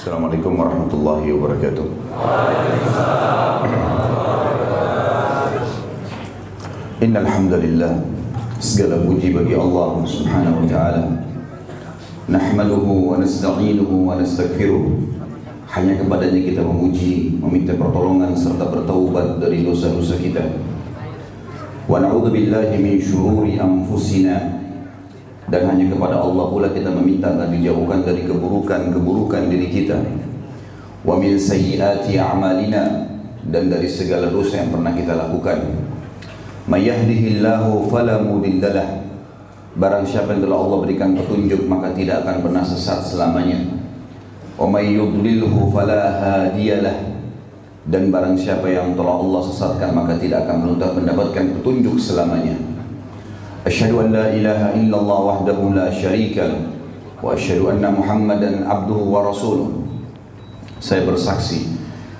Assalamualaikum warahmatullahi wabarakatuh. Innal hamdalillah segala puji bagi Allah Subhanahu wa taala. Nahmaduhu wa nasta'inuhu wa nastaghfiruh. Hanya kepadanya kita memuji, meminta pertolongan serta bertaubat dari dosa-dosa kita. Wa na'udzu billahi min syururi anfusina dan hanya kepada Allah pula kita meminta agar dijauhkan dari keburukan-keburukan diri kita. Wa min sayyiati a'malina dan dari segala dosa yang pernah kita lakukan. May yahdihillahu fala mudhillalah. Barang siapa yang telah Allah berikan petunjuk maka tidak akan pernah sesat selamanya. Wa may yudlilhu fala hadiyalah. Dan barang siapa yang telah Allah sesatkan maka tidak akan mendapatkan petunjuk selamanya. أشهد أن لا إله إلا الله وحده لا شريك له وأشهد أن محمدا عبده ورسوله. Saya bersaksi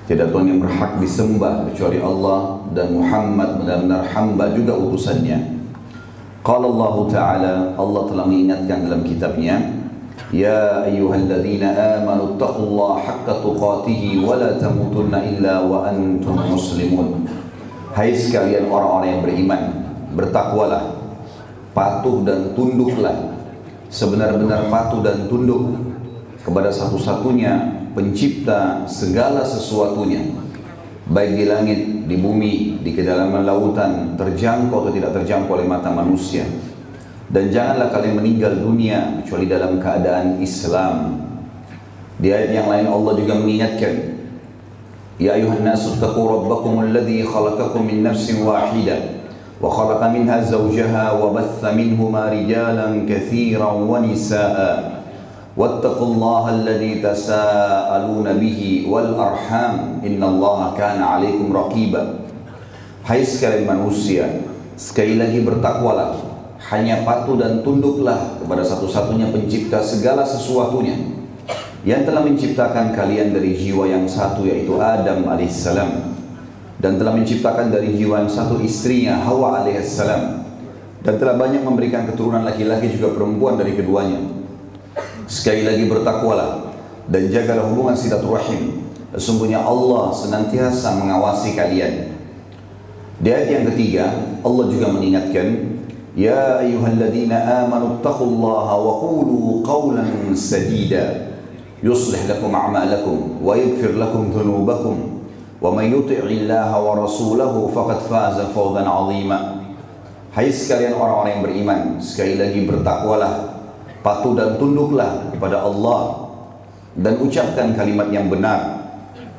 Tidak Tuhan yang berhak disembah kecuali Allah dan Muhammad benar-benar hamba juga utusannya. Qala Allah Ta'ala Allah telah mengingatkan dalam kitabnya Ya ayyuhalladzina amanu taqullaha haqqa tuqatih wa la tamutunna illa wa antum muslimun. Hai sekalian orang-orang yang beriman bertakwalah patuh dan tunduklah sebenar-benar patuh dan tunduk kepada satu-satunya pencipta segala sesuatunya baik di langit, di bumi, di kedalaman lautan terjangkau atau tidak terjangkau oleh mata manusia. Dan janganlah kalian meninggal dunia kecuali dalam keadaan Islam. Di ayat yang lain Allah juga mengingatkan Ya ayuhan nasu taqu rabbakum alladhi khalaqakum min nafsin wahidah وخلق منها زوجها وبث منهما رجالا كثيرا ونساء واتقوا الله الذي تساءلون به والأرحام إن الله كان عليكم رقيبا Hai sekalian manusia, sekali lagi bertakwalah, hanya patuh dan tunduklah kepada satu-satunya pencipta segala sesuatunya yang telah menciptakan kalian dari jiwa yang satu yaitu Adam alaihissalam dan telah menciptakan dari jiwa yang satu istrinya Hawa alaihissalam. Dan telah banyak memberikan keturunan laki-laki juga perempuan dari keduanya. Sekali lagi bertakwalah dan jagalah hubungan silaturahim. Sesungguhnya Allah senantiasa mengawasi kalian. Di ayat yang ketiga Allah juga mengingatkan Ya ayyuhalladzina amanu taqullaha wa qulu qawlan sadida. Yuslih lakum a'malakum wa yaghfir lakum dhunubakum وَمَنْ يُطِعِ اللَّهَ وَرَسُولَهُ فَقَدْ فَازَ فَوْزًا عَظِيمًا Hai sekalian orang-orang yang beriman, sekali lagi bertakwalah, patuh dan tunduklah kepada Allah dan ucapkan kalimat yang benar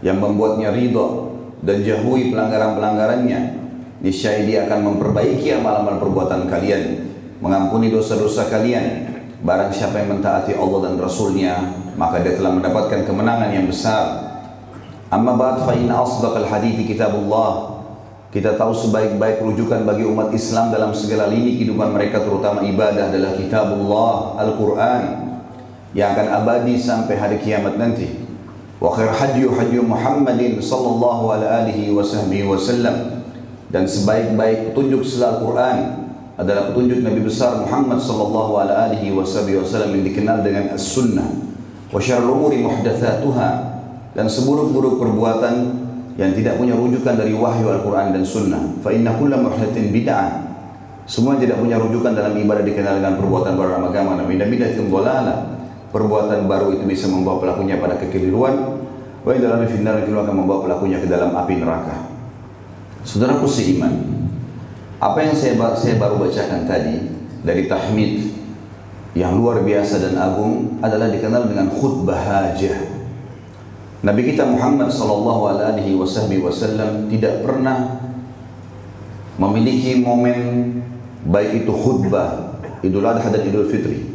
yang membuatnya ridha dan jauhi pelanggaran-pelanggarannya. Niscaya dia akan memperbaiki amal-amal perbuatan kalian, mengampuni dosa-dosa kalian. Barang siapa yang mentaati Allah dan Rasulnya, maka dia telah mendapatkan kemenangan yang besar. Amma ba'd fa inna asdaqal hadithi kitabullah. Kita tahu sebaik-baik rujukan bagi umat Islam dalam segala lini kehidupan mereka terutama ibadah adalah kitabullah Al-Qur'an yang akan abadi sampai hari kiamat nanti. Wa khair hadyu hadyu Muhammadin sallallahu alaihi wa sahbihi wasallam dan sebaik-baik petunjuk setelah Al-Quran adalah petunjuk Nabi besar Muhammad sallallahu alaihi wasallam yang dikenal dengan as-sunnah wa syarrul umuri muhdatsatuha dan seburuk-buruk perbuatan yang tidak punya rujukan dari wahyu Al-Quran dan Sunnah. Fa inna kulla muhdatsin bid'ah. Semua tidak punya rujukan dalam ibadah dikenal dengan perbuatan baru dalam agama. Nabi Nabi datang dolala. Perbuatan baru itu bisa membawa pelakunya pada kekeliruan. Wa dalam finnar itu akan membawa pelakunya ke dalam api neraka. Saudaraku seiman, apa yang saya, saya baru bacakan tadi dari tahmid yang luar biasa dan agung adalah dikenal dengan khutbah hajah. Nabi kita Muhammad sallallahu alaihi wasallam tidak pernah memiliki momen baik itu khutbah Idul Adha dan Idul Fitri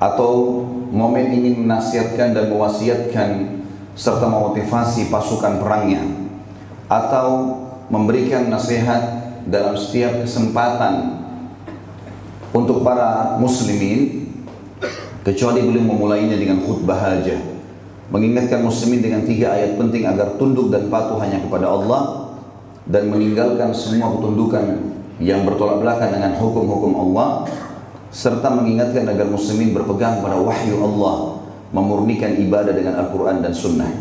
atau momen ingin menasihatkan dan mewasiatkan serta memotivasi pasukan perangnya atau memberikan nasihat dalam setiap kesempatan untuk para muslimin kecuali beliau memulainya dengan khutbah hajah mengingatkan muslimin dengan tiga ayat penting agar tunduk dan patuh hanya kepada Allah dan meninggalkan semua ketundukan yang bertolak belakang dengan hukum-hukum Allah serta mengingatkan agar muslimin berpegang pada wahyu Allah memurnikan ibadah dengan Al-Quran dan Sunnah.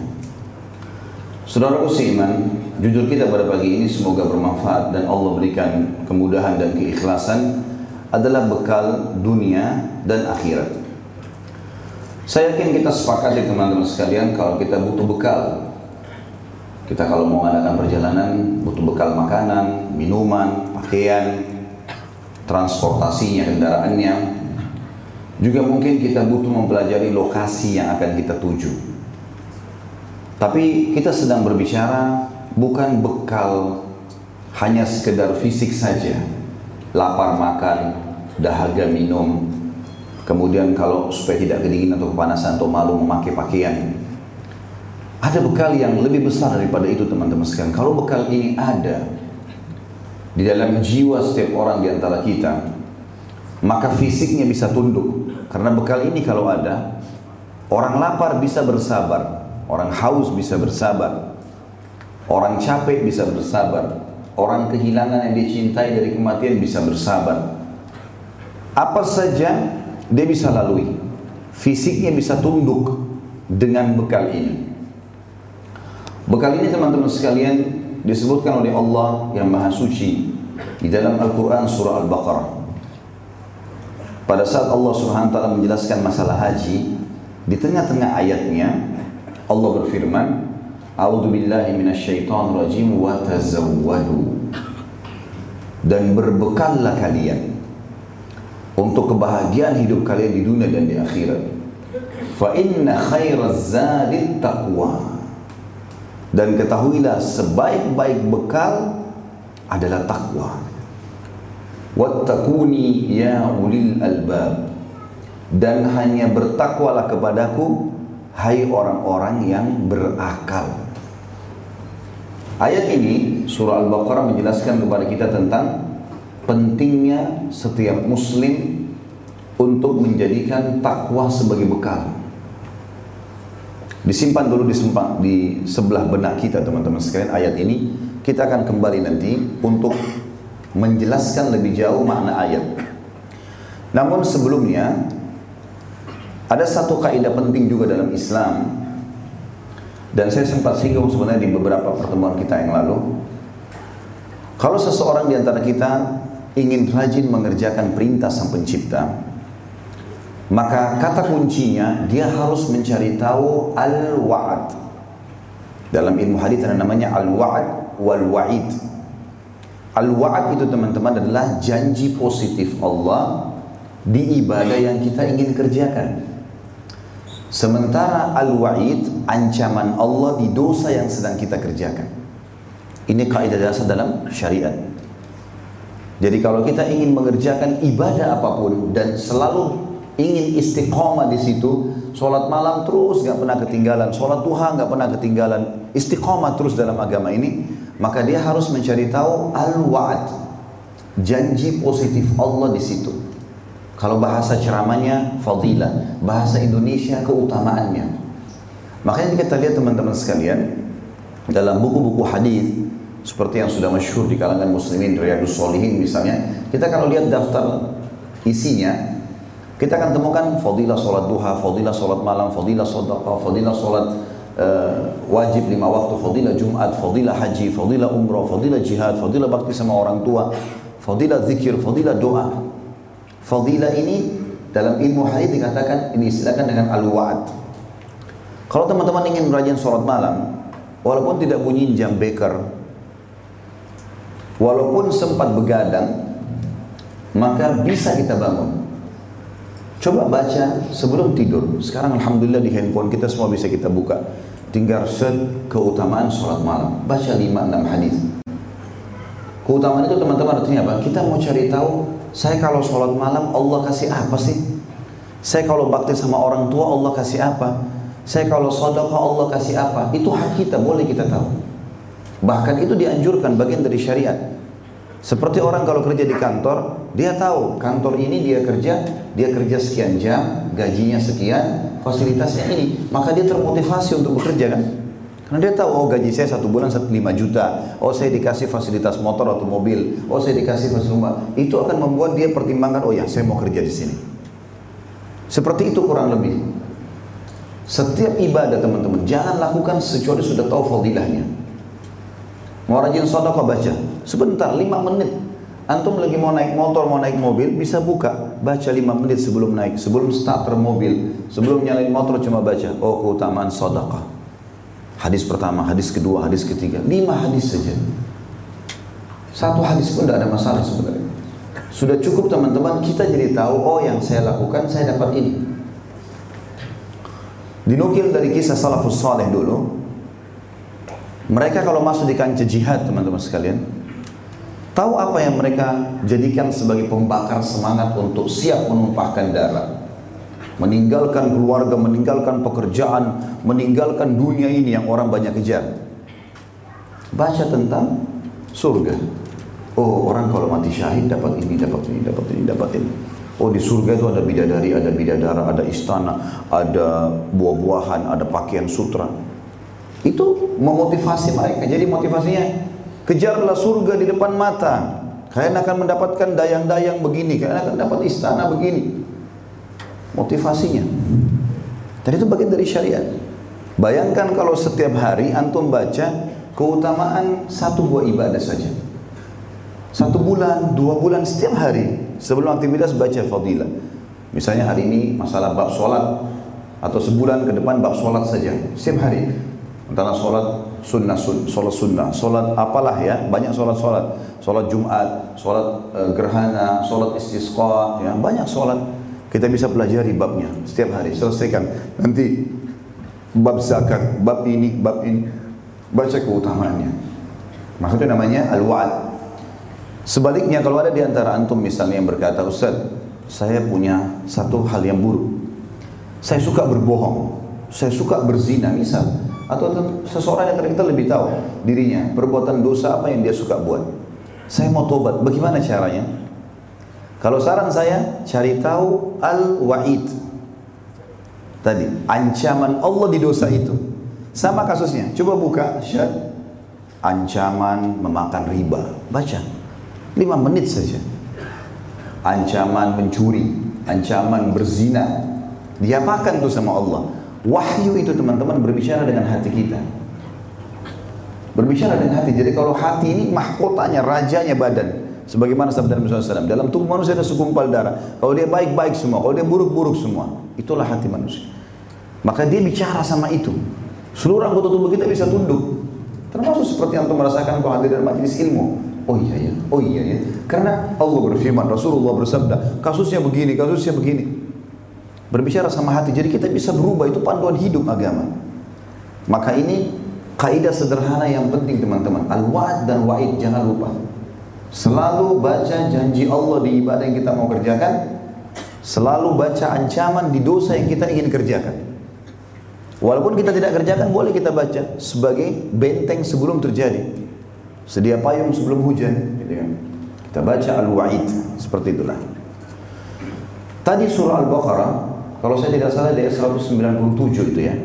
Saudara seiman, jujur kita pada pagi ini semoga bermanfaat dan Allah berikan kemudahan dan keikhlasan adalah bekal dunia dan akhirat. Saya yakin kita sepakat ya teman-teman sekalian kalau kita butuh bekal. Kita kalau mau mengadakan perjalanan butuh bekal makanan, minuman, pakaian, transportasinya, kendaraannya. Juga mungkin kita butuh mempelajari lokasi yang akan kita tuju. Tapi kita sedang berbicara bukan bekal hanya sekedar fisik saja. Lapar makan, dahaga minum, Kemudian kalau supaya tidak kedinginan atau kepanasan atau malu memakai pakaian. Ada bekal yang lebih besar daripada itu teman-teman sekalian. Kalau bekal ini ada di dalam jiwa setiap orang di antara kita, maka fisiknya bisa tunduk. Karena bekal ini kalau ada, orang lapar bisa bersabar, orang haus bisa bersabar, orang capek bisa bersabar, orang kehilangan yang dicintai dari kematian bisa bersabar. Apa saja dia bisa lalui. Fisiknya bisa tunduk dengan bekal ini. Bekal ini teman-teman sekalian disebutkan oleh Allah yang Maha Suci di dalam Al-Quran surah Al-Baqarah. Pada saat Allah Subhanahu menjelaskan masalah haji, di tengah-tengah ayatnya Allah berfirman, "A'udzu billahi minasyaitonir rajim wa tazawwadu." Dan berbekallah kalian untuk kebahagiaan hidup kalian di dunia dan di akhirat. Fa inna khairaz taqwa. Dan ketahuilah sebaik-baik bekal adalah takwa. Wattaquni ya ulil albab. Dan hanya bertakwalah kepadaku hai orang-orang yang berakal. Ayat ini surah Al-Baqarah menjelaskan kepada kita tentang pentingnya setiap muslim untuk menjadikan takwa sebagai bekal. Disimpan dulu di, di sebelah benak kita teman-teman sekalian ayat ini. Kita akan kembali nanti untuk menjelaskan lebih jauh makna ayat. Namun sebelumnya ada satu kaidah penting juga dalam Islam dan saya sempat singgung sebenarnya di beberapa pertemuan kita yang lalu. Kalau seseorang di antara kita ingin rajin mengerjakan perintah sang pencipta, maka kata kuncinya dia harus mencari tahu al-wa'ad. Dalam ilmu hadis ada namanya al-wa'ad wal wa'id. Al-wa'ad itu teman-teman adalah janji positif Allah di ibadah yang kita ingin kerjakan. Sementara al-wa'id ancaman Allah di dosa yang sedang kita kerjakan. Ini kaidah dasar dalam syariat. Jadi kalau kita ingin mengerjakan ibadah apa pun dan selalu ingin istiqomah di situ, sholat malam terus nggak pernah ketinggalan, sholat duha nggak pernah ketinggalan, istiqomah terus dalam agama ini, maka dia harus mencari tahu al-wa'ad, janji positif Allah di situ. Kalau bahasa ceramahnya fadilah, bahasa Indonesia keutamaannya. Makanya kita lihat teman-teman sekalian dalam buku-buku hadis seperti yang sudah masyhur di kalangan muslimin Riyadus Solihin misalnya kita kalau lihat daftar isinya kita akan temukan fadilah sholat duha, fadilah sholat malam, fadilah sodaqah, fadilah sholat uh, wajib lima waktu, fadilah jumat, fadilah haji, fadilah umrah, fadilah jihad, fadilah bakti sama orang tua, fadilah zikir, fadilah doa. Fadilah ini dalam ilmu hadis dikatakan ini istilahkan dengan al-wa'ad. Kalau teman-teman ingin rajin sholat malam, walaupun tidak bunyi jam beker, walaupun sempat begadang, maka bisa kita bangun. Coba baca sebelum tidur. Sekarang Alhamdulillah di handphone kita semua bisa kita buka. Tinggal set keutamaan sholat malam. Baca 5-6 hadis. Keutamaan itu teman-teman artinya apa? Kita mau cari tahu, saya kalau sholat malam Allah kasih apa sih? Saya kalau bakti sama orang tua Allah kasih apa? Saya kalau sodokah Allah kasih apa? Itu hak kita, boleh kita tahu. Bahkan itu dianjurkan bagian dari syariat. Seperti orang kalau kerja di kantor, dia tahu kantor ini dia kerja, dia kerja sekian jam, gajinya sekian, fasilitasnya ini, maka dia termotivasi untuk bekerja kan? Karena dia tahu, oh gaji saya satu bulan lima juta, oh saya dikasih fasilitas motor atau mobil, oh saya dikasih fasilitas rumah, itu akan membuat dia pertimbangkan, oh ya saya mau kerja di sini. Seperti itu kurang lebih. Setiap ibadah teman-teman, jangan lakukan kecuali sudah tahu fadilahnya. Mau rajin sedekah baca. Sebentar, 5 menit. Antum lagi mau naik motor, mau naik mobil, bisa buka. Baca 5 menit sebelum naik, sebelum starter mobil, sebelum nyalain motor cuma baca. Oh keutamaan sedekah. Hadis pertama, hadis kedua, hadis ketiga. 5 hadis saja. Satu hadis pun tidak ada masalah sebenarnya. Sudah cukup teman-teman, kita jadi tahu, oh yang saya lakukan, saya dapat ini. Dinukil dari kisah salafus saleh dulu. Mereka kalau masuk di kancah jihad teman-teman sekalian, tahu apa yang mereka jadikan sebagai pembakar semangat untuk siap menumpahkan darah. Meninggalkan keluarga, meninggalkan pekerjaan, meninggalkan dunia ini yang orang banyak kejar. Baca tentang surga. Oh orang kalau mati syahid dapat ini, dapat ini, dapat ini, dapat ini. Oh di surga itu ada bidadari, ada bidadara, ada istana, ada buah-buahan, ada pakaian sutra. Itu memotivasi mereka. Jadi motivasinya kejarlah surga di depan mata. Kalian akan mendapatkan dayang-dayang begini, kalian akan dapat istana begini. Motivasinya. Dan itu bagian dari syariat. Bayangkan kalau setiap hari antum baca keutamaan satu buah ibadah saja. Satu bulan, dua bulan, setiap hari sebelum aktivitas baca fadilah. Misalnya hari ini masalah bab sholat atau sebulan ke depan bab sholat saja setiap hari. Antara sholat sunnah, sun, sholat sunnah, sholat apalah ya, banyak sholat sholat, sholat Jumat, sholat e, gerhana, sholat istisqa, ya banyak sholat. Kita bisa pelajari babnya setiap hari, selesaikan. Nanti bab zakat, bab ini, bab ini, baca keutamaannya. Maksudnya namanya al-wa'ad Sebaliknya kalau ada di antara antum misalnya yang berkata, Ustaz, saya punya satu hal yang buruk. Saya suka berbohong, saya suka berzina misal. Atau seseorang yang kita lebih tahu dirinya, perbuatan dosa apa yang dia suka buat. Saya mau tobat, bagaimana caranya? Kalau saran saya, cari tahu al-wa'id. Tadi, ancaman Allah di dosa itu. Sama kasusnya, coba buka syad. Ancaman memakan riba. Baca. Lima menit saja. Ancaman mencuri, ancaman berzina. Diapakan itu sama Allah? Wahyu itu teman-teman berbicara dengan hati kita. Berbicara dengan hati. Jadi kalau hati ini mahkotanya, rajanya badan. Sebagaimana sabda Nabi SAW. Dalam tubuh manusia ada segumpal darah. Kalau dia baik-baik semua. Kalau dia buruk-buruk semua. Itulah hati manusia. Maka dia bicara sama itu. Seluruh anggota tubuh kita bisa tunduk. Termasuk seperti yang untuk merasakan kalau hadir dalam majelis ilmu. Oh iya ya, oh iya ya. Karena Allah berfirman, Rasulullah bersabda, kasusnya begini, kasusnya begini. Berbicara sama hati, jadi kita bisa berubah, itu panduan hidup agama. Maka ini kaidah sederhana yang penting teman-teman. Al-wa'ad dan wa'id, jangan lupa. Selalu baca janji Allah di ibadah yang kita mau kerjakan. Selalu baca ancaman di dosa yang kita ingin kerjakan. Walaupun kita tidak kerjakan, boleh kita baca sebagai benteng sebelum terjadi. Sedia payung sebelum hujan, gitu kan. Kita baca Al-Wa'id seperti itulah. Tadi surah Al-Baqarah, kalau saya tidak salah ayat 197 itu ya,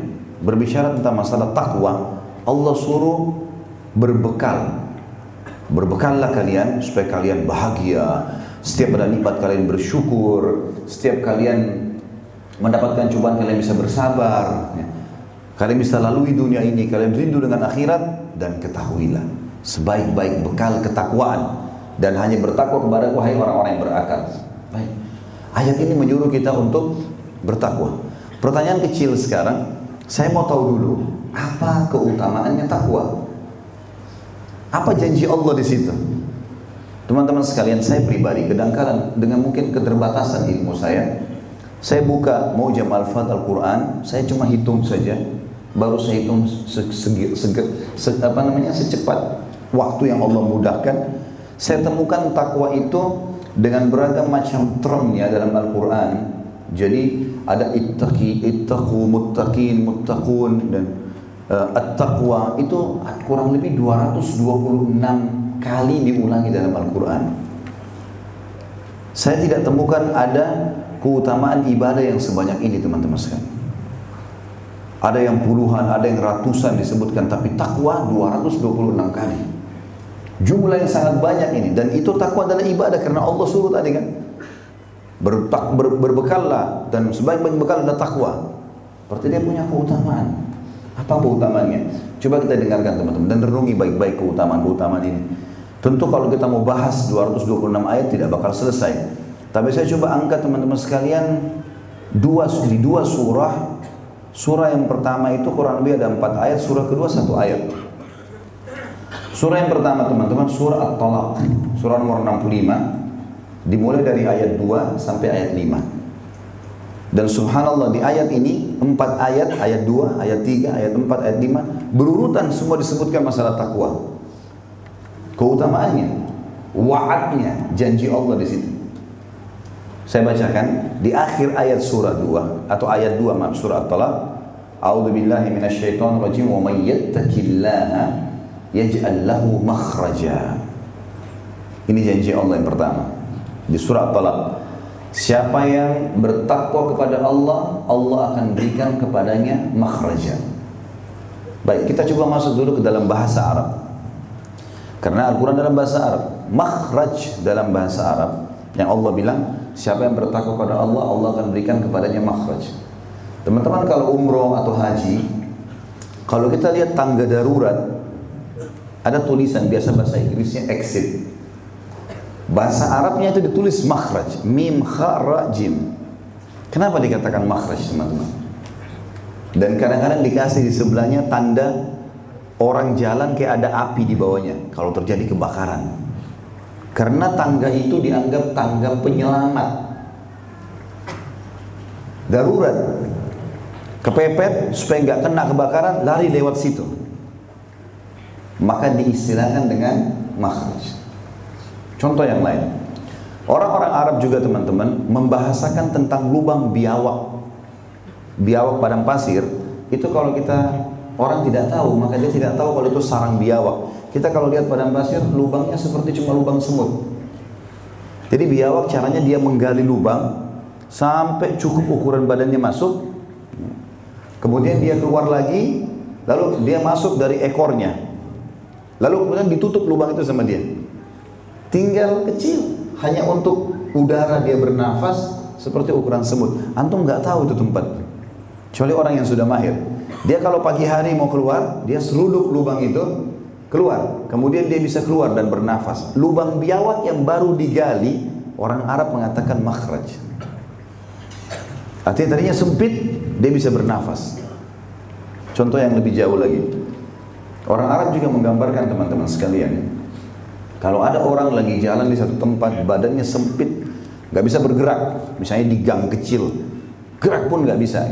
berbicara tentang masalah takwa, Allah suruh berbekal. Berbekallah kalian supaya kalian bahagia. Setiap ada nikmat kalian bersyukur. Setiap kalian mendapatkan cobaan kalian bisa bersabar. Ya. Kalian bisa lalui dunia ini. Kalian rindu dengan akhirat dan ketahuilah sebaik-baik bekal ketakwaan dan hanya bertakwa kepada wahai orang-orang yang berakal. Baik. Ayat ini menyuruh kita untuk bertakwa. Pertanyaan kecil sekarang, saya mau tahu dulu apa keutamaannya takwa? Apa janji Allah di situ? Teman-teman sekalian, saya pribadi kadang-kadang dengan mungkin keterbatasan ilmu saya, saya buka mau jam al-fat Al-Quran, saya cuma hitung saja, baru saya hitung se, se, se, se, apa namanya secepat waktu yang Allah mudahkan, saya temukan takwa itu dengan beragam macam termnya dalam Al-Quran. Jadi ada ittaqi, ittaqu, muttaqin, muttaqun dan uh, at-taqwa itu kurang lebih 226 kali diulangi dalam Al-Quran. Saya tidak temukan ada keutamaan ibadah yang sebanyak ini teman-teman sekalian. Ada yang puluhan, ada yang ratusan disebutkan, tapi takwa 226 kali. Jumlah yang sangat banyak ini dan itu takwa adalah ibadah karena Allah suruh tadi kan. Bertak, ber, berbekallah dan sebaik-baik bekal adalah takwa. Berarti dia punya keutamaan. Apa keutamaannya? Coba kita dengarkan teman-teman dan renungi baik-baik keutamaan-keutamaan ini. Tentu kalau kita mau bahas 226 ayat tidak bakal selesai. Tapi saya coba angkat teman-teman sekalian dua di dua surah. Surah yang pertama itu kurang lebih ada empat ayat, surah kedua satu ayat. Surah yang pertama teman-teman surah At-Talaq, surah nomor 65 dimulai dari ayat 2 sampai ayat 5. Dan subhanallah di ayat ini empat ayat, ayat 2, ayat 3, ayat 4, ayat 5 berurutan semua disebutkan masalah takwa keutamaannya, wa'adnya, janji Allah di situ. Saya bacakan di akhir ayat surah 2 atau ayat 2 maaf surah At-Talaq. A'udzu billahi minasyaitonir rajim wa may yattaqillaha yaj'al lahu makhraja. Ini janji Allah yang pertama di surah At-Talaq. Siapa yang bertakwa kepada Allah, Allah akan berikan kepadanya makhraja. Baik, kita coba masuk dulu ke dalam bahasa Arab. Karena Al-Quran dalam bahasa Arab, makhraj dalam bahasa Arab yang Allah bilang siapa yang bertakwa kepada Allah, Allah akan berikan kepadanya makhraj. Teman-teman kalau umroh atau haji, kalau kita lihat tangga darurat, ada tulisan biasa bahasa Inggrisnya exit. Bahasa Arabnya itu ditulis makhraj, mim kha ra jim. Kenapa dikatakan makhraj teman-teman? Dan kadang-kadang dikasih di sebelahnya tanda orang jalan kayak ada api di bawahnya kalau terjadi kebakaran. Karena tangga itu dianggap tangga penyelamat. Darurat. Kepepet supaya nggak kena kebakaran, lari lewat situ. Maka diistilahkan dengan makhraj. Contoh yang lain. Orang-orang Arab juga teman-teman membahasakan tentang lubang biawak. Biawak padang pasir itu kalau kita Orang tidak tahu, maka dia tidak tahu kalau itu sarang biawak. Kita kalau lihat padang pasir, lubangnya seperti cuma lubang semut. Jadi biawak caranya dia menggali lubang sampai cukup ukuran badannya masuk. Kemudian dia keluar lagi, lalu dia masuk dari ekornya. Lalu kemudian ditutup lubang itu sama dia. Tinggal kecil, hanya untuk udara dia bernafas seperti ukuran semut. Antum nggak tahu itu tempat. Kecuali orang yang sudah mahir. Dia kalau pagi hari mau keluar, dia seruduk lubang itu keluar. Kemudian dia bisa keluar dan bernafas. Lubang biawak yang baru digali, orang Arab mengatakan makhraj. Artinya tadinya sempit, dia bisa bernafas. Contoh yang lebih jauh lagi. Orang Arab juga menggambarkan teman-teman sekalian. Kalau ada orang lagi jalan di satu tempat, badannya sempit, nggak bisa bergerak, misalnya di gang kecil, gerak pun nggak bisa.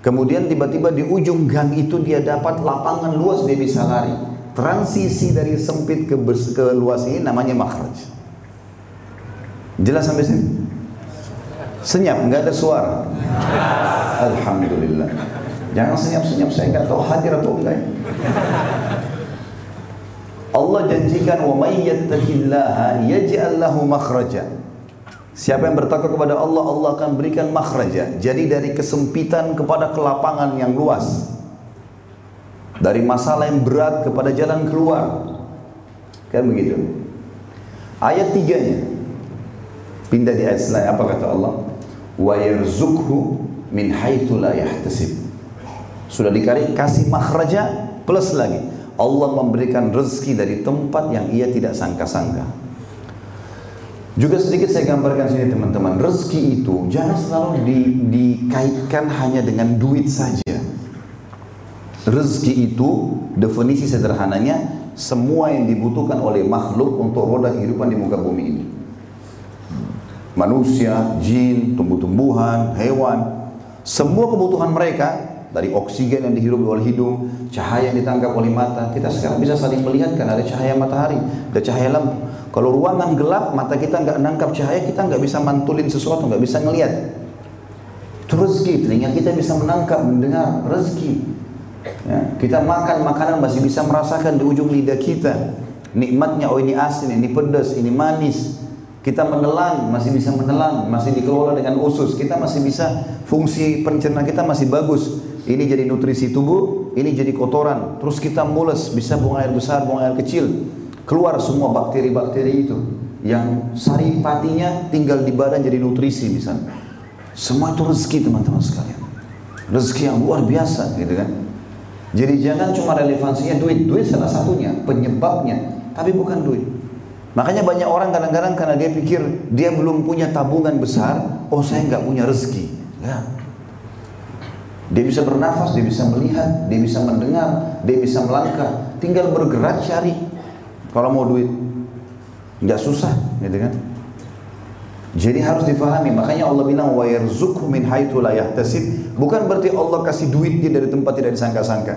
Kemudian tiba-tiba di ujung gang itu dia dapat lapangan luas dia bisa lari. Transisi dari sempit ke, ke luas ini namanya makhraj. Jelas sampai sini? Senyap, nggak ada suara. Alhamdulillah. Jangan senyap-senyap, saya nggak tahu hadir atau enggak. Allah janjikan wa may yattaqillaha yaj'al lahu makhraja. Siapa yang bertakwa kepada Allah, Allah akan berikan makhraja. Jadi dari kesempitan kepada kelapangan yang luas. Dari masalah yang berat kepada jalan keluar. Kan begitu. Ayat tiganya. Pindah di ayat selain apa kata Allah? Wa yarzukhu min haitsu la yahtasib. Sudah dikasih kasih makhraja plus lagi. Allah memberikan rezeki dari tempat yang ia tidak sangka-sangka. Juga sedikit saya gambarkan sini teman-teman, rezeki itu jangan selalu di, dikaitkan hanya dengan duit saja. Rezeki itu definisi sederhananya semua yang dibutuhkan oleh makhluk untuk roda kehidupan di muka bumi ini. Manusia, jin, tumbuh-tumbuhan, hewan, semua kebutuhan mereka dari oksigen yang dihirup oleh hidung, cahaya yang ditangkap oleh mata, kita sekarang bisa saling melihat kan ada cahaya matahari, ada cahaya lampu. Kalau ruangan gelap, mata kita nggak nangkap cahaya, kita nggak bisa mantulin sesuatu, nggak bisa ngelihat. Itu rezeki, telinga kita bisa menangkap, mendengar rezeki. Ya, kita makan makanan masih bisa merasakan di ujung lidah kita. Nikmatnya, oh ini asin, ini pedas, ini manis. Kita menelan, masih bisa menelan, masih dikelola dengan usus. Kita masih bisa, fungsi pencernaan kita masih bagus. Ini jadi nutrisi tubuh, ini jadi kotoran. Terus kita mules, bisa buang air besar, buang air kecil keluar semua bakteri-bakteri itu yang sari patinya tinggal di badan jadi nutrisi misalnya semua itu rezeki teman-teman sekalian rezeki yang luar biasa gitu kan. Jadi jangan cuma relevansinya duit, duit salah satunya, penyebabnya, tapi bukan duit. Makanya banyak orang kadang-kadang karena dia pikir dia belum punya tabungan besar, oh saya nggak punya rezeki. Ya. Dia bisa bernafas, dia bisa melihat, dia bisa mendengar, dia bisa melangkah. Tinggal bergerak cari. Kalau mau duit, nggak susah, gitu kan? Jadi harus difahami, makanya Allah bilang wa yarzuqhu min haitsu la yahtasib, bukan berarti Allah kasih duit dia dari tempat tidak disangka-sangka.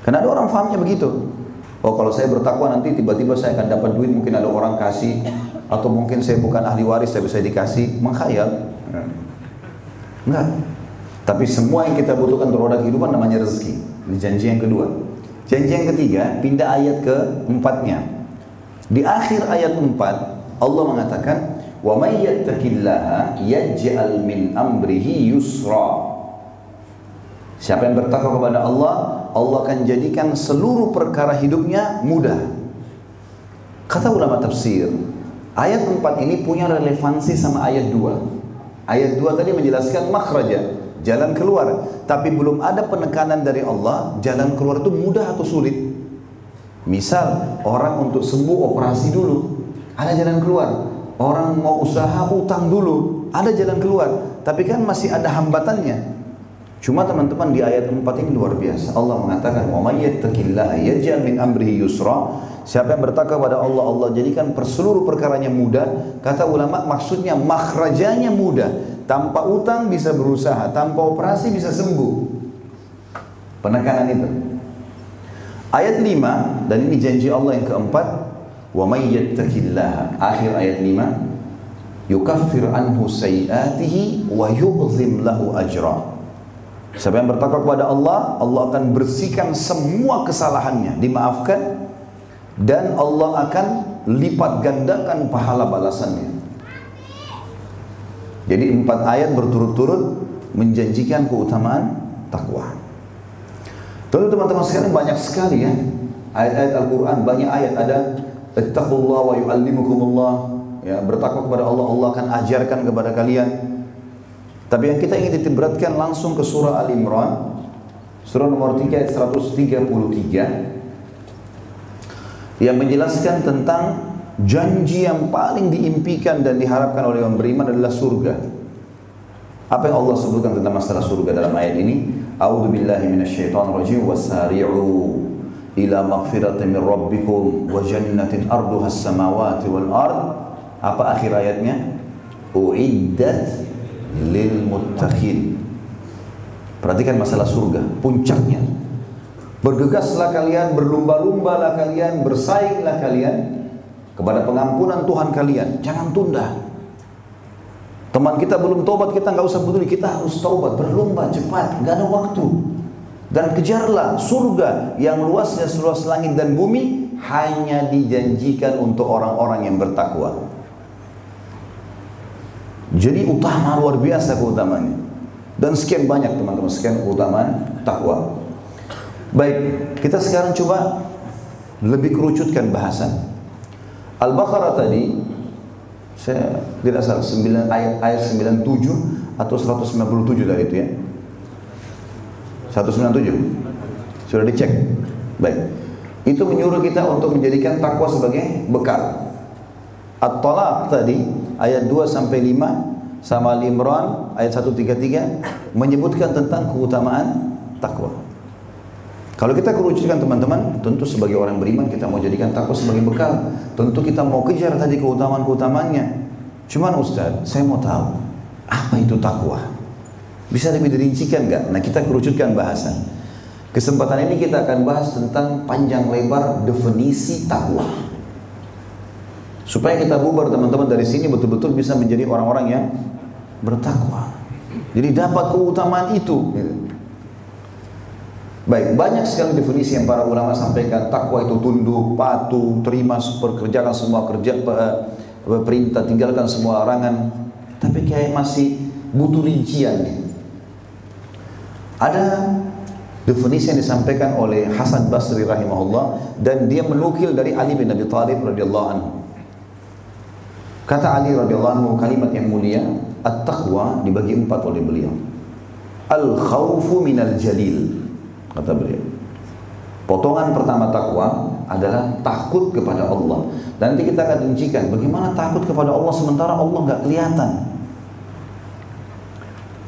Karena ada orang fahamnya begitu. Oh kalau saya bertakwa nanti tiba-tiba saya akan dapat duit, mungkin ada orang kasih atau mungkin saya bukan ahli waris saya bisa dikasih, menghayal. Enggak. Tapi semua yang kita butuhkan untuk roda kehidupan namanya rezeki. Ini janji yang kedua. Janji yang ketiga, pindah ayat ke empatnya. Di akhir ayat empat, Allah mengatakan, Wa may yattaqillaha yaj'al min amrihi yusra. Siapa yang bertakwa kepada Allah, Allah akan jadikan seluruh perkara hidupnya mudah. Kata ulama tafsir, ayat 4 ini punya relevansi sama ayat 2. Ayat 2 tadi menjelaskan makhraja, jalan keluar. Tapi belum ada penekanan dari Allah, jalan keluar itu mudah atau sulit. Misal, orang untuk sembuh operasi dulu, ada jalan keluar. Orang mau usaha utang dulu, ada jalan keluar. Tapi kan masih ada hambatannya. Cuma teman-teman di ayat 4 ini luar biasa. Allah mengatakan, "Wa min amrihi yusra." Siapa yang bertakwa kepada Allah, Allah jadikan perseluruh perkaranya mudah. Kata ulama maksudnya makhrajanya mudah. Tanpa utang bisa berusaha, tanpa operasi bisa sembuh. Penekanan itu. Ayat 5 dan ini janji Allah yang keempat, Wa may yattaqillaha. Akhir ayat 5. Yukaffir anhu sayiatihi wa yu'zim lahu ajra. Siapa yang bertakwa kepada Allah, Allah akan bersihkan semua kesalahannya, dimaafkan dan Allah akan lipat gandakan pahala balasannya. Jadi empat ayat berturut-turut menjanjikan keutamaan takwa. Tentu teman-teman sekalian banyak sekali ya ayat-ayat Al-Quran banyak ayat ada Ittaqullah wa yu'allimukumullah. Ya, bertakwa kepada Allah, Allah akan ajarkan kepada kalian. Tapi yang kita ingin ditiberatkan langsung ke surah Al-Imran. Surah nomor 3 ayat 133 yang menjelaskan tentang janji yang paling diimpikan dan diharapkan oleh orang beriman adalah surga. Apa yang Allah sebutkan tentang masalah surga dalam ayat ini? A'udzu billahi minasyaitonir rajim wasari'u ila maghfiratin min rabbikum wa jannatin arduha as-samawati wal ard. Apa akhir ayatnya? Uiddat lil muttaqin. Perhatikan masalah surga puncaknya. Bergegaslah kalian berlumba-lumbalah kalian bersainglah kalian kepada pengampunan Tuhan kalian jangan tunda teman kita belum tobat kita nggak usah peduli kita harus tobat berlumba cepat nggak ada waktu dan kejarlah surga yang luasnya seluas langit dan bumi hanya dijanjikan untuk orang-orang yang bertakwa. Jadi utama luar biasa keutamanya. Dan sekian banyak teman-teman, sekian keutamaan takwa. Baik, kita sekarang coba lebih kerucutkan bahasan. Al-Baqarah tadi saya tidak salah 9 ayat ayat 97 atau 197 tadi itu ya. 197 sudah dicek baik itu menyuruh kita untuk menjadikan takwa sebagai bekal At-Talaq tadi ayat 2 sampai 5 sama Al-Imran ayat 133 menyebutkan tentang keutamaan takwa. Kalau kita kerucutkan teman-teman, tentu sebagai orang beriman kita mau jadikan takwa sebagai bekal. Tentu kita mau kejar tadi keutamaan-keutamaannya. Cuman Ustaz, saya mau tahu apa itu takwa? Bisa lebih dirincikan nggak? Nah kita kerucutkan bahasan. Kesempatan ini kita akan bahas tentang panjang lebar definisi takwa. Supaya kita bubar teman-teman dari sini betul-betul bisa menjadi orang-orang yang bertakwa. Jadi dapat keutamaan itu. Baik, banyak sekali definisi yang para ulama sampaikan. Takwa itu tunduk, patuh, terima, pekerjakan semua kerja eh, perintah, tinggalkan semua larangan. Tapi kayak masih butuh rincian. Ada definisi yang disampaikan oleh Hasan Basri rahimahullah dan dia menukil dari Ali bin Abi Thalib radhiyallahu anhu. Kata Ali radhiyallahu anhu kalimat yang mulia, at-taqwa dibagi empat oleh beliau. al khawfu minal jalil kata beliau. Potongan pertama takwa adalah takut kepada Allah. Nanti kita akan rincikan bagaimana takut kepada Allah sementara Allah nggak kelihatan.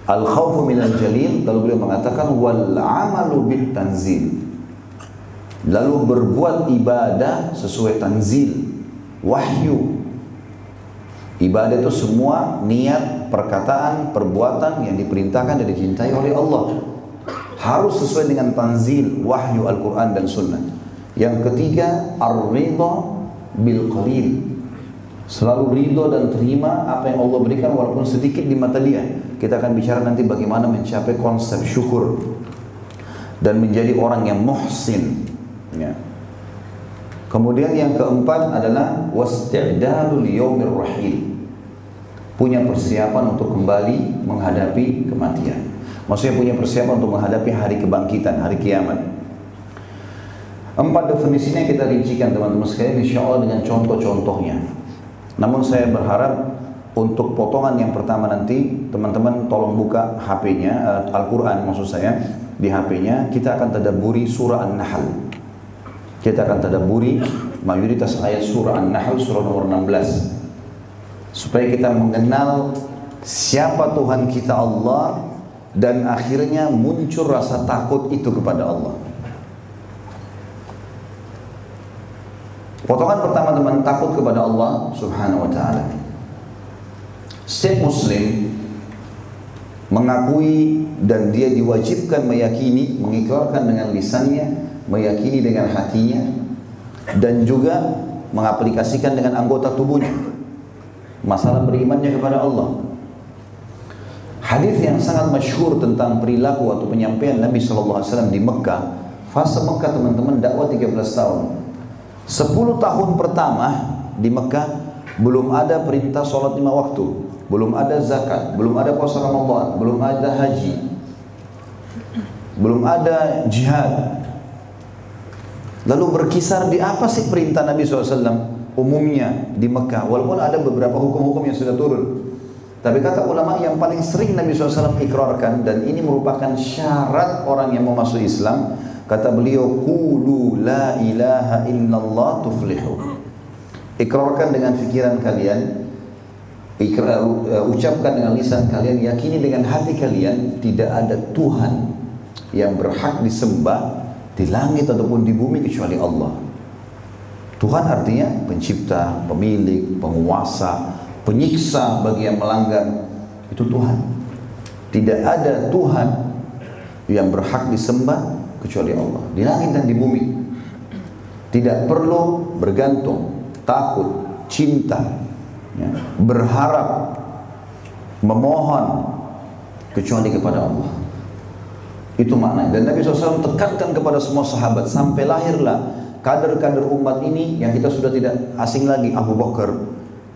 Al khawfu minal jalil lalu beliau mengatakan wal amalu bit tanzil lalu berbuat ibadah sesuai tanzil wahyu. Ibadah itu semua niat perkataan perbuatan yang diperintahkan dan dicintai oleh Allah harus sesuai dengan tanzil wahyu Al-Quran dan Sunnah. Yang ketiga ar-ridha bil qalil. Selalu ridho dan terima apa yang Allah berikan walaupun sedikit di mata dia. Kita akan bicara nanti bagaimana mencapai konsep syukur dan menjadi orang yang muhsin. Ya. kemudian yang keempat adalah wasti'dadu liyaumir rahil. Punya persiapan untuk kembali menghadapi kematian Maksudnya punya persiapan untuk menghadapi hari kebangkitan, hari kiamat. Empat definisinya kita rincikan teman-teman sekalian insya Allah dengan contoh-contohnya. Namun saya berharap untuk potongan yang pertama nanti teman-teman tolong buka HP-nya uh, Al-Qur'an maksud saya di HP-nya kita akan tadaburi surah An-Nahl. Kita akan tadaburi mayoritas ayat surah An-Nahl surah nomor 16. Supaya kita mengenal siapa Tuhan kita Allah dan akhirnya muncul rasa takut itu kepada Allah. Potongan pertama teman takut kepada Allah Subhanahu wa taala. Setiap muslim mengakui dan dia diwajibkan meyakini, mengikrarkan dengan lisannya, meyakini dengan hatinya dan juga mengaplikasikan dengan anggota tubuhnya. Masalah berimannya kepada Allah. Hadis yang sangat masyhur tentang perilaku atau penyampaian Nabi SAW di Mekah, fase Mekah teman-teman dakwah 13 tahun. 10 tahun pertama di Mekah belum ada perintah sholat lima waktu, belum ada zakat, belum ada puasa Ramadan, belum ada haji, belum ada jihad. Lalu berkisar di apa sih perintah Nabi SAW umumnya di Mekah? Walaupun ada beberapa hukum-hukum yang sudah turun. Tapi kata ulama yang paling sering Nabi SAW ikrarkan dan ini merupakan syarat orang yang mau masuk Islam. Kata beliau, Kulu la ilaha illallah tuflihu. Ikrarkan dengan fikiran kalian, ikrar, uh, ucapkan dengan lisan kalian, yakini dengan hati kalian, tidak ada Tuhan yang berhak disembah di langit ataupun di bumi kecuali Allah. Tuhan artinya pencipta, pemilik, penguasa, penyiksa bagi yang melanggar itu Tuhan. Tidak ada Tuhan yang berhak disembah kecuali Allah. Di langit dan di bumi. Tidak perlu bergantung takut cinta ya, berharap memohon kecuali kepada Allah. Itu makna. Dan Nabi SAW tekankan kepada semua sahabat sampai lahirlah kader-kader umat ini yang kita sudah tidak asing lagi Abu Bakar,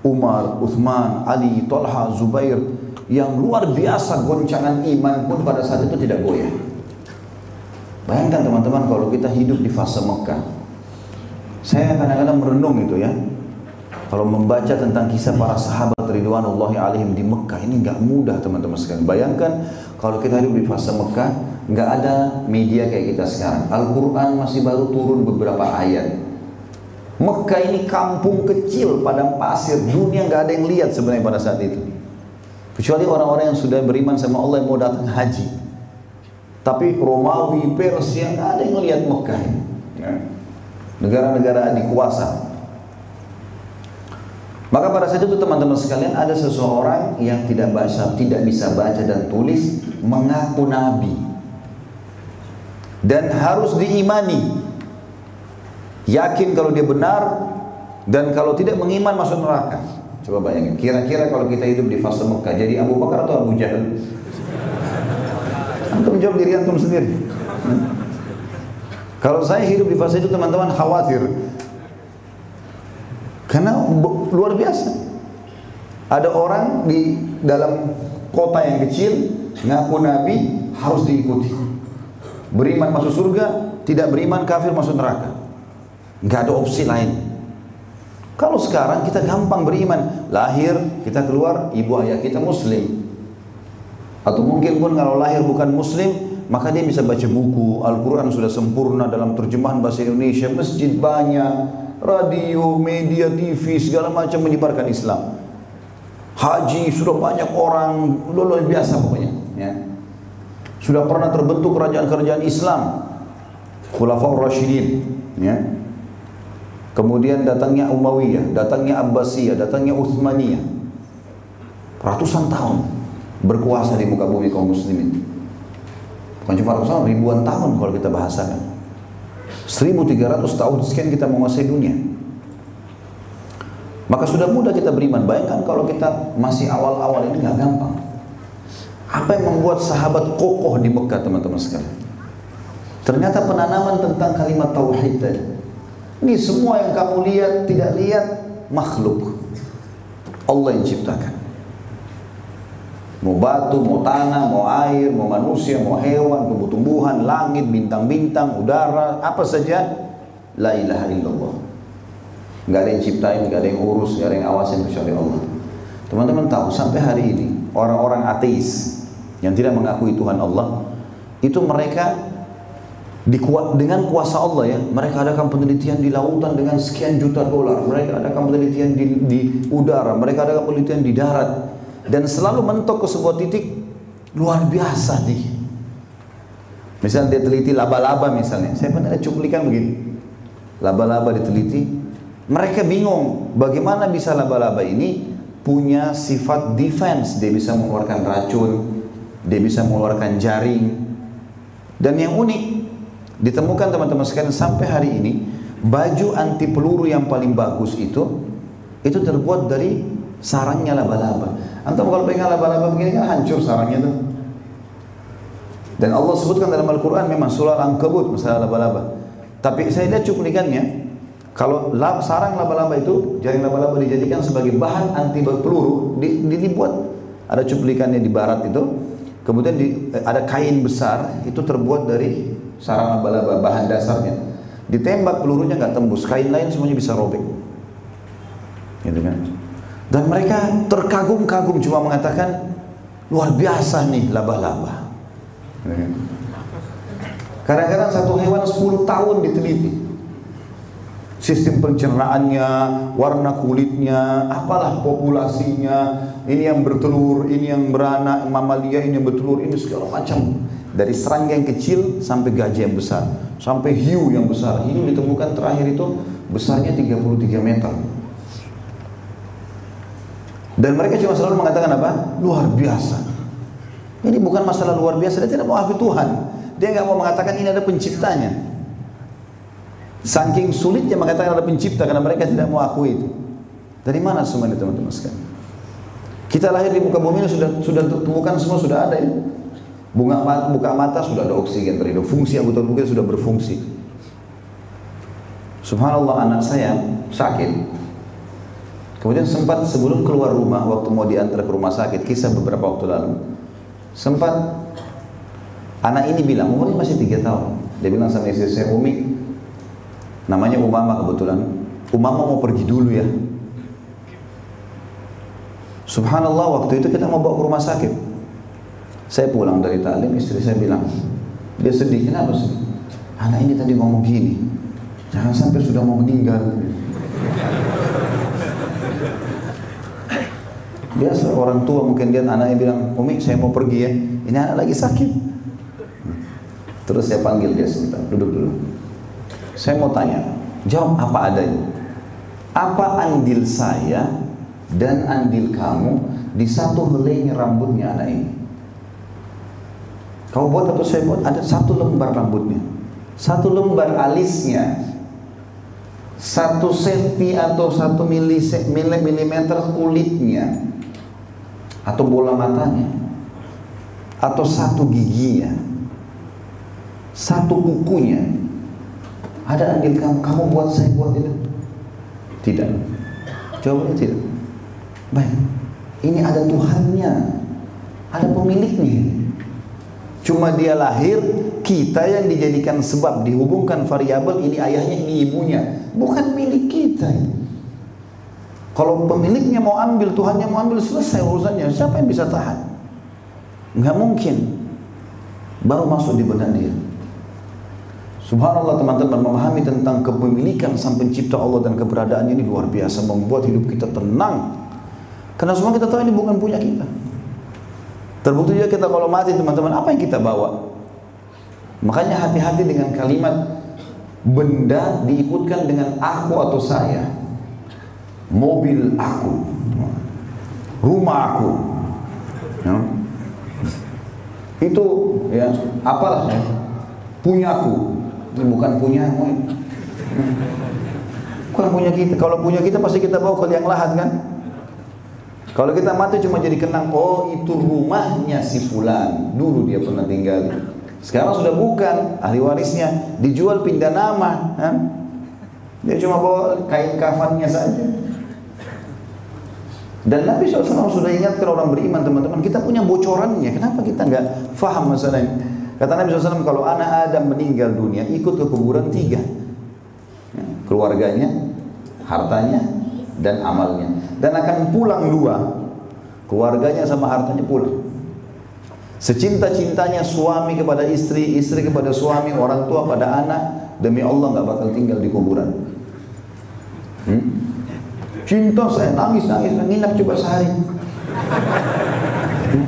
Umar, Uthman, Ali, Tolha, Zubair yang luar biasa goncangan iman pun pada saat itu tidak goyah. Bayangkan teman-teman kalau kita hidup di fase Mekah. Saya kadang-kadang merenung itu ya. Kalau membaca tentang kisah para sahabat Ridwanullahi alaihim di Mekah ini nggak mudah teman-teman sekalian. Bayangkan kalau kita hidup di fase Mekah, nggak ada media kayak kita sekarang. Al-Quran masih baru turun beberapa ayat Mekah ini kampung kecil padang pasir. Dunia nggak ada yang lihat sebenarnya pada saat itu. Kecuali orang-orang yang sudah beriman sama Allah yang mau datang haji. Tapi Romawi Persia nggak ada yang lihat Mekah ya. negara-negara dikuasa. Maka pada saat itu teman-teman sekalian ada seseorang yang tidak baca, tidak bisa baca dan tulis mengaku nabi. Dan harus diimani yakin kalau dia benar dan kalau tidak mengiman masuk neraka. Coba bayangin, kira-kira kalau kita hidup di fase Mekah jadi Abu Bakar atau Abu Jahal? Antum jawab diri antum sendiri. Kalau saya hidup di fase itu teman-teman khawatir. Karena luar biasa. Ada orang di dalam kota yang kecil ngaku nabi harus diikuti. Beriman masuk surga, tidak beriman kafir masuk neraka nggak ada opsi lain. Kalau sekarang kita gampang beriman, lahir kita keluar ibu ayah kita muslim. Atau mungkin pun kalau lahir bukan muslim, maka dia bisa baca buku, Al-Quran sudah sempurna dalam terjemahan bahasa Indonesia, masjid banyak, radio, media, TV, segala macam menyebarkan Islam. Haji sudah banyak orang, luar biasa pokoknya. Ya. Sudah pernah terbentuk kerajaan-kerajaan Islam, Khulafaur Rashidin. Ya. Kemudian datangnya Umayyah, datangnya Abbasiyah, datangnya Uthmaniyah. Ratusan tahun berkuasa di muka bumi kaum muslimin. Bukan cuma ratusan, ribuan tahun kalau kita bahasakan. 1300 tahun sekian kita menguasai dunia. Maka sudah mudah kita beriman. Bayangkan kalau kita masih awal-awal ini nggak gampang. Apa yang membuat sahabat kokoh di Mekah teman-teman sekalian? Ternyata penanaman tentang kalimat tauhid tadi. Ini semua yang kamu lihat tidak lihat makhluk. Allah yang ciptakan. Mau batu, mau tanah, mau air, mau manusia, mau hewan, tumbuh-tumbuhan, langit, bintang-bintang, udara, apa saja. La ilaha illallah. Gak ada yang ciptain, gak ada yang urus, gak ada yang awasin kecuali Allah. Teman-teman tahu sampai hari ini orang-orang ateis yang tidak mengakui Tuhan Allah itu mereka dikuat dengan kuasa Allah ya mereka adakan penelitian di lautan dengan sekian juta dolar mereka adakan penelitian di, di udara mereka adakan penelitian di darat dan selalu mentok ke sebuah titik luar biasa nih. Misalnya dia teliti laba-laba misalnya, saya pernah ada cuplikan begini. Laba-laba diteliti, mereka bingung bagaimana bisa laba-laba ini punya sifat defense, dia bisa mengeluarkan racun, dia bisa mengeluarkan jaring. Dan yang unik, ditemukan teman-teman sekalian sampai hari ini, baju anti peluru yang paling bagus itu, itu terbuat dari sarangnya laba-laba. Antum kalau pengen laba-laba begini kan hancur sarangnya tuh. Dan Allah sebutkan dalam Al-Quran memang surah Al-Ankabut masalah laba-laba. Tapi saya lihat cuplikannya, kalau sarang laba-laba itu, jaring laba-laba dijadikan sebagai bahan anti peluru, di, di, dibuat ada cuplikannya di barat itu, kemudian di, ada kain besar itu terbuat dari sarang laba-laba bahan dasarnya. Ditembak pelurunya nggak tembus, kain lain semuanya bisa robek. Gitu kan? Dan mereka terkagum-kagum cuma mengatakan luar biasa nih laba-laba. Kadang-kadang satu hewan 10 tahun diteliti. Sistem pencernaannya, warna kulitnya, apalah populasinya, ini yang bertelur, ini yang beranak, mamalia, ini yang bertelur, ini segala macam. Dari serangga yang kecil sampai gajah yang besar, sampai hiu yang besar. Hiu ditemukan terakhir itu besarnya 33 meter. Dan mereka cuma selalu mengatakan apa? Luar biasa. Ini bukan masalah luar biasa, dia tidak mau akui Tuhan. Dia nggak mau mengatakan ini ada penciptanya. Saking sulitnya mengatakan ada pencipta karena mereka tidak mau akui itu. Dari mana semua ini teman-teman sekalian? Kita lahir di muka bumi ini sudah sudah temukan semua sudah ada ya. Bunga buka mata sudah ada oksigen terhidup. Fungsi anggota tubuh sudah berfungsi. Subhanallah anak saya sakit Kemudian sempat sebelum keluar rumah waktu mau diantar ke rumah sakit, kisah beberapa waktu lalu, sempat anak ini bilang umurnya masih tiga tahun. Dia bilang sama istri saya Umi, namanya Umama kebetulan. Umama mau pergi dulu ya. Subhanallah waktu itu kita mau bawa ke rumah sakit. Saya pulang dari talim, istri saya bilang, dia sedih, kenapa sih? Anak ini tadi ngomong gini, jangan sampai sudah mau meninggal. Biasa orang tua mungkin lihat anaknya bilang, Umi saya mau pergi ya, ini anak lagi sakit. Terus saya panggil dia sebentar, duduk dulu. Saya mau tanya, jawab apa adanya. Apa andil saya dan andil kamu di satu helainya rambutnya anak ini? Kau buat atau saya buat? Ada satu lembar rambutnya, satu lembar alisnya, satu senti atau satu milimeter kulitnya, atau bola matanya. Atau satu giginya. Satu kukunya. Ada andil kamu? Kamu buat saya buat itu tidak. Jawabannya tidak baik ini ada Tuhannya ada pemiliknya cuma dia lahir kita yang dijadikan sebab dihubungkan variabel ini ayahnya ini ibunya bukan milik kita kalau pemiliknya mau ambil, Tuhannya mau ambil, selesai urusannya. Siapa yang bisa tahan? Nggak mungkin. Baru masuk di benak dia. Subhanallah teman-teman memahami tentang kepemilikan sang pencipta Allah dan keberadaannya ini luar biasa membuat hidup kita tenang. Karena semua kita tahu ini bukan punya kita. Terbukti juga kita kalau mati teman-teman apa yang kita bawa? Makanya hati-hati dengan kalimat benda diikutkan dengan aku atau saya. Mobil aku. Rumah aku. Ya. Itu ya apalah ya. Punyaku. Ini bukan punyamu. Ya. Bukan punya kita. Kalau punya kita pasti kita bawa ke yang lahat kan? Kalau kita mati cuma jadi kenang, oh itu rumahnya si fulan. Dulu dia pernah tinggal. Sekarang sudah bukan ahli warisnya, dijual pindah nama. Ha? Dia cuma bawa kain kafannya saja. Dan Nabi SAW sudah ingatkan orang beriman teman-teman, kita punya bocorannya. Kenapa kita nggak faham masalah ini? Kata Nabi SAW, kalau anak Adam meninggal dunia, ikut ke kuburan tiga. Ya, keluarganya, hartanya, dan amalnya. Dan akan pulang dua. Keluarganya sama hartanya pulang. Secinta-cintanya suami kepada istri, istri kepada suami, orang tua pada anak, demi Allah nggak bakal tinggal di kuburan. Hmm? Cinta saya nangis nangis nginap coba sehari. Hmm?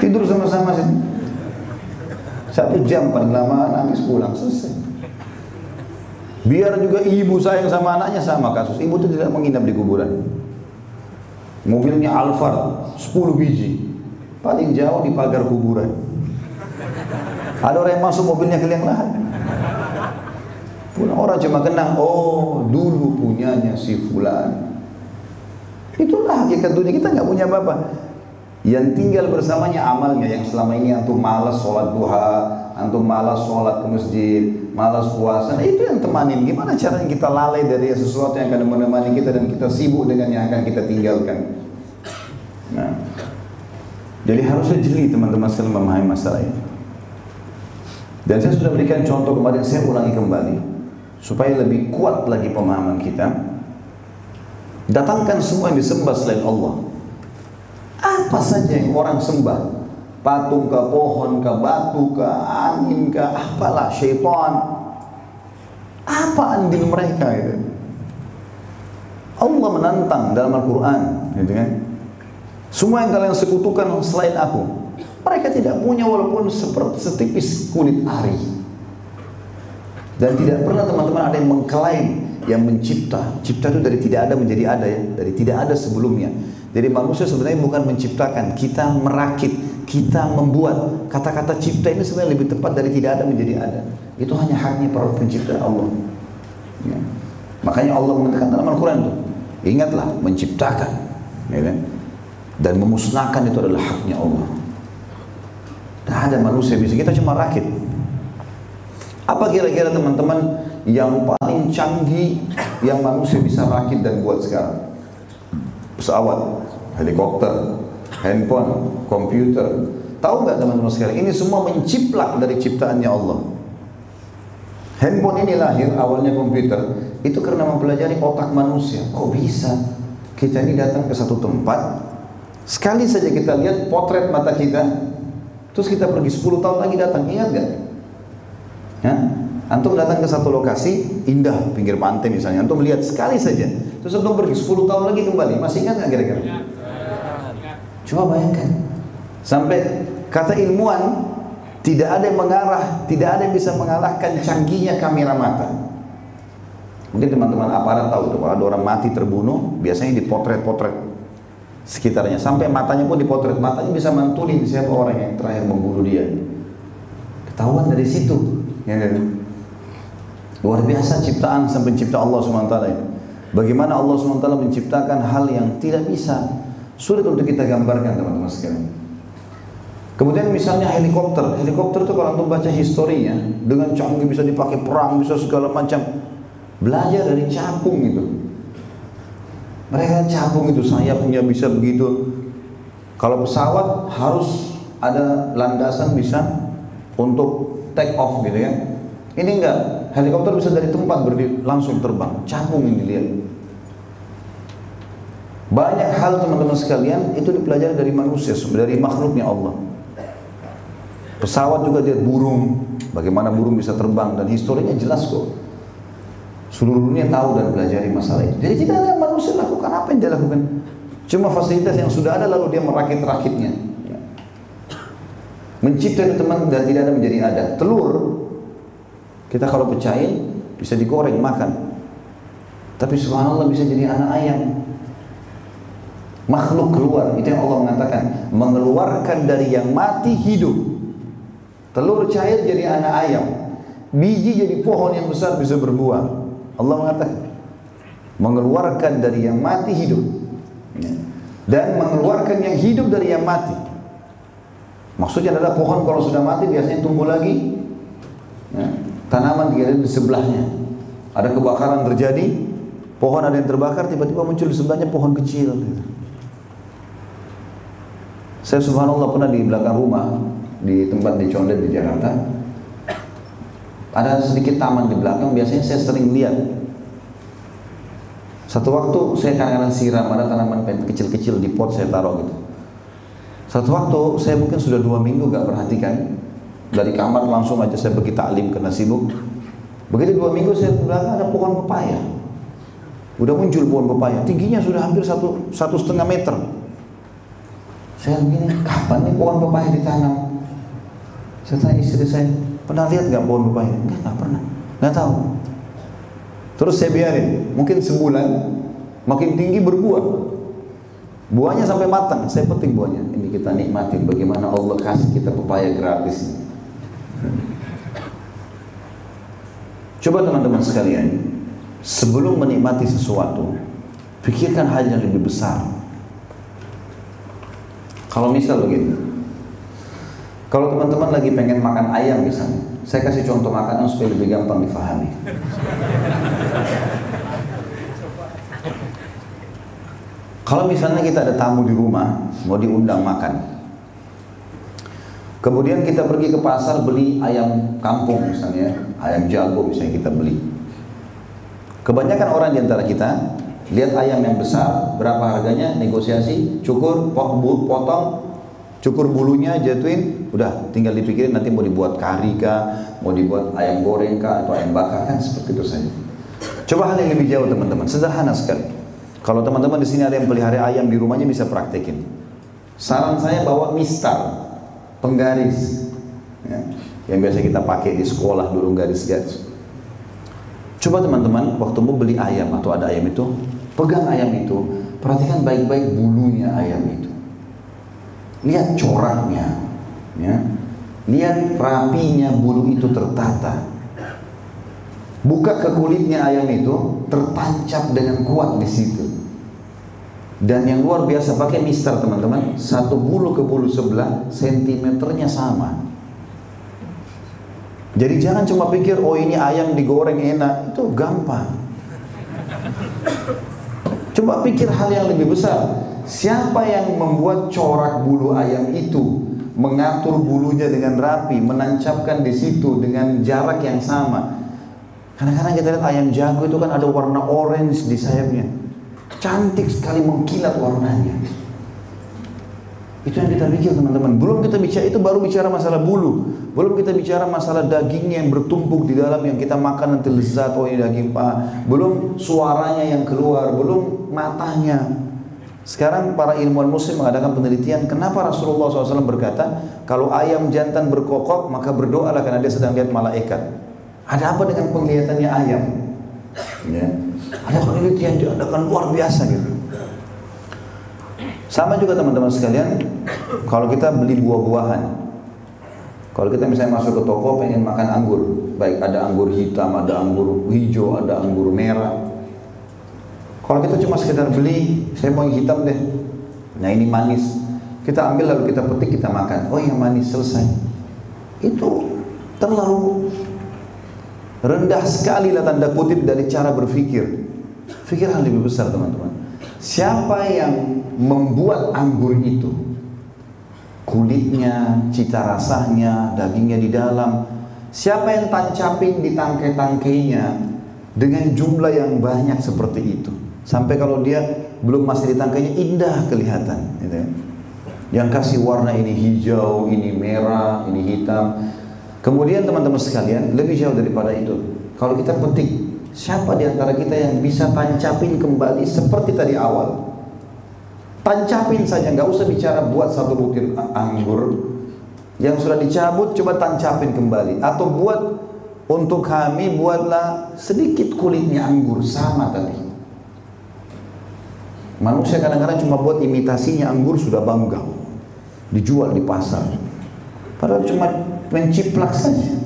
Tidur sama-sama sih. Satu jam paling lama nangis pulang selesai. Biar juga ibu sayang sama anaknya sama kasus. Ibu itu tidak menginap di kuburan. Mobilnya Alphard 10 biji Paling jauh di pagar kuburan. Ada orang yang masuk mobilnya ke liang lahat. Pulang orang cuma kenang, oh dulu punyanya si fulan. Itulah hakikat dunia kita nggak punya apa-apa. Yang tinggal bersamanya amalnya yang selama ini antum malas sholat duha, antum malas sholat ke masjid, malas puasa. Nah, itu yang temanin. Gimana caranya kita lalai dari sesuatu yang akan menemani kita dan kita sibuk dengan yang akan kita tinggalkan. Nah, jadi harusnya jeli teman-teman sekalian memahami masalah ini. Dan saya sudah berikan contoh kemarin, saya ulangi kembali. Supaya lebih kuat lagi pemahaman kita. Datangkan semua yang disembah selain Allah. Apa saja yang orang sembah. Patung ke pohon ke batu ke angin ke apalah syaitan. Apa andil mereka itu? Allah menantang dalam Al-Quran. Gitu kan? Semua yang kalian sekutukan selain aku, mereka tidak punya walaupun seperti setipis kulit ari. Dan tidak pernah teman-teman ada yang mengklaim yang mencipta. Cipta itu dari tidak ada menjadi ada ya, dari tidak ada sebelumnya. Jadi manusia sebenarnya bukan menciptakan, kita merakit, kita membuat. Kata-kata cipta ini sebenarnya lebih tepat dari tidak ada menjadi ada. Itu hanya haknya para pencipta Allah. Ya. Makanya Allah mengatakan dalam Al-Quran itu, ingatlah menciptakan. Ya kan? dan memusnahkan itu adalah haknya Allah. Tak ada manusia bisa, kita cuma rakit. Apa kira-kira teman-teman yang paling canggih yang manusia bisa rakit dan buat sekarang? Pesawat, helikopter, handphone, komputer. Tahu nggak teman-teman sekarang? Ini semua menciplak dari ciptaannya Allah. Handphone ini lahir awalnya komputer itu karena mempelajari otak manusia. Kok bisa kita ini datang ke satu tempat Sekali saja kita lihat potret mata kita, terus kita pergi 10 tahun lagi datang, ingat gak? Ya? Antum datang ke satu lokasi indah pinggir pantai misalnya, antum melihat sekali saja, terus antum pergi 10 tahun lagi kembali, masih ingat nggak kira-kira? Coba bayangkan, sampai kata ilmuwan tidak ada yang mengarah, tidak ada yang bisa mengalahkan canggihnya kamera mata. Mungkin teman-teman aparat tahu kalau ada orang mati terbunuh, biasanya dipotret-potret sekitarnya sampai matanya pun dipotret matanya bisa mantulin siapa orang yang terakhir membunuh dia ketahuan dari situ ya, kan? luar biasa ciptaan sang pencipta Allah swt bagaimana Allah swt menciptakan hal yang tidak bisa sulit untuk kita gambarkan teman-teman sekalian Kemudian misalnya helikopter, helikopter itu kalau untuk baca historinya dengan canggih bisa dipakai perang, bisa segala macam. Belajar dari capung itu. Mereka capung itu saya punya bisa begitu. Kalau pesawat harus ada landasan bisa untuk take off gitu ya. Ini enggak, helikopter bisa dari tempat berdiri langsung terbang. Capung ini lihat. Banyak hal teman-teman sekalian itu dipelajari dari manusia, dari makhluknya Allah. Pesawat juga lihat burung, bagaimana burung bisa terbang dan historinya jelas kok. Seluruh dunia tahu dan pelajari masalah itu. Jadi tidak ada manusia lakukan apa yang dia lakukan. Cuma fasilitas yang sudah ada lalu dia merakit-rakitnya. Mencipta itu teman dan tidak ada menjadi ada. Telur kita kalau pecahin bisa digoreng makan. Tapi subhanallah bisa jadi anak ayam. Makhluk keluar, itu yang Allah mengatakan, mengeluarkan dari yang mati hidup. Telur cair jadi anak ayam. Biji jadi pohon yang besar bisa berbuah. Allah mengatakan mengeluarkan dari yang mati hidup. Ya. Dan mengeluarkan yang hidup dari yang mati. Maksudnya adalah pohon kalau sudah mati biasanya tumbuh lagi. Ya. Tanaman di sebelahnya. Ada kebakaran terjadi, pohon ada yang terbakar, tiba-tiba muncul di sebelahnya pohon kecil. Saya subhanallah pernah di belakang rumah di tempat di Condet di Jakarta. Ada sedikit taman di belakang biasanya saya sering lihat. Satu waktu saya kadang-kadang siram ada tanaman kecil-kecil di pot saya taruh gitu. Satu waktu saya mungkin sudah dua minggu gak perhatikan. Dari kamar langsung aja saya pergi taklim karena sibuk. Begitu dua minggu saya ke belakang ada pohon pepaya. Udah muncul pohon pepaya. Tingginya sudah hampir satu satu setengah meter saya begini kapan nih pohon pepaya ditanam saya tanya istri saya, pernah lihat nggak pohon pepaya? Enggak, nggak pernah. Nggak tahu. Terus saya biarin, mungkin sebulan makin tinggi berbuah. Buahnya sampai matang, saya petik buahnya. Ini kita nikmatin bagaimana Allah kasih kita pepaya gratis. Coba teman-teman sekalian, sebelum menikmati sesuatu, pikirkan hal yang lebih besar. Kalau misal begini, kalau teman-teman lagi pengen makan ayam misalnya, saya kasih contoh makanan supaya lebih gampang difahami. Kalau misalnya kita ada tamu di rumah, mau diundang makan. Kemudian kita pergi ke pasar beli ayam kampung misalnya, ayam jago misalnya kita beli. Kebanyakan orang di antara kita lihat ayam yang besar, berapa harganya, negosiasi, cukur, potong, Cukur bulunya, jatuhin, udah tinggal dipikirin nanti mau dibuat kari kah, mau dibuat ayam goreng kah, atau ayam bakar kan seperti itu saja. Coba hal yang lebih jauh teman-teman, sederhana sekali. Kalau teman-teman di sini ada yang pelihara ayam di rumahnya bisa praktekin. Saran saya bawa mistar, penggaris, ya, yang biasa kita pakai di sekolah dulu garis-garis. Coba teman-teman waktu mau beli ayam atau ada ayam itu, pegang ayam itu, perhatikan baik-baik bulunya ayam itu. Lihat coraknya ya. Lihat rapinya bulu itu tertata. Buka ke kulitnya ayam itu tertancap dengan kuat di situ. Dan yang luar biasa pakai mister teman-teman. Satu bulu ke bulu sebelah sentimeternya sama. Jadi jangan cuma pikir oh ini ayam digoreng enak. Itu gampang coba pikir hal yang lebih besar Siapa yang membuat corak bulu ayam itu, mengatur bulunya dengan rapi, menancapkan di situ dengan jarak yang sama. Kadang-kadang kita lihat ayam jago itu kan ada warna orange di sayapnya. Cantik sekali mengkilat warnanya. Itu yang kita pikir teman-teman. Belum kita bicara itu baru bicara masalah bulu. Belum kita bicara masalah dagingnya yang bertumpuk di dalam yang kita makan nanti lezat oh ini daging pak. Belum suaranya yang keluar, belum matanya. Sekarang para ilmuwan muslim mengadakan penelitian kenapa Rasulullah SAW berkata kalau ayam jantan berkokok maka berdoalah karena dia sedang lihat malaikat. Ada apa dengan penglihatannya ayam? Ya. Ada penelitian diadakan luar biasa gitu. Sama juga teman-teman sekalian, kalau kita beli buah-buahan, kalau kita misalnya masuk ke toko pengen makan anggur, baik ada anggur hitam, ada anggur hijau, ada anggur merah, kalau kita cuma sekedar beli, saya mau yang hitam deh. Nah ini manis. Kita ambil lalu kita petik, kita makan. Oh yang manis selesai. Itu terlalu rendah sekali lah tanda kutip dari cara berpikir. Pikir hal lebih besar teman-teman. Siapa yang membuat anggur itu? Kulitnya, cita rasanya, dagingnya di dalam. Siapa yang tancapin di tangkai-tangkainya dengan jumlah yang banyak seperti itu? Sampai kalau dia belum masih di tangkainya indah kelihatan. Gitu ya. Yang kasih warna ini hijau, ini merah, ini hitam. Kemudian teman-teman sekalian, lebih jauh daripada itu. Kalau kita petik, siapa di antara kita yang bisa tancapin kembali seperti tadi awal? Tancapin saja, nggak usah bicara buat satu butir anggur yang sudah dicabut, coba tancapin kembali. Atau buat untuk kami buatlah sedikit kulitnya anggur sama tadi. Manusia kadang-kadang cuma buat imitasinya anggur sudah bangga dijual di pasar. Padahal cuma menciplak saja.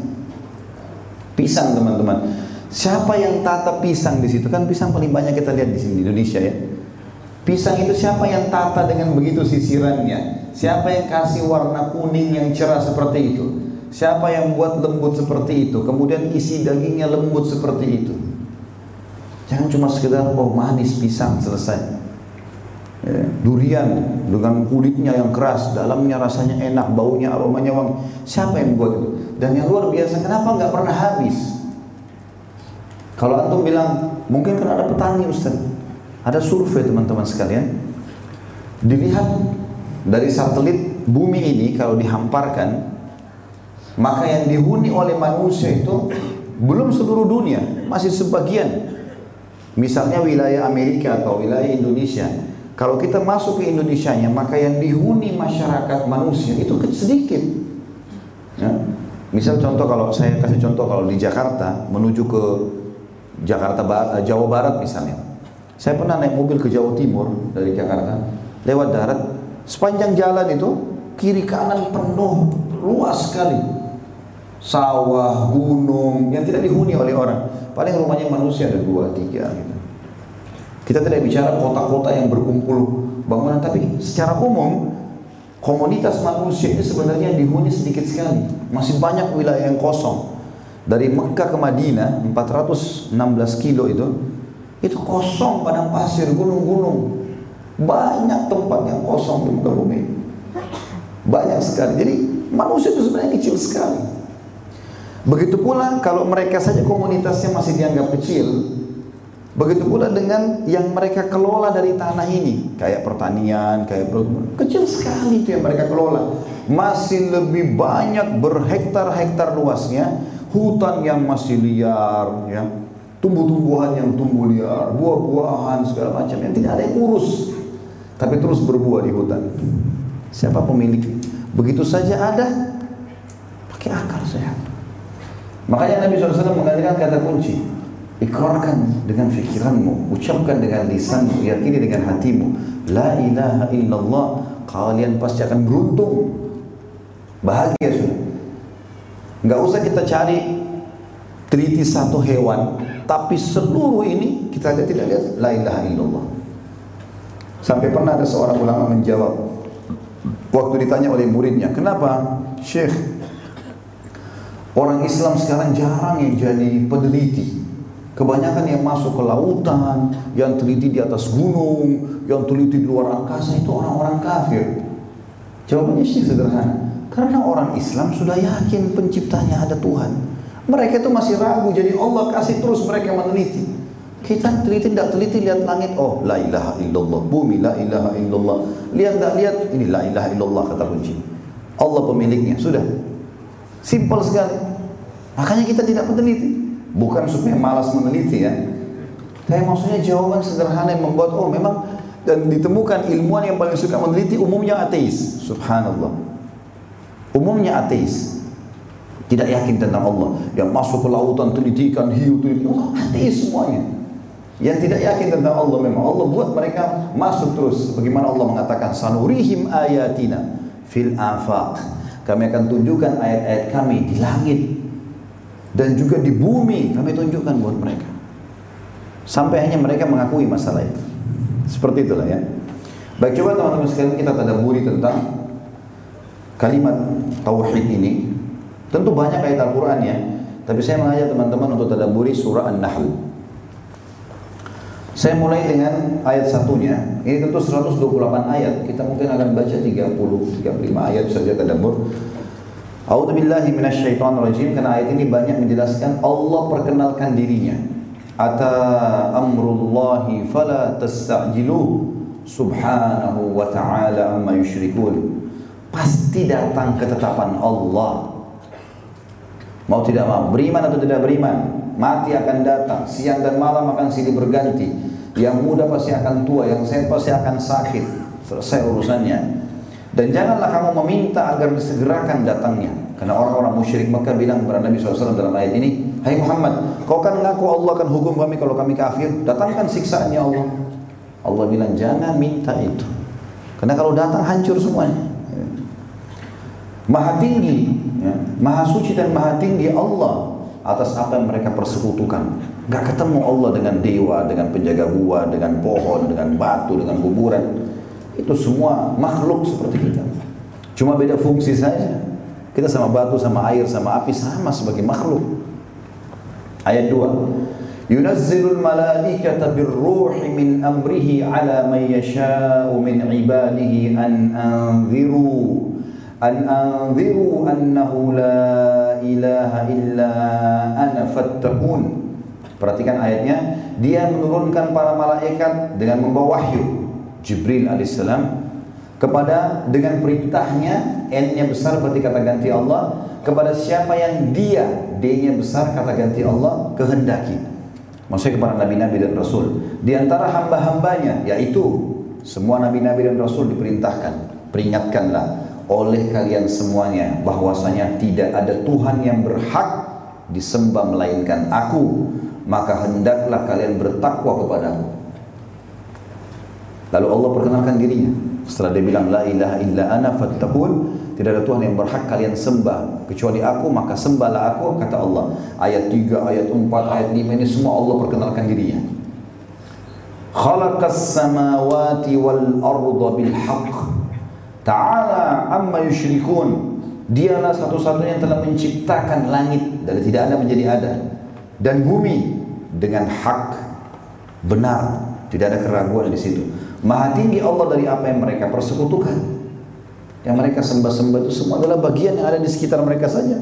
Pisang teman-teman. Siapa yang tata pisang di situ? Kan pisang paling banyak kita lihat di sini di Indonesia ya. Pisang itu siapa yang tata dengan begitu sisirannya? Siapa yang kasih warna kuning yang cerah seperti itu? Siapa yang buat lembut seperti itu? Kemudian isi dagingnya lembut seperti itu. Jangan cuma sekedar oh manis pisang selesai ya, durian dengan kulitnya yang keras, dalamnya rasanya enak, baunya aromanya wangi. Siapa yang buat itu? Dan yang luar biasa, kenapa nggak pernah habis? Kalau antum bilang, mungkin kan ada petani Ustaz. Ada survei teman-teman sekalian. Dilihat dari satelit bumi ini kalau dihamparkan, maka yang dihuni oleh manusia itu belum seluruh dunia, masih sebagian. Misalnya wilayah Amerika atau wilayah Indonesia, kalau kita masuk ke Indonesia nya, maka yang dihuni masyarakat manusia itu sedikit. Ya. Misal contoh kalau saya kasih contoh kalau di Jakarta menuju ke Jakarta eh, Jawa Barat misalnya. Saya pernah naik mobil ke Jawa Timur dari Jakarta, lewat darat, sepanjang jalan itu kiri kanan penuh luas sekali. Sawah, gunung yang tidak dihuni oleh orang. Paling rumahnya manusia ada dua, tiga gitu. Kita tidak bicara kota-kota yang berkumpul bangunan, tapi secara umum komunitas manusia ini sebenarnya dihuni sedikit sekali. Masih banyak wilayah yang kosong. Dari Mekah ke Madinah 416 kilo itu itu kosong padang pasir, gunung-gunung. Banyak tempat yang kosong di muka bumi. Banyak sekali. Jadi manusia itu sebenarnya kecil sekali. Begitu pula kalau mereka saja komunitasnya masih dianggap kecil, Begitu pula dengan yang mereka kelola dari tanah ini, kayak pertanian, kayak kecil sekali itu yang mereka kelola. Masih lebih banyak berhektar-hektar luasnya hutan yang masih liar, ya, tumbuh-tumbuhan yang tumbuh liar, buah-buahan segala macam yang tidak ada yang urus, tapi terus berbuah di hutan. Siapa pemilik? Begitu saja ada, pakai akal sehat. Makanya Nabi SAW mengatakan kata kunci, Ikrarkan dengan fikiranmu, ucapkan dengan lisanmu, yakini dengan hatimu. La ilaha illallah, kalian pasti akan beruntung. Bahagia sudah. Enggak usah kita cari teliti satu hewan, tapi seluruh ini kita lihat tidak lihat la ilaha illallah. Sampai pernah ada seorang ulama menjawab waktu ditanya oleh muridnya, "Kenapa, Syekh? Orang Islam sekarang jarang yang jadi peneliti." Kebanyakan yang masuk ke lautan, yang teliti di atas gunung, yang teliti di luar angkasa itu orang-orang kafir. Jawabannya sih sederhana. Karena orang Islam sudah yakin penciptanya ada Tuhan. Mereka itu masih ragu, jadi Allah kasih terus mereka meneliti. Kita teliti tidak teliti lihat langit, oh la ilaha illallah, bumi la ilaha illallah. Lihat tidak lihat, ini la ilaha illallah kata kunci. Allah pemiliknya, sudah. Simpel sekali. Makanya kita tidak meneliti. Bukan supaya malas meneliti ya. Tapi maksudnya jawaban sederhana yang membuat oh memang dan ditemukan ilmuwan yang paling suka meneliti umumnya ateis. Subhanallah. Umumnya ateis. Tidak yakin tentang Allah. Yang masuk ke lautan telitikan hiu teliti. Oh, ateis semuanya. Yang tidak yakin tentang Allah memang Allah buat mereka masuk terus. Bagaimana Allah mengatakan sanurihim ayatina fil afaq. Kami akan tunjukkan ayat-ayat kami di langit dan juga di bumi kami tunjukkan buat mereka. Sampai hanya mereka mengakui masalah itu. Seperti itulah ya. Baik coba teman-teman sekalian kita tadaburi tentang kalimat tauhid ini. Tentu banyak ayat Al-Qur'an ya, tapi saya mengajak teman-teman untuk tadaburi surah An-Nahl. Saya mulai dengan ayat satunya. Ini tentu 128 ayat. Kita mungkin akan baca 30, 35 ayat saja tadabur. A'udzubillahi minasyaitonirrajim karena ayat ini banyak menjelaskan Allah perkenalkan dirinya. Ata amrullahi fala tasta'jilu subhanahu wa ta'ala amma yushrikun. Pasti datang ketetapan Allah. Mau tidak mau, beriman atau tidak beriman, mati akan datang, siang dan malam akan silih berganti. Yang muda pasti akan tua, yang sehat pasti akan sakit. Selesai urusannya. Dan janganlah kamu meminta agar disegerakan datangnya. Karena orang-orang musyrik Mekah bilang kepada Nabi SAW dalam ayat ini, Hai Muhammad, kau kan ngaku Allah akan hukum kami kalau kami kafir, datangkan siksaannya Allah. Allah bilang jangan minta itu. Karena kalau datang hancur semuanya. Maha tinggi, ya, maha suci dan maha tinggi Allah atas apa yang mereka persekutukan. Gak ketemu Allah dengan dewa, dengan penjaga gua, dengan pohon, dengan batu, dengan kuburan. Itu semua makhluk seperti kita. Cuma beda fungsi saja. Kita sama batu, sama air, sama api sama sebagai makhluk. Ayat 2. Yunazzilul malaikata birruhi min amrihi ala man yasha'u min ibadihi an anziru an anziru annahu la ilaha illa ana fattaqun. Perhatikan ayatnya, dia menurunkan para malaikat dengan membawa wahyu. Jibril alaihissalam. Kepada dengan perintahnya N-nya besar berarti kata ganti Allah. Kepada siapa yang dia D-nya besar kata ganti Allah kehendaki. Maksudnya kepada nabi-nabi dan rasul. Di antara hamba-hambanya yaitu semua nabi-nabi dan rasul diperintahkan peringatkanlah oleh kalian semuanya bahwasanya tidak ada Tuhan yang berhak disembah melainkan aku maka hendaklah kalian bertakwa kepadaku lalu Allah perkenalkan dirinya. Setelah dia bilang la ilaha illa ana fattaqun tidak ada Tuhan yang berhak kalian sembah. Kecuali aku maka sembahlah aku kata Allah. Ayat 3 ayat 4 ayat 5 ini semua Allah perkenalkan dirinya. Khalaqas samawati wal arda bil haqq Ta'ala amma yushrikun. Dialah satu-satunya yang telah menciptakan langit dari tidak ada menjadi ada dan bumi dengan hak benar, tidak ada keraguan di situ. Maha tinggi Allah dari apa yang mereka persekutukan. Yang mereka sembah-sembah itu semua adalah bagian yang ada di sekitar mereka saja.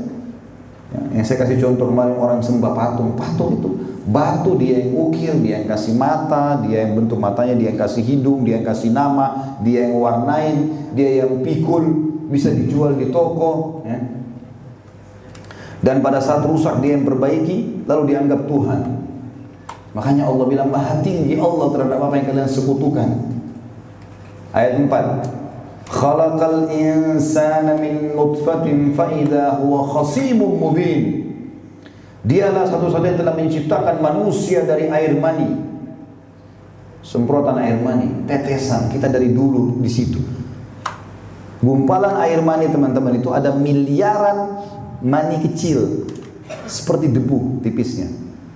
Ya, yang saya kasih contoh kemarin orang sembah patung, patung itu batu dia yang ukir, dia yang kasih mata, dia yang bentuk matanya, dia yang kasih hidung, dia yang kasih nama, dia yang warnain, dia yang pikul, bisa dijual di toko. Ya. Dan pada saat rusak dia yang perbaiki, lalu dianggap Tuhan. Makanya Allah bilang maha tinggi Allah terhadap apa yang kalian sekutukan. Ayat 4. Khalaqal insana min nutfatin fa idza huwa khasimun mubin. Dialah satu-satunya yang telah menciptakan manusia dari air mani. Semprotan air mani, tetesan kita dari dulu di situ. Gumpalan air mani teman-teman itu ada miliaran mani kecil seperti debu tipisnya.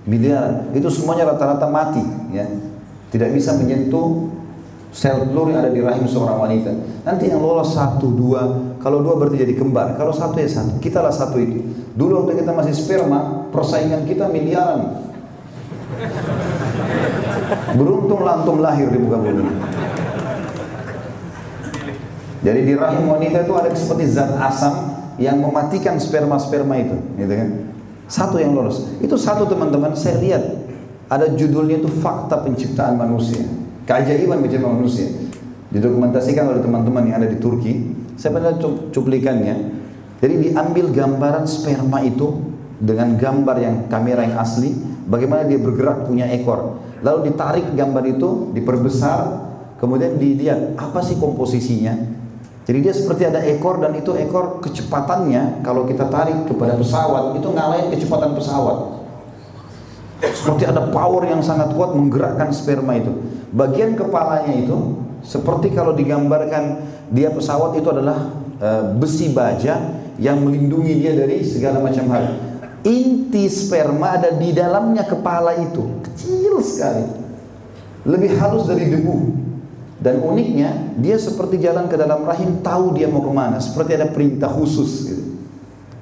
Miliaran. Itu semuanya rata-rata mati ya. Tidak bisa menyentuh sel telur yang ada di rahim seorang wanita. Nanti yang lolos satu, dua, kalau dua berarti jadi kembar, kalau satu ya satu. Kita lah satu itu. Dulu waktu kita masih sperma, persaingan kita miliaran. Beruntung lantum lahir di muka bumi. Jadi di rahim wanita itu ada seperti zat asam yang mematikan sperma-sperma itu, gitu kan? Satu yang lolos. Itu satu teman-teman, saya lihat ada judulnya itu fakta penciptaan manusia. Keajaiban penciptaan manusia. Didokumentasikan oleh teman-teman yang ada di Turki. Saya pernah cuplikannya. Jadi diambil gambaran sperma itu dengan gambar yang kamera yang asli, bagaimana dia bergerak punya ekor. Lalu ditarik gambar itu, diperbesar, kemudian dilihat apa sih komposisinya. Jadi dia seperti ada ekor dan itu ekor kecepatannya kalau kita tarik kepada pesawat itu ngalahin kecepatan pesawat. Seperti ada power yang sangat kuat menggerakkan sperma itu. Bagian kepalanya itu seperti kalau digambarkan dia pesawat itu adalah e, besi baja yang melindungi dia dari segala macam hal. Inti sperma ada di dalamnya kepala itu, kecil sekali. Lebih halus dari debu. Dan uniknya, dia seperti jalan ke dalam rahim, tahu dia mau ke mana. Seperti ada perintah khusus. Gitu.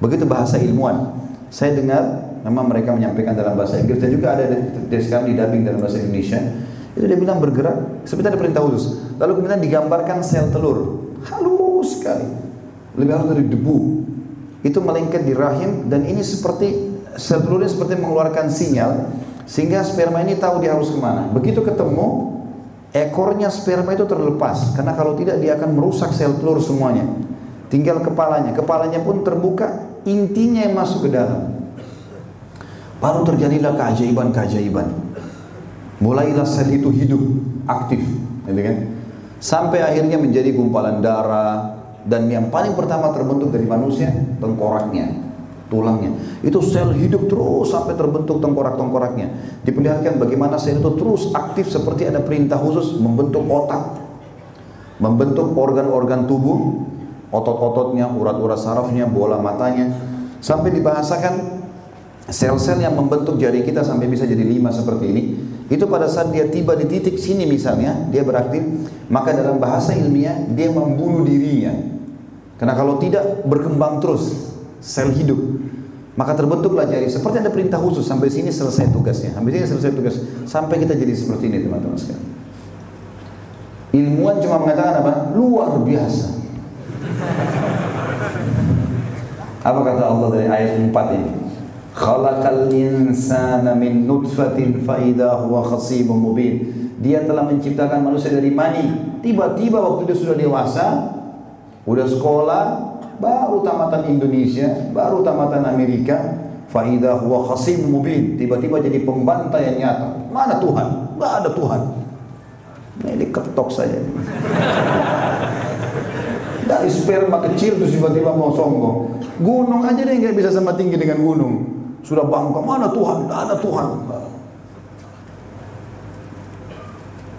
Begitu bahasa ilmuwan. Saya dengar, memang mereka menyampaikan dalam bahasa Inggris, dan juga ada di, sekarang di dubbing dalam bahasa Indonesia. Itu dia bilang bergerak, seperti ada perintah khusus. Lalu kemudian digambarkan sel telur. Halus sekali. Lebih halus dari debu itu melengket di rahim dan ini seperti sel telurnya seperti mengeluarkan sinyal sehingga sperma ini tahu dia harus ke mana. Begitu ketemu ekornya sperma itu terlepas karena kalau tidak dia akan merusak sel telur semuanya tinggal kepalanya kepalanya pun terbuka intinya yang masuk ke dalam baru terjadilah keajaiban-keajaiban mulailah sel itu hidup aktif gitu kan sampai akhirnya menjadi gumpalan darah dan yang paling pertama terbentuk dari manusia tengkoraknya tulangnya. Itu sel hidup terus sampai terbentuk tengkorak-tengkoraknya. Diperlihatkan bagaimana sel itu terus aktif seperti ada perintah khusus membentuk otak, membentuk organ-organ tubuh, otot-ototnya, urat-urat sarafnya, bola matanya, sampai dibahasakan sel-sel yang membentuk jari kita sampai bisa jadi lima seperti ini. Itu pada saat dia tiba di titik sini misalnya, dia beraktif, maka dalam bahasa ilmiah dia membunuh dirinya. Karena kalau tidak berkembang terus, sel hidup. Maka terbentuklah jari. Seperti ada perintah khusus sampai sini selesai tugasnya. Sampai sini selesai tugas. Sampai kita jadi seperti ini teman-teman sekalian. Ilmuwan cuma mengatakan apa? Luar biasa. Apa kata Allah dari ayat 4 ini? Khalaqal insana min nutfatin fa idza huwa khasimun mubin. Dia telah menciptakan manusia dari mani. Tiba-tiba waktu dia sudah dewasa, udah sekolah, baru tamatan Indonesia, baru tamatan Amerika, faida huwa khasim mubin, tiba-tiba jadi pembantai yang nyata. Mana Tuhan? Gak ada Tuhan. Ini ketok saja. Dari sperma kecil terus tiba-tiba mau sombong. Gunung aja deh nggak bisa sama tinggi dengan gunung. Sudah bangga, mana Tuhan? Gak ada Tuhan.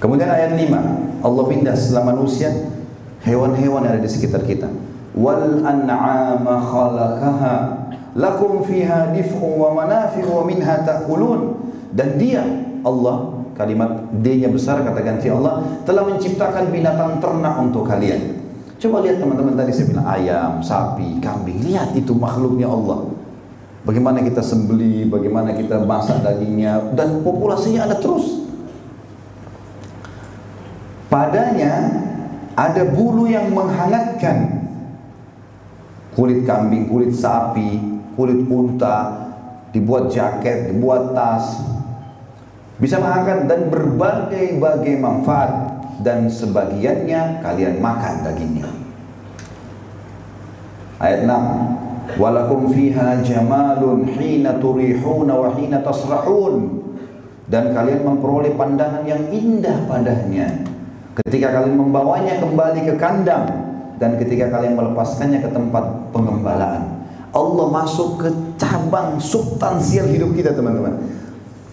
Kemudian ayat 5, Allah pindah setelah manusia, hewan-hewan yang ada di sekitar kita wal an'ama khalaqaha lakum fiha dif'un wa manafi'u wa minha ta'kulun dan dia Allah kalimat D-nya besar kata ganti Allah telah menciptakan binatang ternak untuk kalian coba lihat teman-teman tadi saya bilang ayam, sapi, kambing lihat itu makhluknya Allah bagaimana kita sembeli, bagaimana kita masak dagingnya dan populasinya ada terus padanya ada bulu yang menghangatkan kulit kambing, kulit sapi, kulit unta, dibuat jaket, dibuat tas. Bisa mengangkat dan berbagai-bagai manfaat dan sebagiannya kalian makan dagingnya. Ayat 6 Walakum fiha jamalun hina turihuna wa hina tasrahun dan kalian memperoleh pandangan yang indah padanya ketika kalian membawanya kembali ke kandang dan ketika kalian melepaskannya ke tempat pengembalaan. Allah masuk ke cabang substansial hidup kita teman-teman.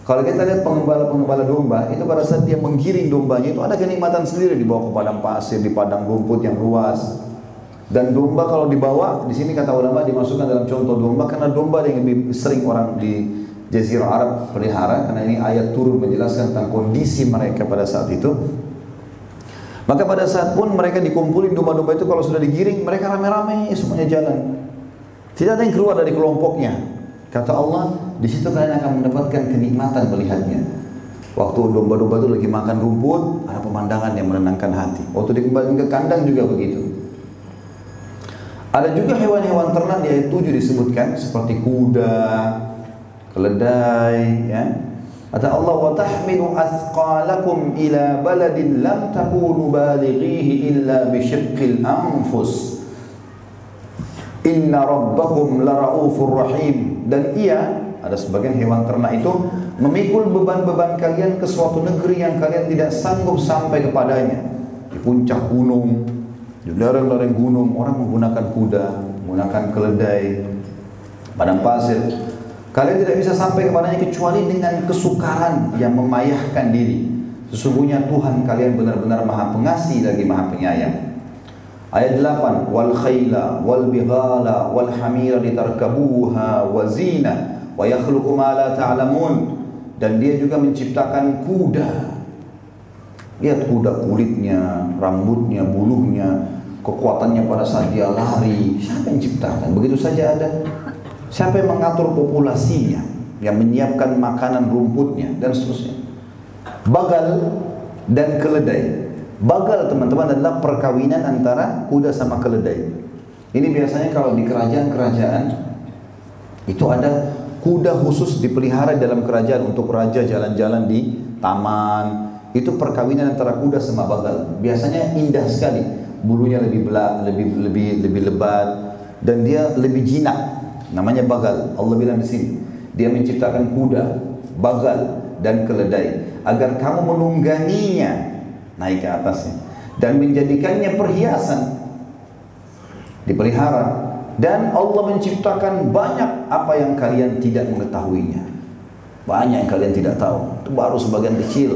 Kalau kita lihat pengembala-pengembala domba, itu pada saat dia menggiring dombanya itu ada kenikmatan sendiri dibawa ke padang pasir, di padang rumput yang luas. Dan domba kalau dibawa, di sini kata ulama dimasukkan dalam contoh domba karena domba yang lebih sering orang di Jazirah Arab pelihara karena ini ayat turun menjelaskan tentang kondisi mereka pada saat itu. Maka pada saat pun mereka dikumpulin domba-domba itu kalau sudah digiring mereka rame-rame semuanya jalan. Tidak ada yang keluar dari kelompoknya. Kata Allah, di situ kalian akan mendapatkan kenikmatan melihatnya. Waktu domba-domba itu lagi makan rumput, ada pemandangan yang menenangkan hati. Waktu dikembalikan ke kandang juga begitu. Ada juga hewan-hewan ternak ayat 7 disebutkan seperti kuda, keledai, ya, Kata Allah wa tahmilu athqalakum ila baladin lam takunu balighihi illa bi syiqqil anfus. Inna rabbakum laraufur rahim. Dan ia ada sebagian hewan ternak itu memikul beban-beban kalian ke suatu negeri yang kalian tidak sanggup sampai kepadanya. Di puncak gunung di lereng-lereng gunung orang menggunakan kuda menggunakan keledai padang pasir Kalian tidak bisa sampai kepadanya kecuali dengan kesukaran yang memayahkan diri. Sesungguhnya Tuhan kalian benar-benar maha pengasih lagi maha penyayang. Ayat 8 wal khayla wal bighala wal hamira litarkabuha wa zina wa yakhluqu ma la ta'lamun dan dia juga menciptakan kuda. Lihat kuda kulitnya, rambutnya, bulunya, kekuatannya pada saat dia lari. Siapa yang ciptakan? Begitu saja ada. Siapa yang mengatur populasinya, yang menyiapkan makanan rumputnya dan seterusnya. Bagal dan keledai. Bagal teman-teman adalah perkawinan antara kuda sama keledai. Ini biasanya kalau di kerajaan-kerajaan itu ada kuda khusus dipelihara dalam kerajaan untuk raja jalan-jalan di taman, itu perkawinan antara kuda sama bagal. Biasanya indah sekali, bulunya lebih belak, lebih lebih lebih lebat dan dia lebih jinak. Namanya bagal. Allah bilang di sini, dia menciptakan kuda, bagal dan keledai agar kamu menungganginya naik ke atasnya dan menjadikannya perhiasan dipelihara dan Allah menciptakan banyak apa yang kalian tidak mengetahuinya banyak yang kalian tidak tahu itu baru sebagian kecil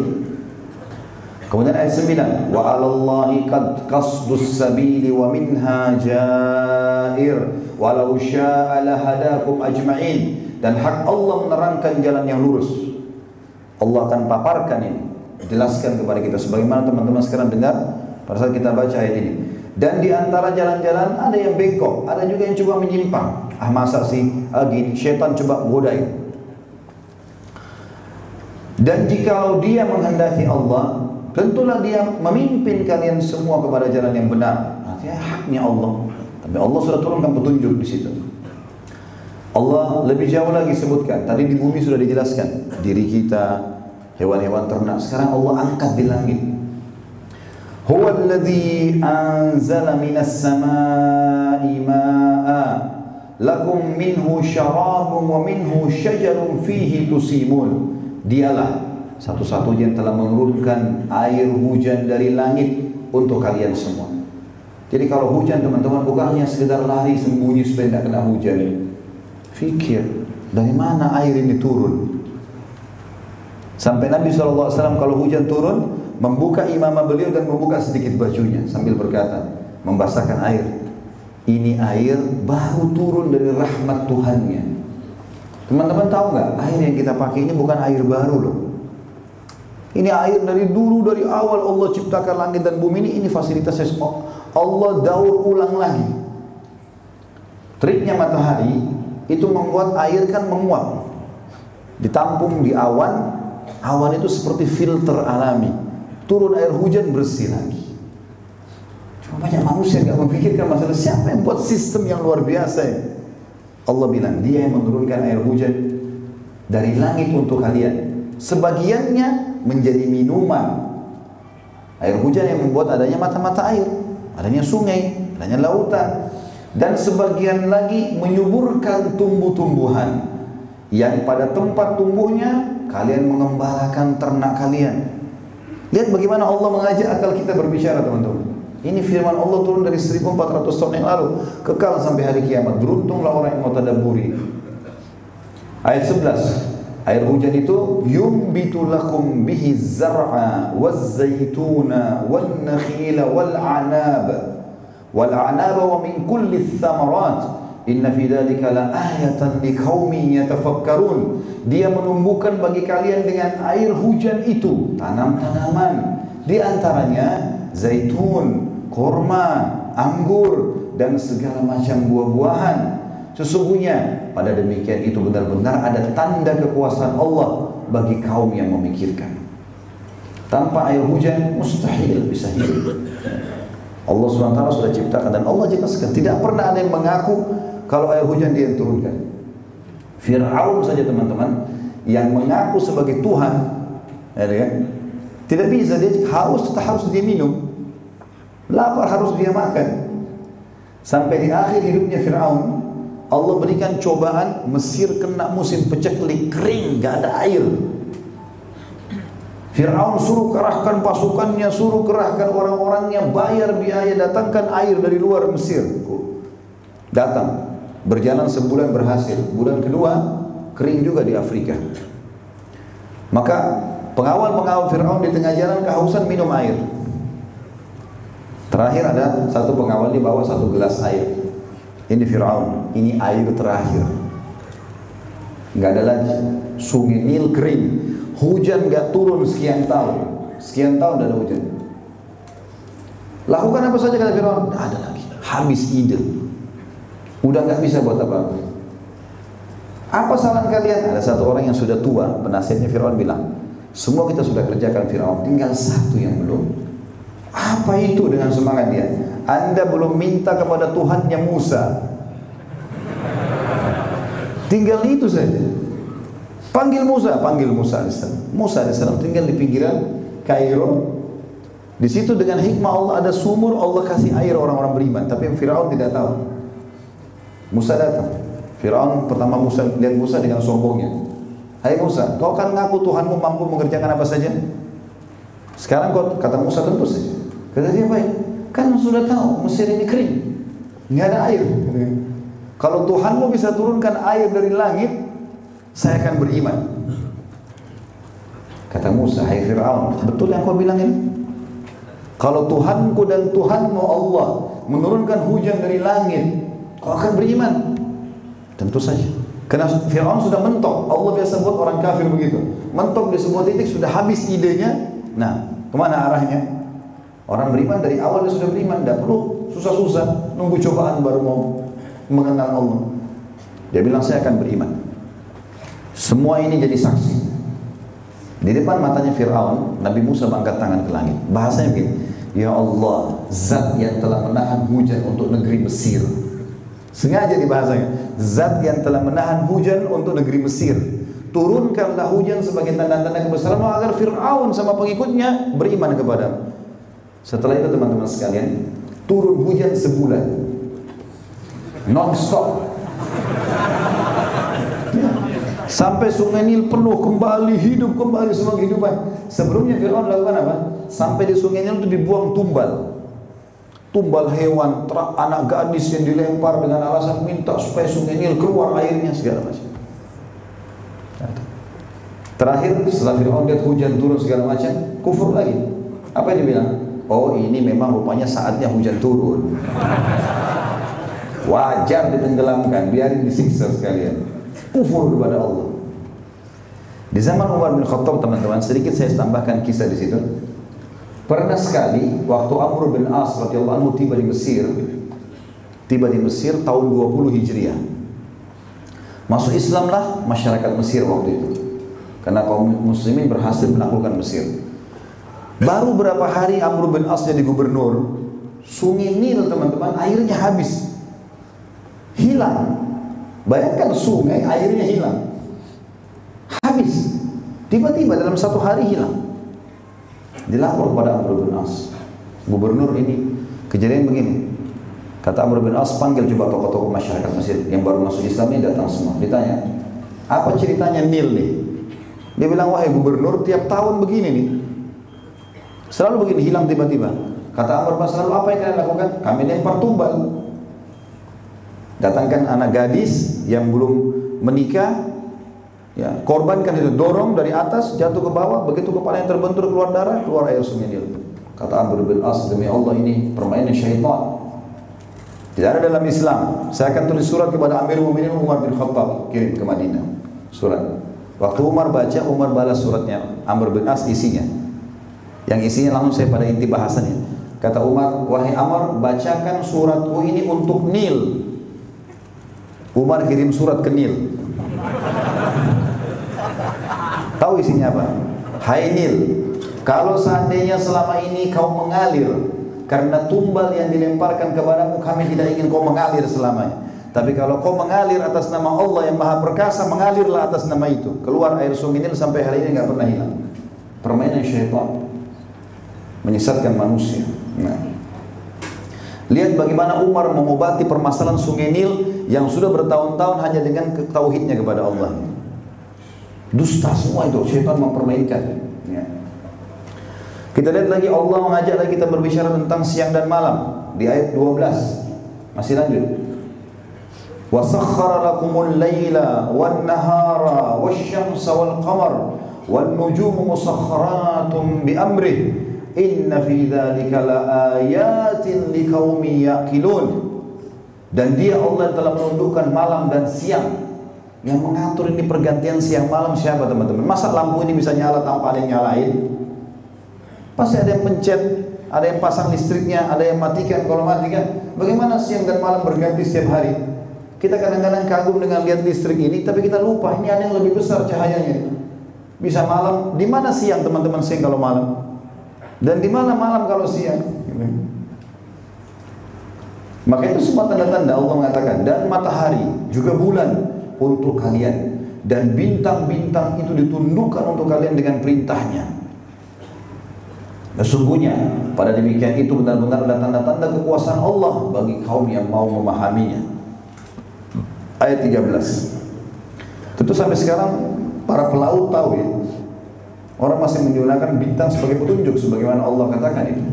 Kemudian ayat 9, wa 'alallahi qad qasdus sabili wa minha jair walau syaa'a lahadakum ajma'in dan hak Allah menerangkan jalan yang lurus. Allah akan paparkan ini, jelaskan kepada kita sebagaimana teman-teman sekarang dengar pada saat kita baca ayat ini. Dan di antara jalan-jalan ada yang bengkok, ada juga yang coba menyimpang. Ah masa sih, ah gini, syaitan coba godain. Dan jikalau dia menghendaki Allah, Tentulah dia memimpin kalian semua kepada jalan yang benar. Artinya haknya Allah. Tapi Allah sudah turunkan petunjuk di situ. Allah lebih jauh lagi sebutkan. Tadi di bumi sudah dijelaskan. Diri kita, hewan-hewan ternak. Sekarang Allah angkat di langit. Huwa alladhi anzala minas samai ma'a lakum minhu syarabun wa minhu syajarun fihi tusimun. Dialah satu-satunya yang telah menurunkan air hujan dari langit untuk kalian semua. Jadi kalau hujan teman-teman bukan hanya sekedar lari sembunyi supaya tidak kena hujan. Fikir dari mana air ini turun. Sampai Nabi SAW kalau hujan turun membuka imamah beliau dan membuka sedikit bajunya sambil berkata membasahkan air. Ini air baru turun dari rahmat Tuhannya. Teman-teman tahu nggak air yang kita pakai ini bukan air baru loh. Ini air dari dulu dari awal Allah ciptakan langit dan bumi ini ini fasilitas Allah daur ulang lagi. Triknya matahari itu membuat air kan menguap. Ditampung di awan, awan itu seperti filter alami. Turun air hujan bersih lagi. Cuma banyak manusia nggak memikirkan masalah siapa yang buat sistem yang luar biasa ya. Allah bilang dia yang menurunkan air hujan dari langit untuk kalian. Sebagiannya menjadi minuman. Air hujan yang membuat adanya mata-mata air, adanya sungai, adanya lautan. Dan sebagian lagi menyuburkan tumbuh-tumbuhan yang pada tempat tumbuhnya kalian mengembalakan ternak kalian. Lihat bagaimana Allah mengajak akal kita berbicara teman-teman. Ini firman Allah turun dari 1400 tahun yang lalu kekal sampai hari kiamat. Beruntunglah orang yang mau tadabburi. Ayat 11 Air hujan itu yumbitu lakum bihi zar'a waz zaituna wan nakhila wal anab wal anab wa min kulli thamarat. Inna fi dhalika la ayatan liqaumin yatafakkarun. Dia menumbuhkan bagi kalian dengan air hujan itu tanam-tanaman. Di antaranya zaitun, kurma, anggur dan segala macam buah-buahan Sesungguhnya pada demikian itu benar-benar ada tanda kekuasaan Allah bagi kaum yang memikirkan. Tanpa air hujan mustahil bisa hidup. Allah SWT sudah ciptakan dan Allah jelaskan tidak pernah ada yang mengaku kalau air hujan dia yang turunkan. Fir'aun saja teman-teman yang mengaku sebagai Tuhan, ya kan? Tidak bisa dia haus tetap harus dia minum, lapar harus dia makan. Sampai di akhir hidupnya Fir'aun Allah berikan cobaan Mesir kena musim peceklik kering gak ada air. Fir'aun suruh kerahkan pasukannya suruh kerahkan orang-orangnya bayar biaya datangkan air dari luar Mesir. Datang berjalan sebulan berhasil. Bulan kedua kering juga di Afrika. Maka pengawal-pengawal Fir'aun di tengah jalan kehausan minum air. Terakhir ada satu pengawal di bawah satu gelas air ini Fir'aun, ini air terakhir. Nggak ada lagi. Sungai Nil kering. Hujan nggak turun sekian tahun. Sekian tahun ada hujan. Lakukan apa saja kata Fir'aun? Nggak ada lagi. Habis ide. Udah nggak bisa buat apa-apa. Apa saran kalian? Ada satu orang yang sudah tua, penasihatnya Fir'aun bilang, semua kita sudah kerjakan Fir'aun, tinggal satu yang belum. Apa itu dengan semangat dia? Anda belum minta kepada Tuhannya Musa. Tinggal itu saja. Panggil Musa, panggil Musa AS. Musa AS tinggal di pinggiran Kairo. Di situ dengan hikmah Allah ada sumur, Allah kasih air orang-orang beriman. Tapi Firaun tidak tahu. Musa datang. Firaun pertama Musa lihat Musa dengan sombongnya. Hai Musa, kau kan ngaku Tuhanmu mampu mengerjakan apa saja? Sekarang kau kata Musa tentu saja. Kata dia baik. Kan sudah tahu Mesir ini kering, nggak ada air. Kalau Tuhanmu bisa turunkan air dari langit, saya akan beriman. Kata Musa, hai Fir'aun, betul yang kau bilang ini? Kalau Tuhanku dan Tuhanmu Allah menurunkan hujan dari langit, kau akan beriman. Tentu saja. Karena Fir'aun sudah mentok. Allah biasa buat orang kafir begitu. Mentok di sebuah titik sudah habis idenya. Nah, ke mana arahnya? Orang beriman dari awal dia sudah beriman. Tidak perlu susah-susah. Nunggu cobaan baru mau mengenal Allah. Dia bilang saya akan beriman. Semua ini jadi saksi. Di depan matanya Fir'aun, Nabi Musa mengangkat tangan ke langit. Bahasanya begini, Ya Allah, zat yang telah menahan hujan untuk negeri Mesir. Sengaja dibahasanya. Zat yang telah menahan hujan untuk negeri Mesir. Turunkanlah hujan sebagai tanda-tanda kebesaran agar Fir'aun sama pengikutnya beriman kepada. Setelah itu teman-teman sekalian, turun hujan sebulan. Non-stop. Sampai sungai Nil penuh kembali, hidup kembali semua kehidupan. Sebelumnya Fir'aun lakukan apa? Sampai di sungai Nil itu dibuang tumbal. Tumbal hewan, anak gadis yang dilempar dengan alasan minta supaya sungai Nil keluar airnya segala macam. Terakhir setelah Fir'aun lihat hujan turun segala macam, kufur lagi. Apa yang dibilang? Oh ini memang rupanya saatnya hujan turun. Wajar ditenggelamkan, biarin disiksa sekalian kufur kepada Allah. Di zaman Umar bin Khattab teman-teman, sedikit saya tambahkan kisah di situ. Pernah sekali waktu Amr bin As radhiyallahu anhu tiba di Mesir, tiba di Mesir tahun 20 Hijriah. Masuk Islamlah masyarakat Mesir waktu itu. Karena kaum muslimin berhasil menaklukkan Mesir. Baru berapa hari Amr bin As jadi gubernur, sungai Nil teman-teman airnya habis. Hilang Bayangkan sungai airnya hilang. Habis. Tiba-tiba dalam satu hari hilang. Dilapor kepada Amr bin As. Gubernur ini kejadian begini. Kata Amr bin As panggil coba tokoh-tokoh masyarakat Mesir yang baru masuk Islam ini datang semua. Ditanya, apa ceritanya Nil nih? Dia bilang, wahai gubernur tiap tahun begini nih. Selalu begini, hilang tiba-tiba. Kata Amr bin As, lalu apa yang kalian lakukan? Kami lempar tumbal. Datangkan anak gadis yang belum menikah, ya, korbankan itu, dorong dari atas, jatuh ke bawah, begitu kepala yang terbentur keluar darah, keluar air sungai Nil. Kata Amr bin As, demi Allah ini permainan syaitan. Tidak ada dalam Islam. Saya akan tulis surat kepada Amir Mu'minin Umar bin Khattab, kirim ke Madinah. Surat. Waktu Umar baca, Umar balas suratnya. Amr bin As isinya. Yang isinya langsung saya pada inti bahasannya. Kata Umar, wahai Amr, bacakan suratku ini untuk Nil. Umar kirim surat ke Nil. Tahu isinya apa? Hai Nil, kalau seandainya selama ini kau mengalir karena tumbal yang dilemparkan kepadamu kami tidak ingin kau mengalir selamanya. Tapi kalau kau mengalir atas nama Allah yang Maha Perkasa, mengalirlah atas nama itu. Keluar air sungai Nil sampai hari ini nggak pernah hilang. Permainan syaitan menyesatkan manusia. Nah. Lihat bagaimana Umar mengobati permasalahan sungai Nil yang sudah bertahun-tahun hanya dengan tauhidnya kepada Allah. Dusta semua itu, syaitan mempermainkan. Ya. Kita lihat lagi Allah mengajak lagi kita berbicara tentang siang dan malam di ayat 12. Masih lanjut. وَسَخَّرَ لَكُمُ اللَّيْلَ وَالنَّهَارَ وَالشَّمْسَ وَالْقَمَرَ وَالنُّجُومُ مُسَخَّرَاتٌ بِأَمْرِهِ Inna fi. Dan dia Allah yang telah menundukkan malam dan siang. Yang mengatur ini pergantian siang malam siapa teman-teman? Masa lampu ini bisa nyala tanpa ada yang nyalain? Pasti ada yang pencet, ada yang pasang listriknya, ada yang matikan. Kalau matikan, bagaimana siang dan malam berganti setiap hari? Kita kadang-kadang kagum dengan lihat listrik ini, tapi kita lupa ini ada yang lebih besar cahayanya. Bisa malam, di mana siang teman-teman siang kalau malam? Dan di mana malam kalau siang? Maka itu semua tanda-tanda Allah mengatakan dan matahari juga bulan untuk kalian dan bintang-bintang itu ditundukkan untuk kalian dengan perintahnya. Sesungguhnya pada demikian itu benar-benar ada tanda-tanda kekuasaan Allah bagi kaum yang mau memahaminya. Ayat 13. Tentu sampai sekarang para pelaut tahu ya. Orang masih menggunakan bintang sebagai petunjuk sebagaimana Allah katakan itu.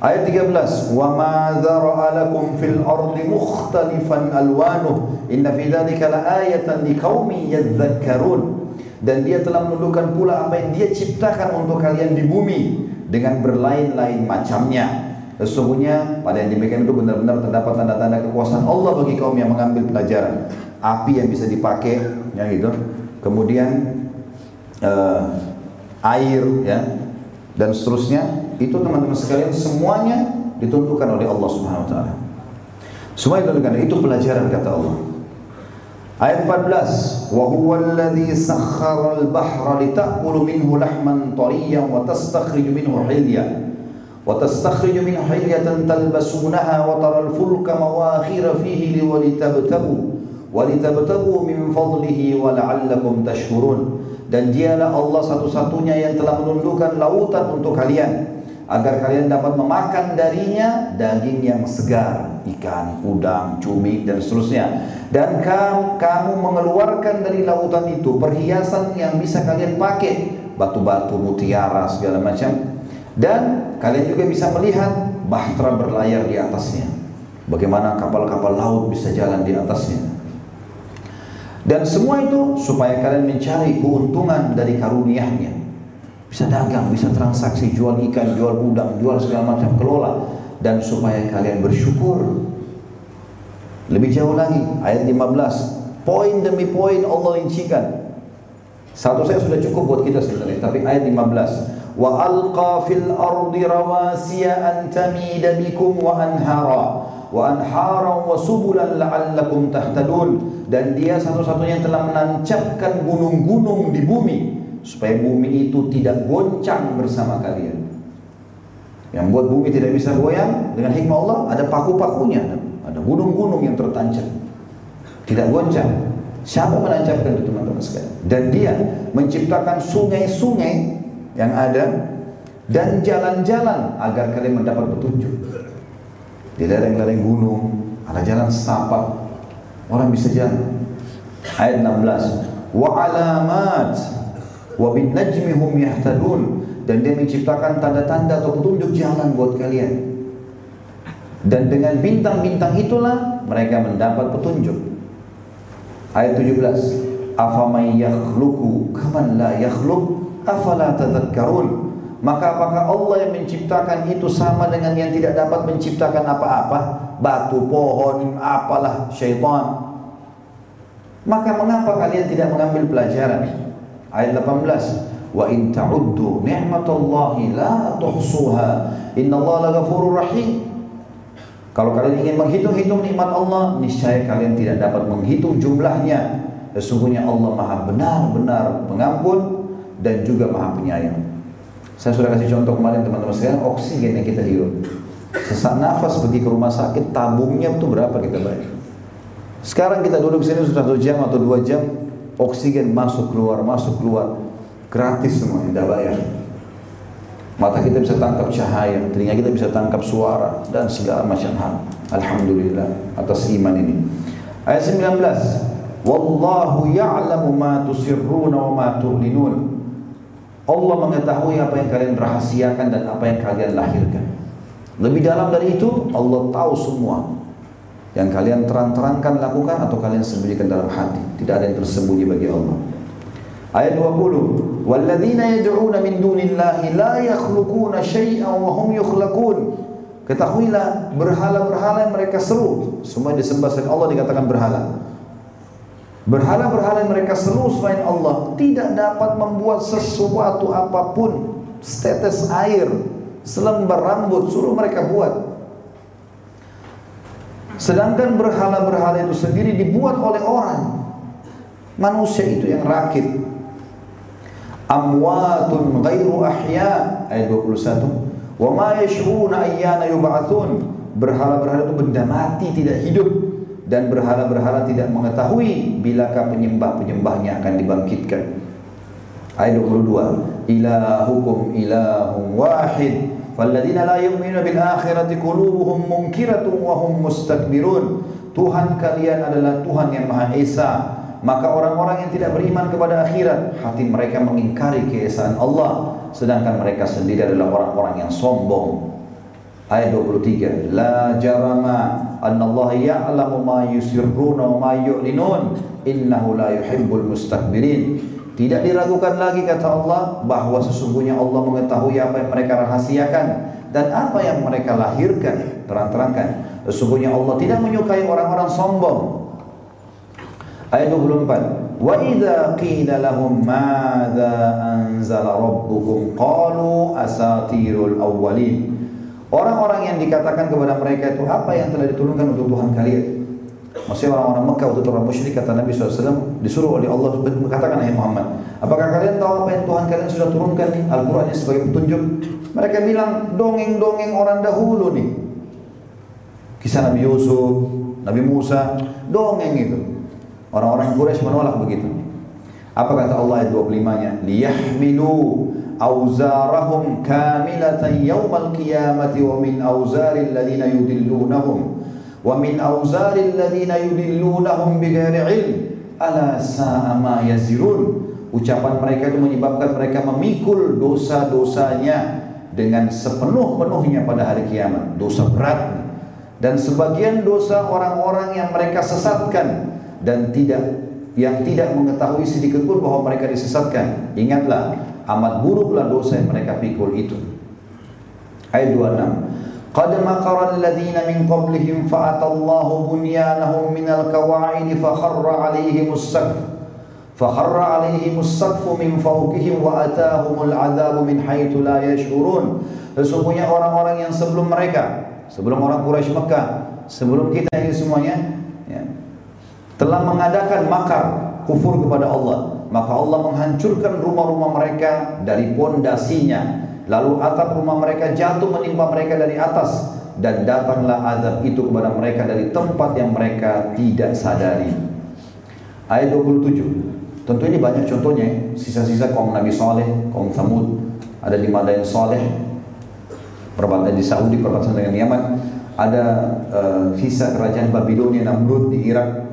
Ayat 13, "Wa ma dzara'a lakum fil ardi mukhtalifan alwanuh, inna fi dzalika laayatan liqaumin yadhakkarun." dan dia telah menundukkan pula apa yang dia ciptakan untuk kalian di bumi dengan berlain-lain macamnya. Sesungguhnya pada yang demikian itu benar-benar terdapat tanda-tanda kekuasaan Allah bagi kaum yang mengambil pelajaran. Api yang bisa dipakai, ya gitu. Kemudian uh, air, ya, dan seterusnya. Itu teman-teman sekalian semuanya ditentukan oleh Allah Subhanahu Wa Taala. Semua itu itu pelajaran kata Allah. Ayat 14 Wa huwa alladhi sakhara al-bahra lita'kulu minhu lahman tariyan wa tastakhriju minhu hilya wa tastakhriju minhu hilyatan talbasunaha wa tara al-fulka mawakhira fihi liwalitabtagu walitabtagu min fadlihi wa la'allakum tashkurun dan dialah Allah satu-satunya yang telah menundukkan lautan untuk kalian agar kalian dapat memakan darinya daging yang segar ikan, udang, cumi dan seterusnya. Dan kamu mengeluarkan dari lautan itu perhiasan yang bisa kalian pakai batu-batu mutiara segala macam. Dan kalian juga bisa melihat bahtera berlayar di atasnya. Bagaimana kapal-kapal laut bisa jalan di atasnya dan semua itu supaya kalian mencari keuntungan dari karunia-Nya bisa dagang, bisa transaksi, jual ikan, jual udang, jual segala macam kelola dan supaya kalian bersyukur lebih jauh lagi, ayat 15. Poin demi poin Allah rincikan. Satu saya sudah cukup buat kita sebenarnya, tapi ayat 15. Wa alqa fil ardi rawasiya an tamida wa wa anhara wa subulan la'allakum tahtadun dan dia satu-satunya yang telah menancapkan gunung-gunung di bumi supaya bumi itu tidak goncang bersama kalian. Yang buat bumi tidak bisa goyang dengan hikmah Allah ada paku-pakunya. Ada gunung-gunung yang tertancap. Tidak goncang. Siapa menancapkan itu teman-teman sekalian? Dan dia menciptakan sungai-sungai yang ada dan jalan-jalan agar kalian mendapat petunjuk. Di lereng-lereng gunung ada jalan setapak. Orang bisa jalan. Ayat 16. Wa alamat wa bin najmihum yahtadun dan dia menciptakan tanda-tanda atau petunjuk jalan buat kalian. Dan dengan bintang-bintang itulah mereka mendapat petunjuk. Ayat 17. Afamay yakhluqu kaman la yakhluq afala tadhakkarun. Maka apakah Allah yang menciptakan itu sama dengan yang tidak dapat menciptakan apa-apa? Batu, pohon, apalah, syaitan. Maka mengapa kalian tidak mengambil pelajaran? Ayat 18. Wa in ta'uddu ni'matallahi la tuhsuha. Innallaha laghafurur rahim. Kalau kalian ingin menghitung-hitung nikmat Allah, niscaya kalian tidak dapat menghitung jumlahnya. Sesungguhnya Allah Maha benar-benar pengampun dan juga Maha penyayang. Saya sudah kasih contoh kemarin teman-teman sekalian oksigen yang kita hirup. Sesak nafas pergi ke rumah sakit tabungnya itu berapa kita bayar? Sekarang kita duduk sini sudah satu jam atau dua jam oksigen masuk keluar masuk keluar gratis semua tidak bayar. Mata kita bisa tangkap cahaya, telinga kita bisa tangkap suara dan segala macam hal. Alhamdulillah atas iman ini. Ayat 19. Wallahu ya'lamu ma tusirruna wa ma tu'linun. Allah mengetahui apa yang kalian rahasiakan dan apa yang kalian lahirkan. Lebih dalam dari itu, Allah tahu semua. Yang kalian terang-terangkan lakukan atau kalian sembunyikan dalam hati. Tidak ada yang tersembunyi bagi Allah. Ayat 20. Walladzina yad'una min dunillahi la yakhluquna syai'an wa hum yukhlaqun. Ketahuilah berhala-berhala yang mereka seru, semua disembah selain Allah dikatakan berhala. Berhala-berhala yang mereka seru selain Allah tidak dapat membuat sesuatu apa pun, setetes air, selembar rambut suruh mereka buat. Sedangkan berhala-berhala itu sendiri dibuat oleh orang. Manusia itu yang rakit, amwatun ghairu ahya ayat 21 wa ma yash'uruna ayyana yub'atsun berhala-berhala itu benda mati tidak hidup dan berhala-berhala tidak mengetahui bilakah penyembah-penyembahnya akan dibangkitkan Ayat 22. Ilahukum ilahum wahid. Falladzina la yu'minuna bil akhirati qulubuhum munkiratun wa hum mustakbirun. Tuhan kalian adalah Tuhan yang Maha Esa. Maka orang-orang yang tidak beriman kepada akhirat, hati mereka mengingkari keesaan Allah, sedangkan mereka sendiri adalah orang-orang yang sombong. Ayat 23, La jarama anna Allah ya'lamu ma yusirruna wa ma yu'linun, innahu la yuhibbul mustakbirin. Tidak diragukan lagi kata Allah bahwa sesungguhnya Allah mengetahui apa yang mereka rahasiakan dan apa yang mereka lahirkan. Terang-terangkan. Sesungguhnya Allah tidak menyukai orang-orang sombong. Ayat 24. Wa idza qila lahum madza anzala rabbukum qalu asatirul awwalin. Orang-orang yang dikatakan kepada mereka itu apa yang telah diturunkan untuk Tuhan kalian? Maksudnya orang-orang Mekah waktu orang musyrik kata Nabi SAW disuruh oleh Allah katakan ayat Muhammad apakah kalian tahu apa yang Tuhan kalian sudah turunkan nih? Al-Quran sebagai petunjuk. Mereka bilang dongeng-dongeng orang dahulu nih. Kisah Nabi Yusuf Nabi Musa dongeng itu. Orang-orang Quraisy menolak begitu. Apa kata Allah ayat 25-nya liyahmilu auzarahum kamilatan yaumal qiyamati wa min auzaril ladina yudillunahum wa min auzaril ladina yudillunahum bighairi ilm ala sa'a ma yazirun ucapan mereka itu menyebabkan mereka memikul dosa-dosanya dengan sepenuh-penuhnya pada hari kiamat. Dosa berat. Dan sebagian dosa orang-orang yang mereka sesatkan dan tidak yang tidak mengetahui sedikit pun bahwa mereka disesatkan. Ingatlah amat buruklah dosa yang mereka pikul itu ayat 26 قد مكر الذين من قبلهم فأتى الله بنيانهم من القواعد فخر عليهم السقف فخر عليهم السقف من فوقهم وأتاهم العذاب من حيث لا يشعرون Sesungguhnya orang-orang yang sebelum mereka, sebelum orang Quraisy Mekah, sebelum kita ini semuanya, ya, telah mengadakan makar kufur kepada Allah. Maka Allah menghancurkan rumah-rumah mereka dari pondasinya. Lalu atap rumah mereka jatuh menimpa mereka dari atas. Dan datanglah azab itu kepada mereka dari tempat yang mereka tidak sadari. Ayat 27. Tentu ini banyak contohnya, sisa-sisa kaum Nabi Saleh, kaum Samud, ada di Madain Saleh, perbatasan di Saudi, perbatasan dengan Yaman, ada uh, sisa kerajaan Babilonia Namrud di Irak,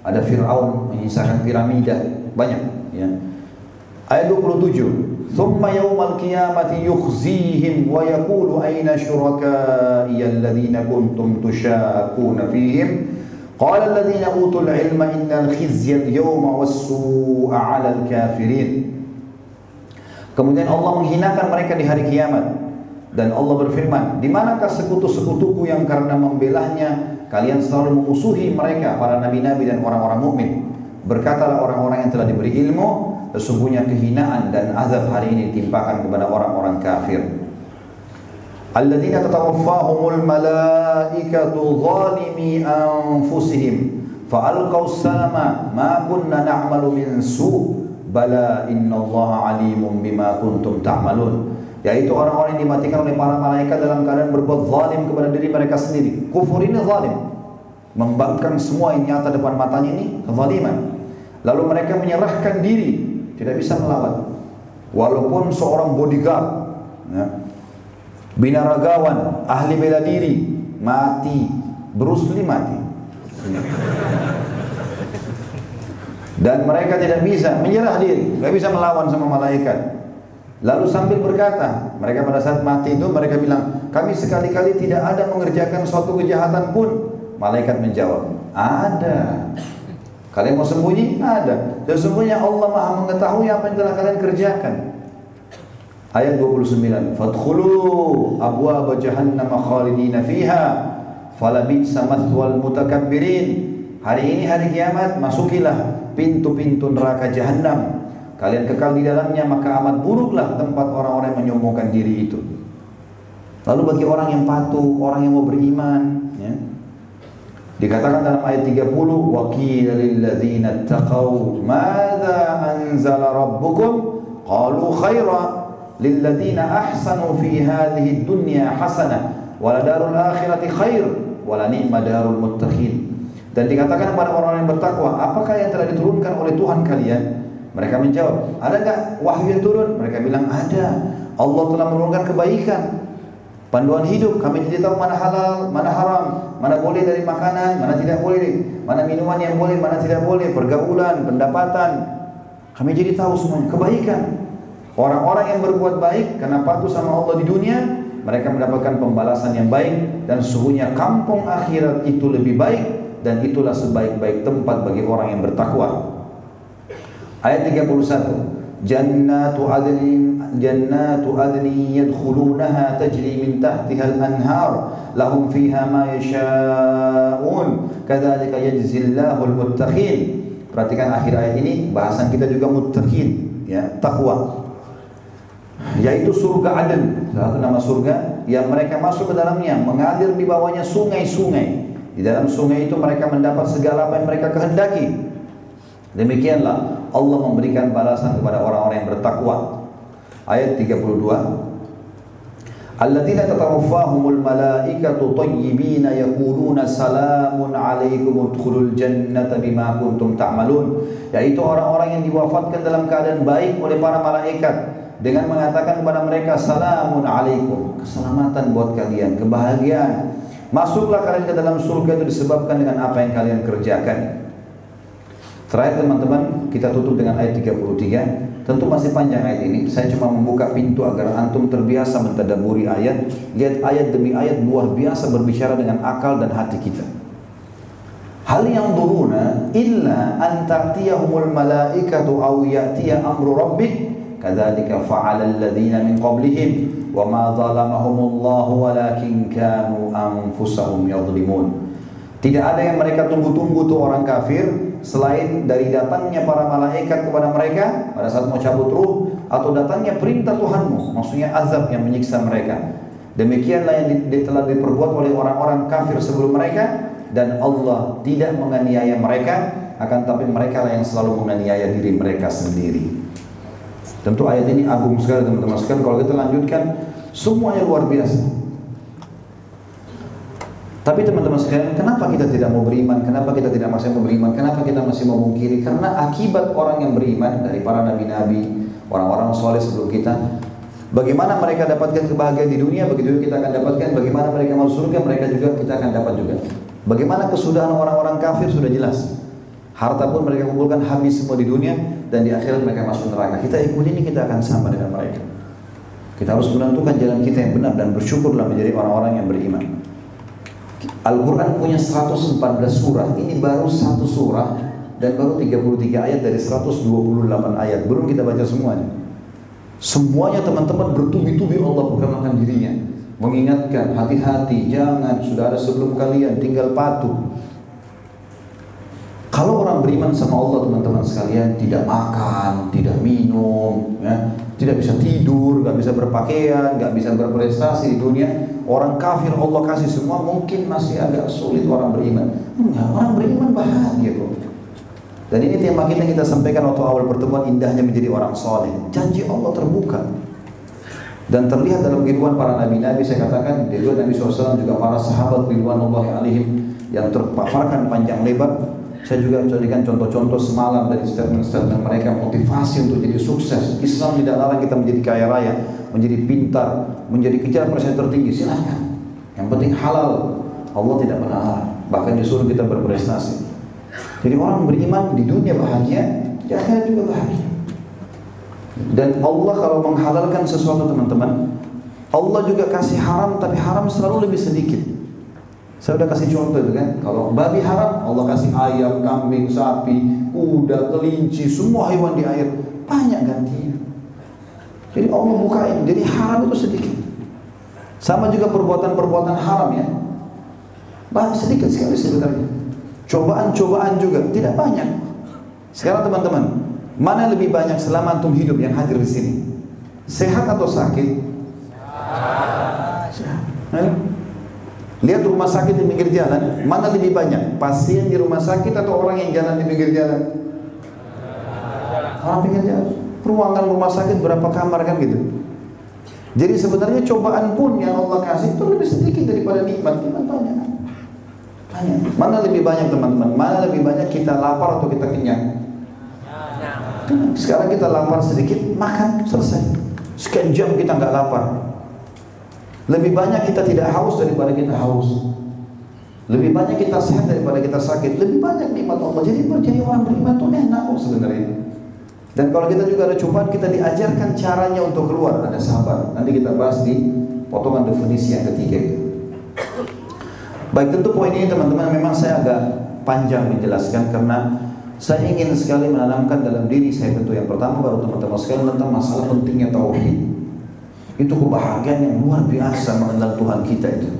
ada Fir'aun menyisakan piramida, banyak ya. Ayat 27 ثم يوم القيامة يخزيهم ويقول أين شركائي الذين كنتم تشاكون فيهم قال الذين أوتوا العلم إن الخزي اليوم والسوء على الكافرين Kemudian Allah menghinakan mereka di hari kiamat dan Allah berfirman, "Di manakah sekutu-sekutuku yang karena membelahnya kalian selalu memusuhi mereka para nabi-nabi dan orang-orang mukmin?" Berkatalah orang-orang yang telah diberi ilmu, Sesungguhnya kehinaan dan azab hari ini timpakan kepada orang-orang kafir. Alladzina tatawaffahumul malaikatu zalimi anfusihim fa'alqaw salama ma kunna na'malu min su' bala innallaha alimun bima kuntum ta'malun yaitu orang-orang yang dimatikan oleh para malaikat dalam keadaan berbuat zalim kepada diri mereka sendiri. Kufur ini zalim. Membangkang semua yang nyata depan matanya ini kezaliman. Lalu mereka menyerahkan diri tidak bisa melawan. Walaupun seorang bodyguard, ya, binaragawan, ahli bela diri, mati, Bruce Lee mati. Dan mereka tidak bisa menyerah diri, tidak bisa melawan sama malaikat. Lalu sambil berkata, mereka pada saat mati itu mereka bilang, kami sekali-kali tidak ada mengerjakan suatu kejahatan pun. Malaikat menjawab, ada. Kalian mau sembunyi? Ada. Sesungguhnya Allah Maha mengetahui apa yang telah kalian kerjakan. Ayat 29. Fadkhulu abwaab jahannam khalidina fiha falabisa mathwal mutakabbirin. Hari ini hari kiamat masukilah pintu-pintu neraka jahanam. Kalian kekal di dalamnya maka amat buruklah tempat orang-orang yang menyombongkan diri itu. Lalu bagi orang yang patuh, orang yang mau beriman, Dikatakan dalam ayat 30, "Wa qila lil ladzina taqaw madza anzala rabbukum?" Qalu khaira lil ladzina ahsanu fi hadhihi dunya hasanah wa la darul akhirati khair wa la ni'ma darul muttaqin. Dan dikatakan kepada orang-orang yang bertakwa, apakah yang telah diturunkan oleh Tuhan kalian? Mereka menjawab, ada nggak wahyu yang turun? Mereka bilang ada. Allah telah menurunkan kebaikan. Panduan hidup, kami jadi tahu mana halal, mana haram, mana boleh dari makanan, mana tidak boleh, mana minuman yang boleh, mana tidak boleh, pergaulan, pendapatan. Kami jadi tahu semuanya, kebaikan. Orang-orang yang berbuat baik karena patuh sama Allah di dunia, mereka mendapatkan pembalasan yang baik dan sesungguhnya kampung akhirat itu lebih baik dan itulah sebaik-baik tempat bagi orang yang bertakwa. Ayat 31. Jannatu adnin jannatu adni yadkhulunaha tajri min tahtiha al-anhar lahum fiha ma yasha'un kadzalika yajzillahu al-muttaqin. Perhatikan akhir ayat ini bahasan kita juga muttaqin ya, takwa. Yaitu surga Aden, satu nama surga yang mereka masuk ke dalamnya, mengalir di bawahnya sungai-sungai. Di dalam sungai itu mereka mendapat segala apa yang mereka kehendaki. Demikianlah Allah memberikan balasan kepada orang-orang yang bertakwa. Ayat 32. Alladzina tatawaffahumul malaikatu tayyibina yaquluna salamun alaikum udkhulul jannata bima kuntum ta'malun. Yaitu orang-orang yang diwafatkan dalam keadaan baik oleh para malaikat dengan mengatakan kepada mereka salamun alaikum, keselamatan buat kalian, kebahagiaan. Masuklah kalian ke dalam surga itu disebabkan dengan apa yang kalian kerjakan. Terakhir teman-teman, kita tutup dengan ayat 33. Tentu masih panjang ayat ini. Saya cuma membuka pintu agar antum terbiasa mentadaburi ayat. Lihat ayat demi ayat luar biasa berbicara dengan akal dan hati kita. Hal yang duruna illa an ta'tiyahumul malaikatu aw ya'tiya amru rabbik kadzalika fa'ala alladziina min qablihim wa ma zalamahumullahu walakin kanu anfusahum yadhlimun. Tidak ada yang mereka tunggu-tunggu tuh orang kafir selain dari datangnya para malaikat kepada mereka pada saat mau cabut ruh atau datangnya perintah Tuhanmu maksudnya azab yang menyiksa mereka. Demikianlah yang di, telah diperbuat oleh orang-orang kafir sebelum mereka dan Allah tidak menganiaya mereka akan tapi mereka lah yang selalu menganiaya diri mereka sendiri. Tentu ayat ini agung sekali teman-teman sekalian. Kalau kita lanjutkan semuanya luar biasa tapi teman-teman sekalian, kenapa kita tidak mau beriman? Kenapa kita tidak masih mau beriman? Kenapa kita masih mau mungkiri? Karena akibat orang yang beriman dari para nabi-nabi, orang-orang soleh sebelum kita, bagaimana mereka dapatkan kebahagiaan di dunia, begitu kita akan dapatkan. Bagaimana mereka masuk surga, mereka juga kita akan dapat juga. Bagaimana kesudahan orang-orang kafir sudah jelas. Harta pun mereka kumpulkan habis semua di dunia dan di akhirat mereka masuk neraka. Kita ikut ini kita akan sama dengan mereka. Kita harus menentukan jalan kita yang benar dan bersyukurlah menjadi orang-orang yang beriman. Al-Quran punya 114 surah, ini baru satu surah dan baru 33 ayat dari 128 ayat. Belum kita baca semuanya. Semuanya teman-teman bertubi-tubi Allah perkenalkan dirinya. Mengingatkan, hati-hati, jangan, sudah ada sebelum kalian, tinggal patuh. Kalau orang beriman sama Allah teman-teman sekalian tidak makan, tidak minum, ya, tidak bisa tidur, nggak bisa berpakaian, nggak bisa berprestasi di dunia, Orang kafir Allah kasih semua mungkin masih agak sulit orang beriman. Enggak, orang beriman bahagia kok. Dan ini tema kita kita sampaikan waktu awal pertemuan indahnya menjadi orang soleh. Janji Allah terbuka. Dan terlihat dalam kehidupan para nabi-nabi saya katakan di Nabi SAW juga para sahabat Allah alaihim yang terpaparkan panjang lebar saya juga jadikan contoh-contoh semalam dari statement-statement mereka motivasi untuk jadi sukses. Islam tidak larang kita menjadi kaya raya, menjadi pintar, menjadi kejar prestasi tertinggi, silahkan. Yang penting halal. Allah tidak melarang. Bahkan disuruh kita berprestasi. Jadi orang beriman di dunia bahagia, di akhirat juga bahagia. Dan Allah kalau menghalalkan sesuatu teman-teman, Allah juga kasih haram tapi haram selalu lebih sedikit. Saya udah kasih contoh itu kan, kalau babi haram, Allah kasih ayam, kambing, sapi, kuda, kelinci, semua hewan di air, banyak gantinya. Jadi Allah bukain, jadi haram itu sedikit. Sama juga perbuatan-perbuatan haram ya. Bah, sedikit sekali sebenarnya. Cobaan-cobaan juga tidak banyak. Sekarang teman-teman, mana lebih banyak selama antum hidup yang hadir di sini? Sehat atau sakit? Sehat. Lihat rumah sakit di pinggir jalan, mana lebih banyak? Pasien di rumah sakit atau orang yang jalan di pinggir jalan? Orang pinggir jalan ruangan rumah sakit berapa kamar kan gitu. Jadi sebenarnya cobaan pun yang Allah kasih itu lebih sedikit daripada nikmat. Nikmat banyak. Banyak. Mana lebih banyak teman-teman? Mana lebih banyak kita lapar atau kita kenyang? Sekarang kita lapar sedikit, makan selesai. Sekian jam kita nggak lapar. Lebih banyak kita tidak haus daripada kita haus. Lebih banyak kita sehat daripada kita sakit. Lebih banyak nikmat Allah. Jadi berjaya orang beriman itu enak kok sebenarnya. Dan kalau kita juga ada cobaan, kita diajarkan caranya untuk keluar. Ada sabar. Nanti kita bahas di potongan definisi yang ketiga. Baik tentu poin ini teman-teman memang saya agak panjang menjelaskan karena saya ingin sekali menanamkan dalam diri saya tentu yang pertama baru teman-teman sekalian tentang masalah pentingnya tauhid. Itu kebahagiaan yang luar biasa mengenal Tuhan kita itu.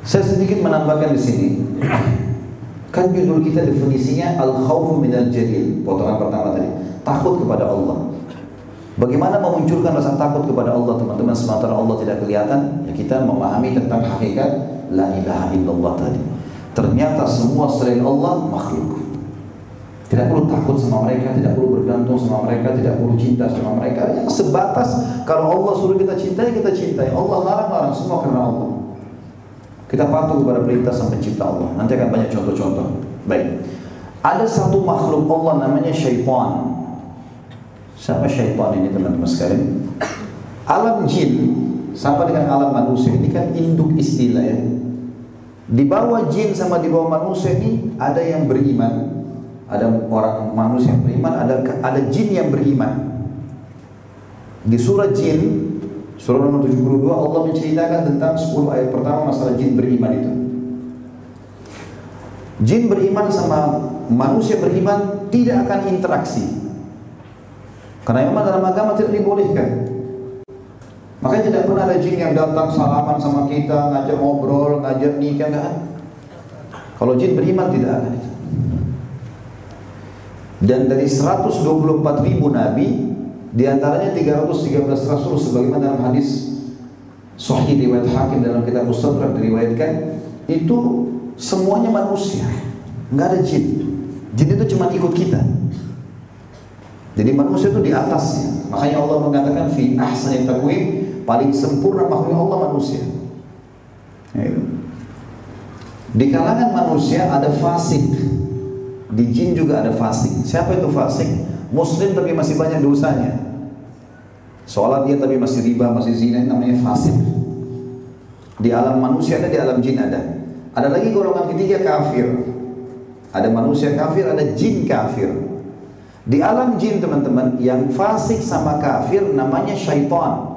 Saya sedikit menambahkan di sini. Kan judul kita definisinya al-khawfu minal jalil, potongan pertama tadi. Takut kepada Allah. Bagaimana memunculkan rasa takut kepada Allah teman-teman sementara Allah tidak kelihatan? Ya kita memahami tentang hakikat la ilaha illallah tadi. Ternyata semua selain Allah makhluk. Tidak perlu takut sama mereka, tidak perlu bergantung sama mereka, tidak perlu cinta sama mereka. Yang sebatas kalau Allah suruh kita cintai, kita cintai. Allah larang-larang semua karena Allah. Kita patuh kepada perintah sang pencipta Allah. Nanti akan banyak contoh-contoh. Baik. Ada satu makhluk Allah namanya syaitan. Siapa syaitan ini teman-teman sekalian? Alam jin sama dengan alam manusia ini kan induk istilah ya. Di bawah jin sama di bawah manusia ini ada yang beriman, ada orang manusia yang beriman, ada ada jin yang beriman. Di surah jin surah nomor 72 Allah menceritakan tentang 10 ayat pertama masalah jin beriman itu. Jin beriman sama manusia beriman tidak akan interaksi. Karena memang dalam agama tidak dibolehkan. Makanya tidak pernah ada jin yang datang salaman sama kita, ngajak ngobrol, ngajak nikah, enggak. Kalau jin beriman tidak ada. Dan dari 124 ribu nabi, di antaranya 313 rasul sebagaimana dalam hadis Sahih riwayat Hakim dalam kitab Mustadrak diriwayatkan itu semuanya manusia, nggak ada jin. Jin itu cuma ikut kita. Jadi manusia itu di atasnya. Makanya Allah mengatakan fi ahsani taqwim paling sempurna makhluk Allah manusia. Ya, di kalangan manusia ada fasik. Di jin juga ada fasik. Siapa itu fasik? Muslim tapi masih banyak dosanya. Sholat dia tapi masih riba, masih zina, namanya fasik. Di alam manusia ada, di alam jin ada. Ada lagi golongan ketiga kafir. Ada manusia kafir, ada jin kafir. Di alam jin teman-teman yang fasik sama kafir namanya syaitan.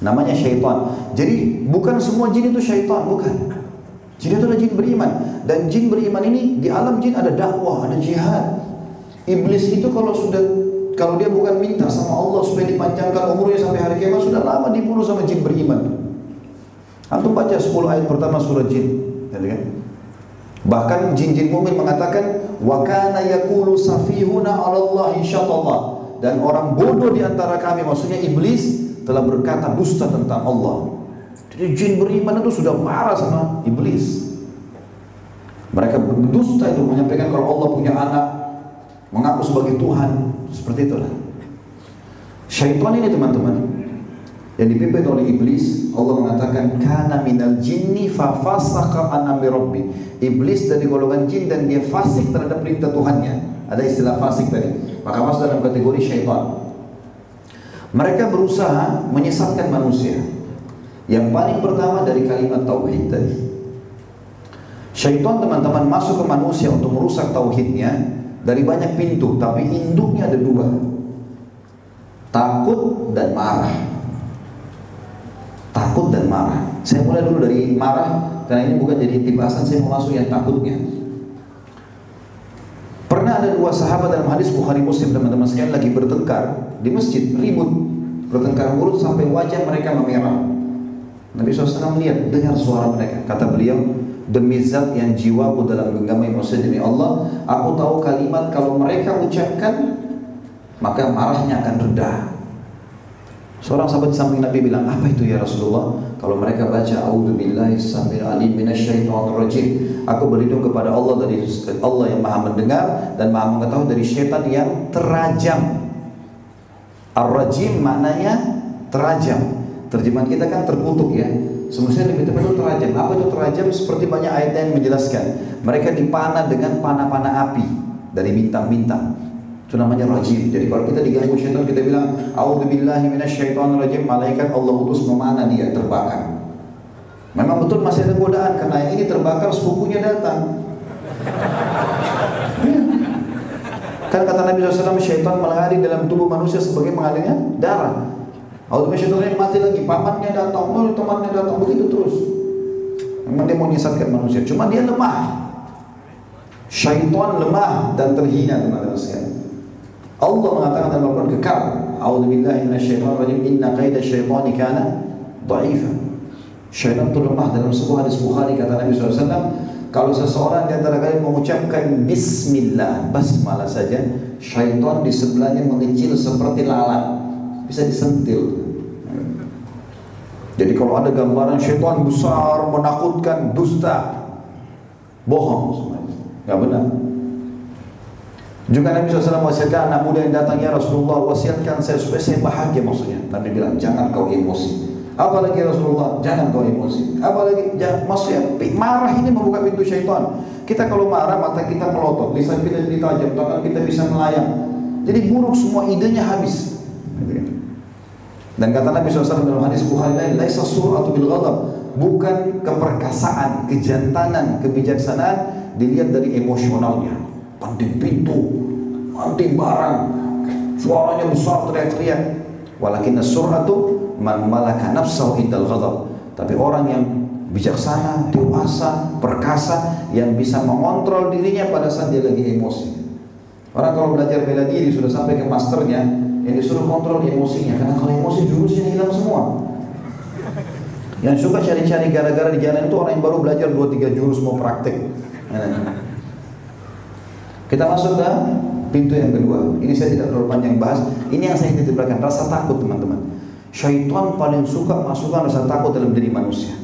Namanya syaitan. Jadi bukan semua jin itu syaitan, bukan. Jin itu ada jin beriman dan jin beriman ini di alam jin ada dakwah, ada jihad. Iblis itu kalau sudah kalau dia bukan minta sama Allah supaya dipanjangkan umurnya sampai hari kiamat sudah lama dibunuh sama jin beriman. Antum baca 10 ayat pertama surah jin, ya kan? Bahkan jin-jin mukmin mengatakan wa kana yaqulu safihuna 'ala Allah dan orang bodoh di antara kami maksudnya iblis telah berkata dusta tentang Allah. Jadi jin beriman itu sudah marah sama iblis. Mereka berdusta itu menyampaikan kalau Allah punya anak, mengaku sebagai Tuhan, seperti itulah. Syaitan ini teman-teman yang dipimpin oleh iblis, Allah mengatakan kana minal jinni fa fasaqa an rabbi. Iblis dari golongan jin dan dia fasik terhadap perintah Tuhannya. Ada istilah fasik tadi. Maka masuk dalam kategori syaitan. Mereka berusaha menyesatkan manusia. Yang paling pertama dari kalimat tauhid tadi. Syaitan teman-teman masuk ke manusia untuk merusak tauhidnya dari banyak pintu, tapi induknya ada dua. Takut dan marah. Takut dan marah. Saya mulai dulu dari marah karena ini bukan jadi inti bahasan, saya mau masuk yang takutnya. Pernah ada dua sahabat dalam hadis Bukhari Muslim teman-teman sekalian lagi bertengkar di masjid, ribut, bertengkar mulut sampai wajah mereka memerah. Nabi SAW melihat, dengar suara mereka. Kata beliau, demi zat yang jiwaku dalam genggaman manusia demi Allah, aku tahu kalimat kalau mereka ucapkan, maka marahnya akan reda. Seorang sahabat samping Nabi bilang, apa itu ya Rasulullah? Kalau mereka baca, alim rajim. Aku berlindung kepada Allah dari Allah yang maha mendengar dan maha mengetahui dari syaitan yang terajam. Ar-rajim maknanya terajam. Terjemahan kita kan terkutuk ya. Semestinya lebih tepat itu terajam. Apa itu terajam? Seperti banyak ayat yang menjelaskan. Mereka dipanah dengan panah-panah api. dari bintang-bintang. Itu namanya rajim. Jadi kalau kita diganggu syaitan kita bilang auzubillahi minasyaitonirrajim, malaikat Allah utus memanah dia terbakar. Memang betul masih ada godaan karena yang ini terbakar sepupunya datang. Ya. Kan kata Nabi SAW, syaitan mengalir dalam tubuh manusia sebagai mengalirnya darah. Syaitanirrajim mati lagi, pamannya datang, oh, temannya datang, begitu terus. Memang dia mau menyesatkan manusia, cuma dia lemah. Syaitan lemah dan terhina teman-teman sekalian. Allah mengatakan dalam Al-Quran kekal. A'udzubillahi minasyaitonirrajim. Inna qaida syaitani kana dha'ifa. Syaitan itu lemah dalam sebuah hadis Bukhari kata Nabi SAW kalau seseorang di antara kalian mengucapkan Bismillah basmalah saja syaitan di sebelahnya mengecil seperti lalat bisa disentil jadi kalau ada gambaran syaitan besar menakutkan dusta bohong semuanya nggak benar juga Nabi SAW wasiatkan anak muda yang datang ya Rasulullah wasiatkan saya supaya saya bahagia maksudnya. Nabi bilang jangan kau emosi. Apalagi Rasulullah jangan kau emosi. Apalagi jangan, maksudnya marah ini membuka pintu syaitan. Kita kalau marah mata kita melotot, lisan kita jadi tajam, tangan kita bisa melayang. Jadi buruk semua idenya habis. Dan kata Nabi SAW dalam hadis Bukhari lain, laisa suratu bil bukan keperkasaan, kejantanan, kebijaksanaan dilihat dari emosionalnya. Banting pintu, banting barang, suaranya besar teriak-teriak. Walakin suratu man malaka nafsahu indal ghadab. Tapi orang yang bijaksana, dewasa, perkasa yang bisa mengontrol dirinya pada saat dia lagi emosi. Orang kalau belajar bela diri sudah sampai ke masternya, yang disuruh kontrol emosinya. Karena kalau emosi jurusnya hilang semua. Yang suka cari-cari gara-gara di jalan itu orang yang baru belajar 2-3 jurus mau praktek. Kita masuk ke pintu yang kedua. Ini saya tidak terlalu panjang bahas. Ini yang saya titip rasa takut teman-teman. Syaitan paling suka masukkan rasa takut dalam diri manusia.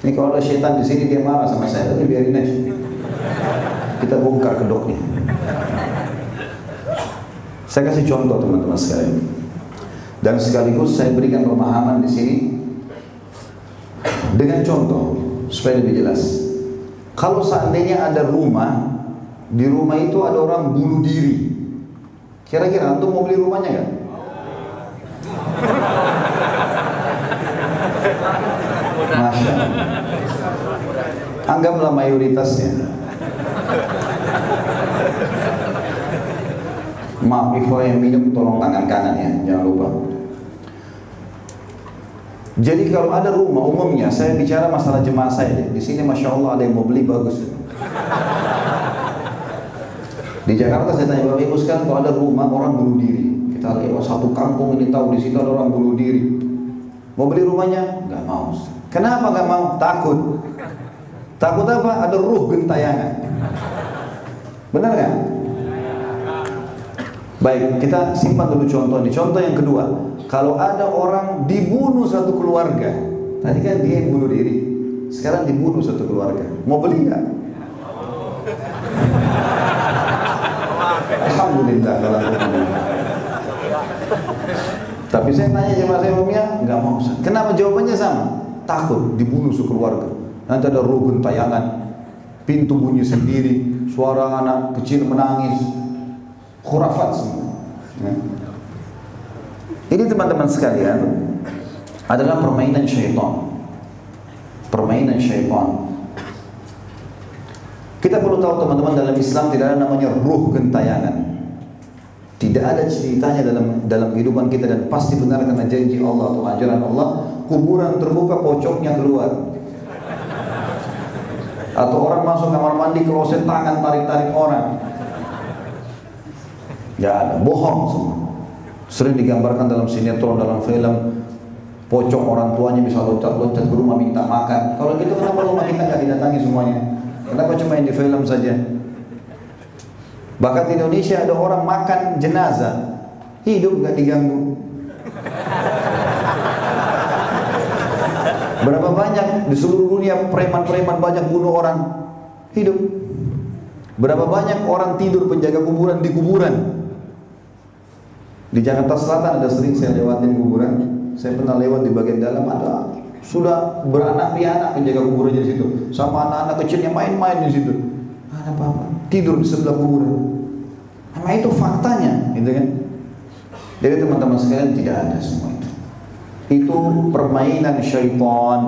Ini kalau ada syaitan di sini dia marah sama saya, tapi biarin aja. Kita bongkar kedoknya. Saya kasih contoh teman-teman sekalian. Dan sekaligus saya berikan pemahaman di sini dengan contoh supaya lebih jelas. Kalau seandainya ada rumah di rumah itu ada orang bunuh diri. Kira-kira antum mau beli rumahnya kan? Masya Anggaplah mayoritasnya. Maaf, Ikhwan yang minum tolong tangan kanan ya, jangan lupa. Jadi kalau ada rumah umumnya, saya bicara masalah jemaah saya deh. Di sini masya Allah ada yang mau beli bagus. Di Jakarta saya tanya Bapak Ibu sekarang kalau ada rumah orang bunuh diri. Kita lihat oh, satu kampung ini tahu di situ ada orang bunuh diri. Mau beli rumahnya? Gak mau. Kenapa gak mau? Takut. Takut apa? Ada ruh gentayangan. Benar nggak? Baik, kita simpan dulu contoh ini. Contoh yang kedua, kalau ada orang dibunuh satu keluarga, tadi kan dia yang bunuh diri, sekarang dibunuh satu keluarga, mau beli nggak? Alhamdulillah Tapi saya tanya jemaah saya umumnya nggak mau. Kenapa jawabannya sama? Takut dibunuh sekeluarga. Nanti ada rugun tayangan, pintu bunyi sendiri, suara anak kecil menangis, khurafat semua. Ya. Ini teman-teman sekalian adalah permainan syaitan. Permainan syaitan. Kita perlu tahu teman-teman dalam Islam tidak ada namanya ruh gentayangan. Tidak ada ceritanya dalam dalam kehidupan kita dan pasti benar karena janji Allah atau ajaran Allah, kuburan terbuka pocongnya keluar. Atau orang masuk kamar mandi kloset tangan tarik-tarik orang. Ya ada, bohong semua. Sering digambarkan dalam sinetron, dalam film, pocong orang tuanya bisa loncat-loncat ke rumah minta makan. Kalau gitu kenapa rumah kita nggak didatangi semuanya? Kenapa cuma yang di film saja? Bahkan di Indonesia ada orang makan jenazah, hidup nggak diganggu. Berapa banyak di seluruh dunia preman-preman banyak bunuh orang hidup. Berapa banyak orang tidur penjaga kuburan di kuburan. Di Jakarta Selatan ada sering saya lewatin kuburan. Saya pernah lewat di bagian dalam ada sudah beranak pianak penjaga kuburan di situ sama anak-anak kecilnya main-main di situ ada apa-apa. Tidur di sebelah kuburan. Nah itu faktanya, gitu kan? Jadi teman-teman sekalian tidak ada semua itu. Itu permainan syaitan.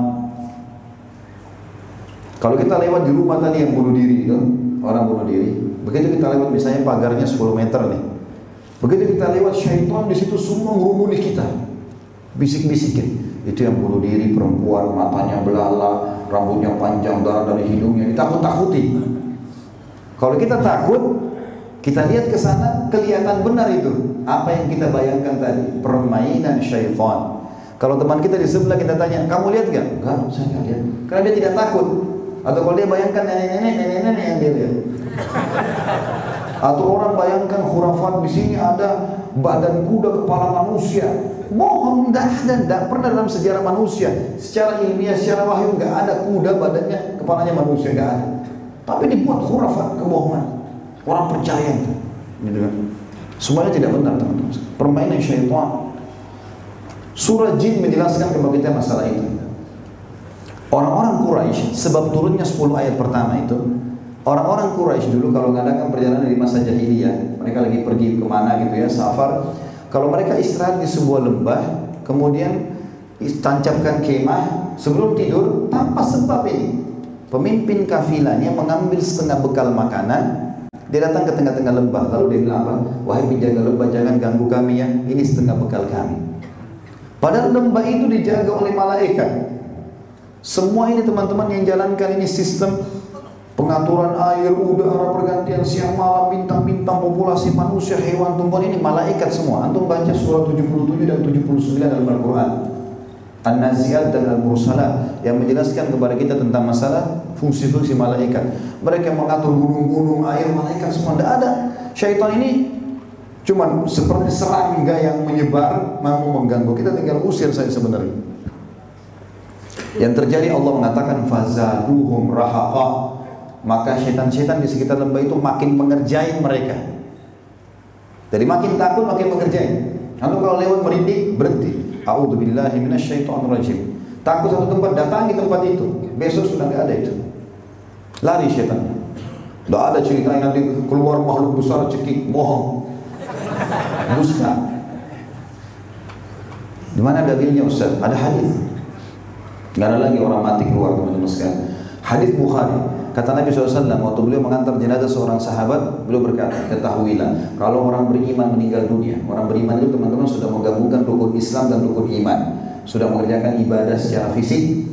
Kalau kita lewat di rumah tadi yang bunuh diri itu, orang bunuh diri, begitu kita lewat misalnya pagarnya 10 meter nih. Begitu kita lewat syaitan di situ semua ngurumuni kita. Bisik-bisikin. Itu yang bunuh diri perempuan, matanya belala, rambutnya panjang, darah dari hidungnya, ditakut-takuti. Kalau kita takut, kita lihat ke sana, kelihatan benar itu. Apa yang kita bayangkan tadi, permainan syaitan. Kalau teman kita di sebelah kita tanya, kamu lihat gak? Enggak, saya nggak lihat. Karena dia tidak takut. Atau kalau dia bayangkan nenek-nenek, nenek-nenek yang dia lihat. Atau orang bayangkan khurafat di sini ada badan kuda kepala manusia. Bohong, tidak ada, tidak pernah dalam sejarah manusia. Secara ilmiah, secara wahyu nggak ada kuda badannya kepalanya manusia nggak ada. Tapi dibuat khurafat kebohongan. Orang percaya itu, gitu kan? Semuanya tidak benar teman-teman. Permainan syaitan. Surah Jin menjelaskan kepada kita masalah itu. Orang-orang Quraisy sebab turunnya 10 ayat pertama itu Orang-orang Quraisy dulu kalau mengadakan perjalanan di masa jahiliyah, mereka lagi pergi ke mana gitu ya, safar. Kalau mereka istirahat di sebuah lembah, kemudian tancapkan kemah sebelum tidur tanpa sebab ini. Pemimpin kafilahnya mengambil setengah bekal makanan, dia datang ke tengah-tengah lembah, lalu dia bilang? Wahai penjaga lembah, jangan ganggu kami ya, ini setengah bekal kami. Padahal lembah itu dijaga oleh malaikat. Semua ini teman-teman yang jalankan ini sistem pengaturan air, udara, pergantian siang malam, bintang-bintang, populasi manusia, hewan, tumbuhan ini malaikat semua. Antum baca surah 77 dan 79 dalam Al-Quran. An-Naziat dan Al-Mursalat yang menjelaskan kepada kita tentang masalah fungsi-fungsi malaikat. Mereka mengatur gunung-gunung, air, malaikat semua. Tidak ada. Syaitan ini cuma seperti serangga yang menyebar, mau mengganggu. Kita tinggal usir saja sebenarnya. Yang terjadi Allah mengatakan fazaduhum rahaqa maka syaitan-syaitan di sekitar lembah itu makin mengerjain mereka. Jadi makin takut makin mengerjain. Lalu kalau lewat merinding berhenti. A'udzubillahi minasyaitonirrajim. Takut satu tempat datangi tempat itu. Besok sudah nggak ada itu. Lari syaitan. Tidak ada cerita nanti keluar makhluk besar cekik, bohong. Dusta. Di mana dalilnya Ustaz? Ada hadis. Gak ada lagi orang mati keluar teman-teman sekalian. Hadis Bukhari. Kata Nabi SAW, waktu beliau mengantar jenazah seorang sahabat, beliau berkata, ketahuilah, kalau orang beriman meninggal dunia, orang beriman itu teman-teman sudah menggabungkan rukun Islam dan rukun iman, sudah mengerjakan ibadah secara fisik,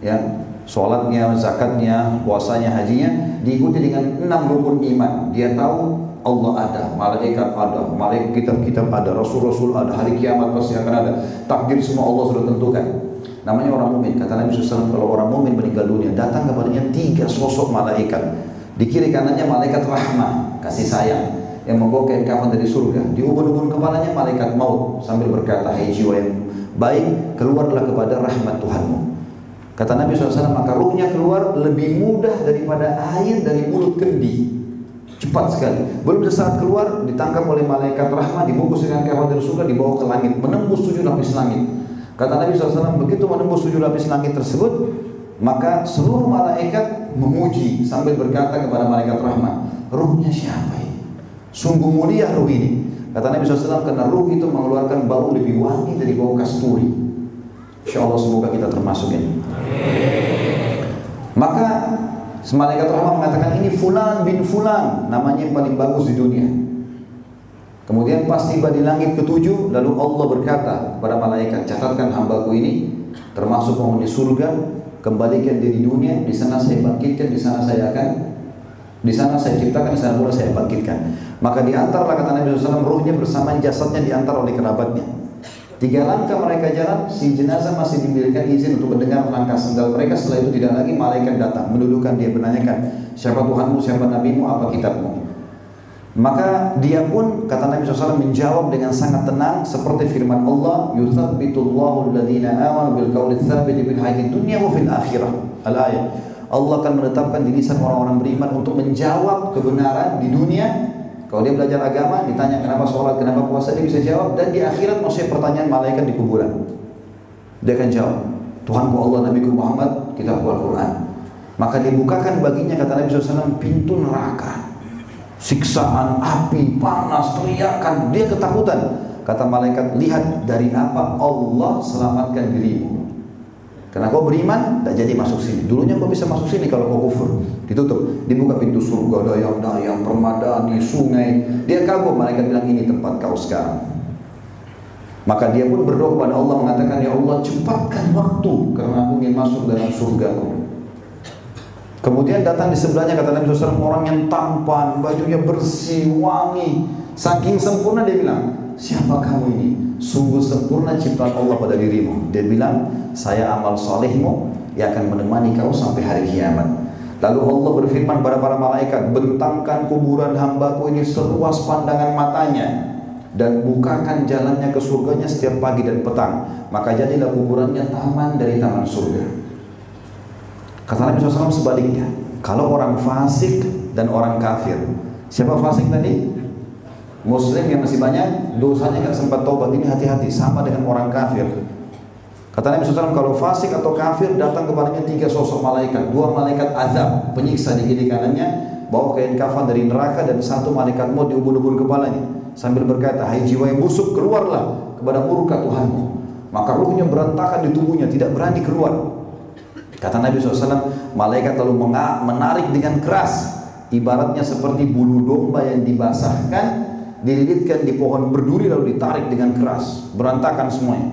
ya, sholatnya, zakatnya, puasanya, hajinya, diikuti dengan enam rukun iman. Dia tahu Allah ada, malaikat ada, malaikat kitab-kitab ada, rasul-rasul ada, hari kiamat pasti akan ada. Takdir semua Allah sudah tentukan. Namanya orang mukmin. Kata Nabi SAW, kalau orang mukmin meninggal dunia, datang kepadanya tiga sosok malaikat. Di kiri kanannya malaikat rahmah, kasih sayang, yang membawa kain kafan dari surga. Di ubun-ubun kepalanya malaikat maut sambil berkata, Hai jiwa yang baik, keluarlah kepada rahmat Tuhanmu. Kata Nabi SAW, maka ruhnya keluar lebih mudah daripada air dari mulut kendi. Cepat sekali. Belum saat keluar, ditangkap oleh malaikat rahmat, dibungkus dengan kafan dari surga, dibawa ke langit, menembus tujuh lapis langit. Kata Nabi SAW, begitu menembus tujuh lapis langit tersebut, maka seluruh malaikat memuji sambil berkata kepada malaikat rahmat, ruhnya siapa ini? Sungguh mulia ruh ini. Kata Nabi SAW, karena ruh itu mengeluarkan bau lebih wangi dari bau kasturi. Insya Allah semoga kita termasuk ini. Maka Malaikat rahmat mengatakan ini fulan bin fulan, namanya yang paling bagus di dunia. Kemudian pas tiba di langit ketujuh, lalu Allah berkata kepada malaikat, catatkan hambaku ini, termasuk penghuni surga, kembalikan diri dunia, di sana saya bangkitkan, di sana saya akan, di sana saya ciptakan, di sana pula saya bangkitkan. Maka diantarlah kata Nabi SAW, ruhnya bersama jasadnya diantar oleh kerabatnya. Tiga langkah mereka jalan, si jenazah masih diberikan izin untuk mendengar langkah sendal mereka. Setelah itu tidak lagi malaikat datang, mendudukan dia, menanyakan, siapa Tuhanmu, siapa Nabimu, apa kitabmu. Maka dia pun kata Nabi SAW menjawab dengan sangat tenang seperti firman Allah, "Yuthabbitullahu alladhina amanu bil qawli tsabit fil hayatid dunya wa fil akhirah." Al-ayat. Allah akan menetapkan di lisan orang-orang beriman untuk menjawab kebenaran di dunia. Kalau dia belajar agama, ditanya kenapa sholat, kenapa puasa, dia bisa jawab. Dan di akhirat masih pertanyaan malaikat di kuburan. Dia akan jawab, Tuhanku Allah, Nabi Muhammad, kitab Al-Quran. Maka dibukakan baginya kata Nabi SAW pintu neraka. Siksaan, api, panas, teriakan, dia ketakutan. Kata malaikat, lihat dari apa Allah selamatkan dirimu. Karena kau beriman, tak jadi masuk sini. Dulunya kau bisa masuk sini kalau kau kufur. Ditutup, dibuka pintu surga, dayang-dayang, permadani, sungai. Dia kagum, malaikat bilang ini tempat kau sekarang. Maka dia pun berdoa kepada Allah mengatakan, Ya Allah cepatkan waktu karena aku ingin masuk dalam surgaku. Kemudian datang di sebelahnya kata Nabi SAW orang yang tampan, bajunya bersih, wangi. Saking sempurna dia bilang, siapa kamu ini? Sungguh sempurna ciptaan Allah pada dirimu. Dia bilang, saya amal solehmu yang akan menemani kau sampai hari kiamat. Lalu Allah berfirman kepada para malaikat, bentangkan kuburan hambaku ini seluas pandangan matanya dan bukakan jalannya ke surganya setiap pagi dan petang maka jadilah kuburannya taman dari taman surga kata Nabi SAW sebaliknya kalau orang fasik dan orang kafir siapa fasik tadi? muslim yang masih banyak dosanya nggak sempat taubat ini hati-hati sama dengan orang kafir kata Nabi SAW kalau fasik atau kafir datang kepadanya tiga sosok malaikat dua malaikat azab penyiksa di kiri kanannya bawa kain kafan dari neraka dan satu malaikat mau diubun-ubun kepalanya sambil berkata, "Hai jiwa yang busuk, keluarlah kepada murka Tuhanmu." Maka ruhnya berantakan di tubuhnya, tidak berani keluar. Kata Nabi SAW, malaikat lalu menarik dengan keras, ibaratnya seperti bulu domba yang dibasahkan, dililitkan di pohon berduri lalu ditarik dengan keras, berantakan semuanya.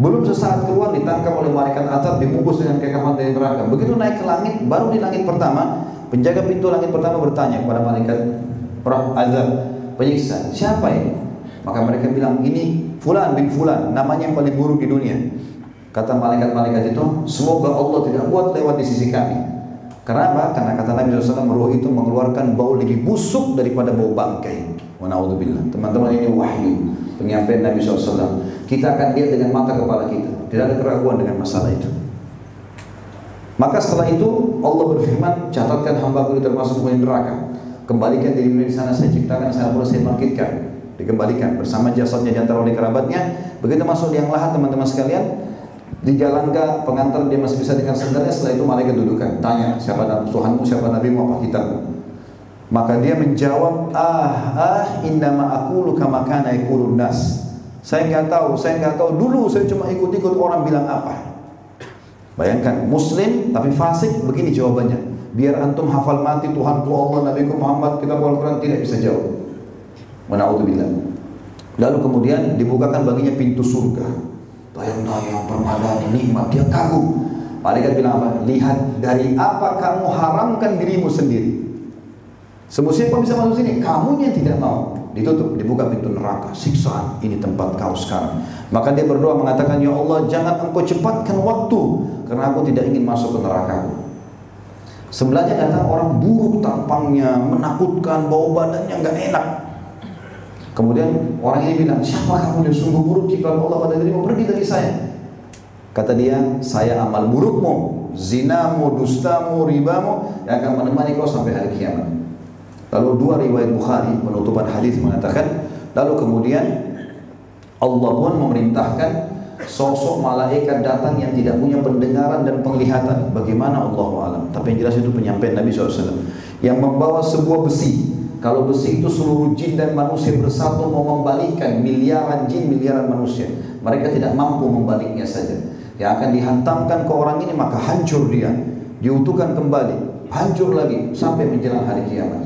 Belum sesaat keluar ditangkap oleh malaikat atap dibungkus dengan kekafan dari neraka. Begitu naik ke langit, baru di langit pertama, penjaga pintu langit pertama bertanya kepada malaikat Azab, penyiksa. Siapa ini? Maka mereka bilang ini fulan bin fulan, namanya yang paling buruk di dunia. Kata malaikat-malaikat itu, semoga Allah tidak buat lewat di sisi kami. Kenapa? Karena kata Nabi SAW, roh itu mengeluarkan bau lebih busuk daripada bau bangkai. Wana'udzubillah. Teman-teman ini wahyu, penyampaian Nabi SAW. Kita akan lihat dengan mata kepala kita. Tidak ada keraguan dengan masalah itu. Maka setelah itu Allah berfirman, catatkan hamba ini termasuk penghuni neraka kembalikan diri di sana saya ciptakan, sana pula saya bangkitkan dikembalikan bersama jasadnya diantar oleh kerabatnya begitu masuk yang lahat teman-teman sekalian di jalan ke pengantar dia masih bisa dengan sendarnya setelah itu malaikat dudukan tanya siapa Tuhanmu siapa nabimu apa kitabmu maka dia menjawab ah ah indama aku luka makana ikulun nas saya nggak tahu saya nggak tahu dulu saya cuma ikut-ikut orang bilang apa bayangkan muslim tapi fasik begini jawabannya Biar antum hafal mati Tuhanku Allah, Nabi Muhammad, kita Al-Quran tidak bisa jawab. Menauzubillah. Lalu kemudian dibukakan baginya pintu surga. Tayang-tayang, permadani, nikmat, dia kagum. Malaikat bilang apa? Lihat dari apa kamu haramkan dirimu sendiri. Semua siapa bisa masuk sini? Kamu yang tidak mau. Ditutup, dibuka pintu neraka, siksaan. Ini tempat kau sekarang. Maka dia berdoa mengatakan, Ya Allah, jangan engkau cepatkan waktu. Karena aku tidak ingin masuk ke neraka. Sebelahnya datang orang buruk tampangnya, menakutkan, bau badannya nggak enak. Kemudian orang ini bilang, siapa kamu yang sungguh buruk ciptaan Allah pada dirimu, pergi dari saya. Kata dia, saya amal burukmu, zinamu, dustamu, ribamu, yang akan menemani kau sampai hari kiamat. Lalu dua riwayat Bukhari penutupan hadis mengatakan, lalu kemudian Allah pun memerintahkan sosok malaikat datang yang tidak punya pendengaran dan penglihatan. Bagaimana Allah alam? Tapi yang jelas itu penyampaian Nabi SAW. Yang membawa sebuah besi. Kalau besi itu seluruh jin dan manusia bersatu mau membalikkan miliaran jin, miliaran manusia. Mereka tidak mampu membaliknya saja. Yang akan dihantamkan ke orang ini maka hancur dia. Diutuhkan kembali. Hancur lagi sampai menjelang hari kiamat.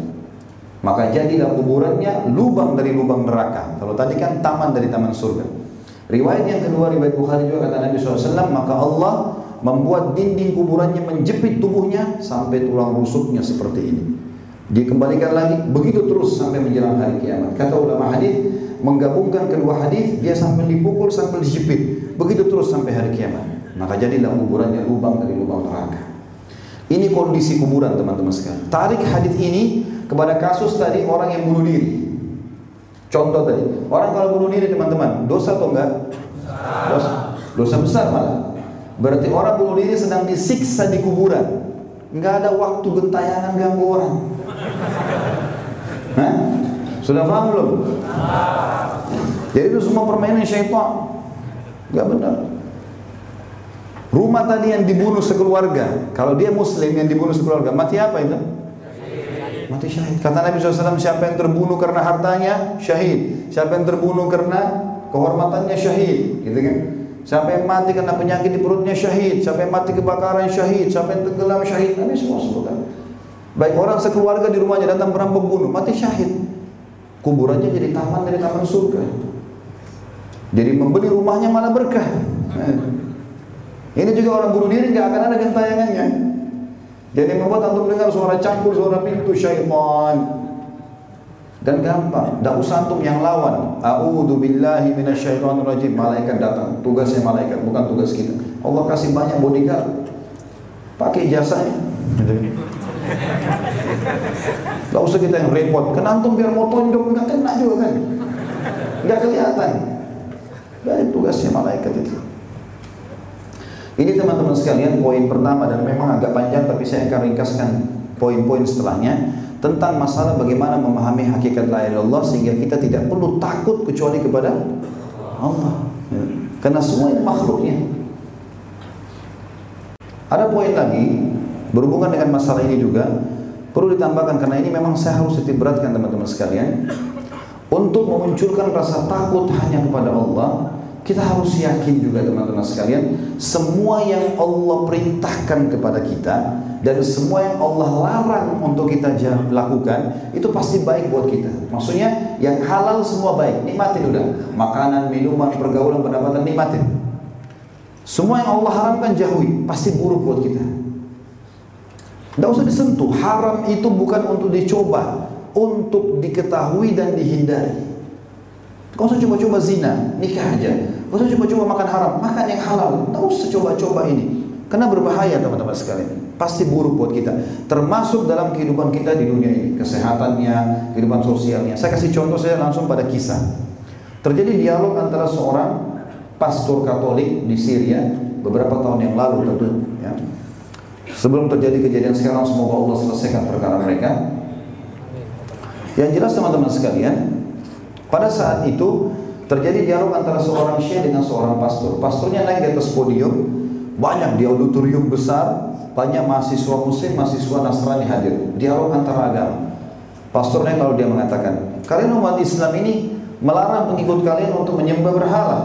Maka jadilah kuburannya lubang dari lubang neraka. Kalau tadi kan taman dari taman surga. Riwayat yang kedua riwayat Bukhari juga kata Nabi SAW maka Allah membuat dinding kuburannya menjepit tubuhnya sampai tulang rusuknya seperti ini. Dikembalikan lagi begitu terus sampai menjelang hari kiamat. Kata ulama hadis menggabungkan kedua hadis dia sampai dipukul sampai dijepit begitu terus sampai hari kiamat. Maka jadilah kuburannya lubang dari lubang neraka. Ini kondisi kuburan teman-teman sekalian. Tarik hadis ini kepada kasus tadi orang yang bunuh diri. Contoh tadi, orang kalau bunuh diri teman-teman, dosa atau enggak? Dosa. Dosa besar malah. Berarti orang bunuh diri sedang disiksa di kuburan. Enggak ada waktu gentayangan ganggu orang. Hah? Sudah paham belum? Jadi itu semua permainan syaitan. Enggak benar. Rumah tadi yang dibunuh sekeluarga, kalau dia muslim yang dibunuh sekeluarga, mati apa itu? Mati syahid. Kata Nabi SAW, siapa yang terbunuh karena hartanya, syahid. Siapa yang terbunuh karena kehormatannya, syahid. Gitu kan? Siapa yang mati karena penyakit di perutnya, syahid. Siapa yang mati kebakaran, syahid. Siapa yang tenggelam, syahid. Nabi semua sebutkan. Baik orang sekeluarga di rumahnya datang perampok bunuh, mati syahid. Kuburannya jadi taman dari taman surga. Jadi membeli rumahnya malah berkah. Ini juga orang bunuh diri nggak akan ada gentayangannya. Jadi membuat antum dengar suara cangkul, suara pintu syaitan. Dan gampang, tidak usah antum yang lawan. A'udzu billahi minasyaitonir rajim. Malaikat datang, tugasnya malaikat, bukan tugas kita. Allah kasih banyak bodyguard. Pakai jasanya. Gak usah kita yang repot. Kan antum biar mau tonjok nggak kena juga kan. Nggak kelihatan. Dari tugasnya malaikat itu. Ini teman-teman sekalian poin pertama dan memang agak panjang tapi saya akan ringkaskan poin-poin setelahnya tentang masalah bagaimana memahami hakikat la ilaha sehingga kita tidak perlu takut kecuali kepada Allah. Karena semua ini makhluknya. Ada poin lagi berhubungan dengan masalah ini juga perlu ditambahkan karena ini memang saya harus titik beratkan teman-teman sekalian untuk memunculkan rasa takut hanya kepada Allah kita harus yakin juga teman-teman sekalian, semua yang Allah perintahkan kepada kita dan semua yang Allah larang untuk kita lakukan itu pasti baik buat kita. Maksudnya yang halal semua baik, nikmatin udah. Makanan, minuman, pergaulan, pendapatan nikmatin. Semua yang Allah haramkan jauhi, pasti buruk buat kita. Tidak usah disentuh. Haram itu bukan untuk dicoba, untuk diketahui dan dihindari. Kau usah coba-coba zina, nikah aja. Gak usah coba-coba makan haram, makan yang halal. Gak usah coba-coba ini. Karena berbahaya teman-teman sekalian. Pasti buruk buat kita. Termasuk dalam kehidupan kita di dunia ini. Kesehatannya, kehidupan sosialnya. Saya kasih contoh saya langsung pada kisah. Terjadi dialog antara seorang pastor Katolik di Syria beberapa tahun yang lalu tentu. Sebelum terjadi kejadian sekarang, semoga Allah selesaikan perkara mereka. Yang jelas teman-teman sekalian, pada saat itu Terjadi dialog antara seorang syekh dengan seorang pastor. Pastornya naik di atas podium, banyak di auditorium besar, banyak mahasiswa muslim, mahasiswa Nasrani hadir. Dialog antara agama. Pastornya kalau dia mengatakan, kalian umat Islam ini melarang pengikut kalian untuk menyembah berhala.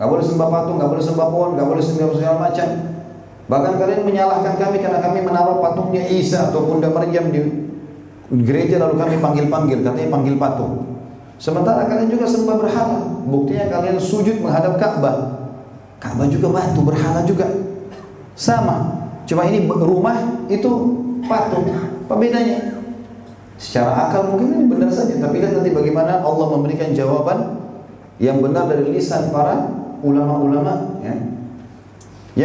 Gak boleh sembah patung, gak boleh sembah pohon, gak boleh sembah segala macam. Bahkan kalian menyalahkan kami karena kami menaruh patungnya Isa atau Bunda Maryam di gereja lalu kami panggil-panggil, katanya panggil patung. Sementara kalian juga sembah berhala. Buktinya kalian sujud menghadap Ka'bah. Ka'bah juga batu, berhala juga. Sama. Cuma ini rumah itu patung. Apa bedanya? Secara akal mungkin ini benar saja, tapi lihat nanti bagaimana Allah memberikan jawaban yang benar dari lisan para ulama-ulama. Ya.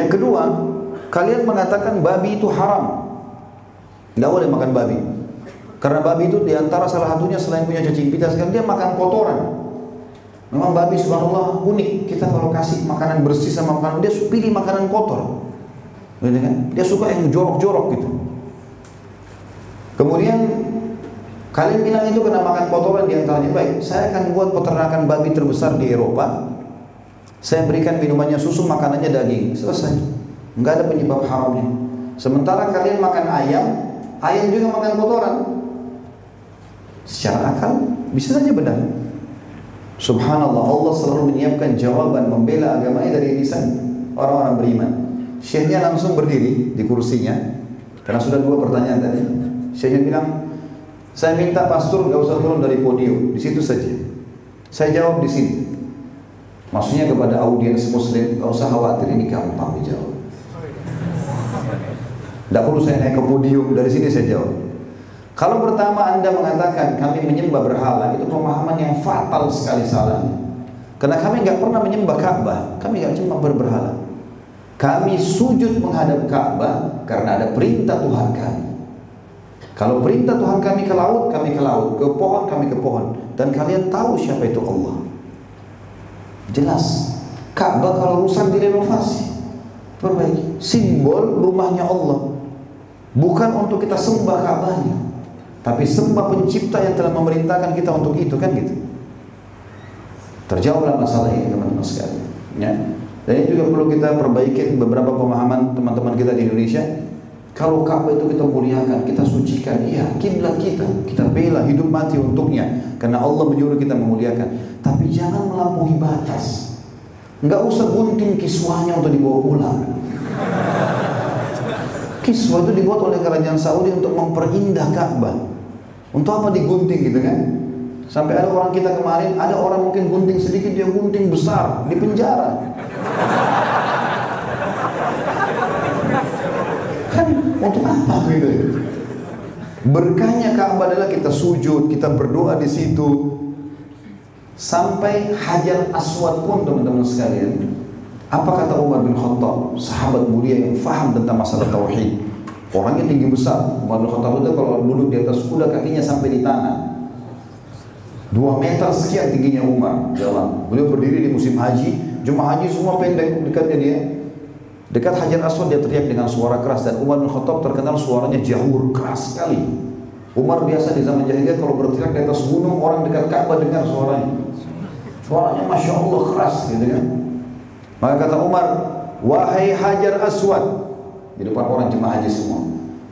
Yang kedua, kalian mengatakan babi itu haram. Tidak boleh makan babi. Karena babi itu di antara salah satunya selain punya cacing pita sekarang dia makan kotoran. Memang babi subhanallah unik. Kita kalau kasih makanan bersih sama makanan dia pilih makanan kotor. Dia suka yang jorok-jorok gitu. Kemudian kalian bilang itu kena makan kotoran di antaranya baik. Saya akan buat peternakan babi terbesar di Eropa. Saya berikan minumannya susu, makanannya daging. Selesai. Enggak ada penyebab haramnya. Sementara kalian makan ayam, ayam juga makan kotoran. Secara akal bisa saja benar. Subhanallah Allah selalu menyiapkan jawaban membela agamanya dari lisan orang-orang beriman. Syekhnya langsung berdiri di kursinya karena sudah dua pertanyaan tadi. Syekhnya bilang, saya minta pastor nggak usah turun dari podium, di situ saja. Saya jawab di sini. Maksudnya kepada audiens muslim, nggak usah khawatir ini gampang dijawab. Tidak perlu saya naik ke podium, dari sini saya jawab. Kalau pertama Anda mengatakan kami menyembah berhala, itu pemahaman yang fatal sekali salahnya. Karena kami nggak pernah menyembah Ka'bah, kami nggak cuma berberhala. Kami sujud menghadap Ka'bah karena ada perintah Tuhan kami. Kalau perintah Tuhan kami ke laut, kami ke laut, ke pohon kami ke pohon. Dan kalian tahu siapa itu Allah. Jelas. Ka'bah kalau rusak direnovasi. Perbaiki. Simbol rumahnya Allah. Bukan untuk kita sembah Ka'bahnya. Tapi sembah pencipta yang telah memerintahkan kita untuk itu kan gitu. Terjawablah masalah ini teman-teman sekalian. Ya. Dan ini juga perlu kita perbaikin beberapa pemahaman teman-teman kita di Indonesia. Kalau Ka'bah itu kita muliakan, kita sucikan, iya kiblat kita, kita bela hidup mati untuknya, karena Allah menyuruh kita memuliakan. Tapi jangan melampaui batas. Enggak usah gunting kiswahnya untuk dibawa pulang. Kiswah itu dibuat oleh kerajaan Saudi untuk memperindah Ka'bah. Untuk apa digunting gitu kan? Sampai ada orang kita kemarin, ada orang mungkin gunting sedikit, dia gunting besar, di penjara. Kan untuk apa gitu ya? Berkahnya Ka'bah adalah kita sujud, kita berdoa di situ. Sampai Hajar Aswad pun teman-teman sekalian. Apa kata Umar bin Khattab, sahabat mulia yang faham tentang masalah tauhid. Orangnya tinggi besar. Umar bin Khattab itu kalau duduk di atas kuda kakinya sampai di tanah. Dua meter sekian tingginya Umar jalan. Beliau berdiri di musim haji, jemaah haji semua pendek dekatnya dia. Dekat Hajar Aswad dia teriak dengan suara keras dan Umar bin Khattab terkenal suaranya jahur keras sekali. Umar biasa di zaman jahiliyah kalau berteriak di atas gunung orang dekat Ka'bah dengar suaranya. Suaranya masya Allah keras gitu kan. Maka kata Umar, wahai Hajar Aswad di depan orang jemaah haji semua,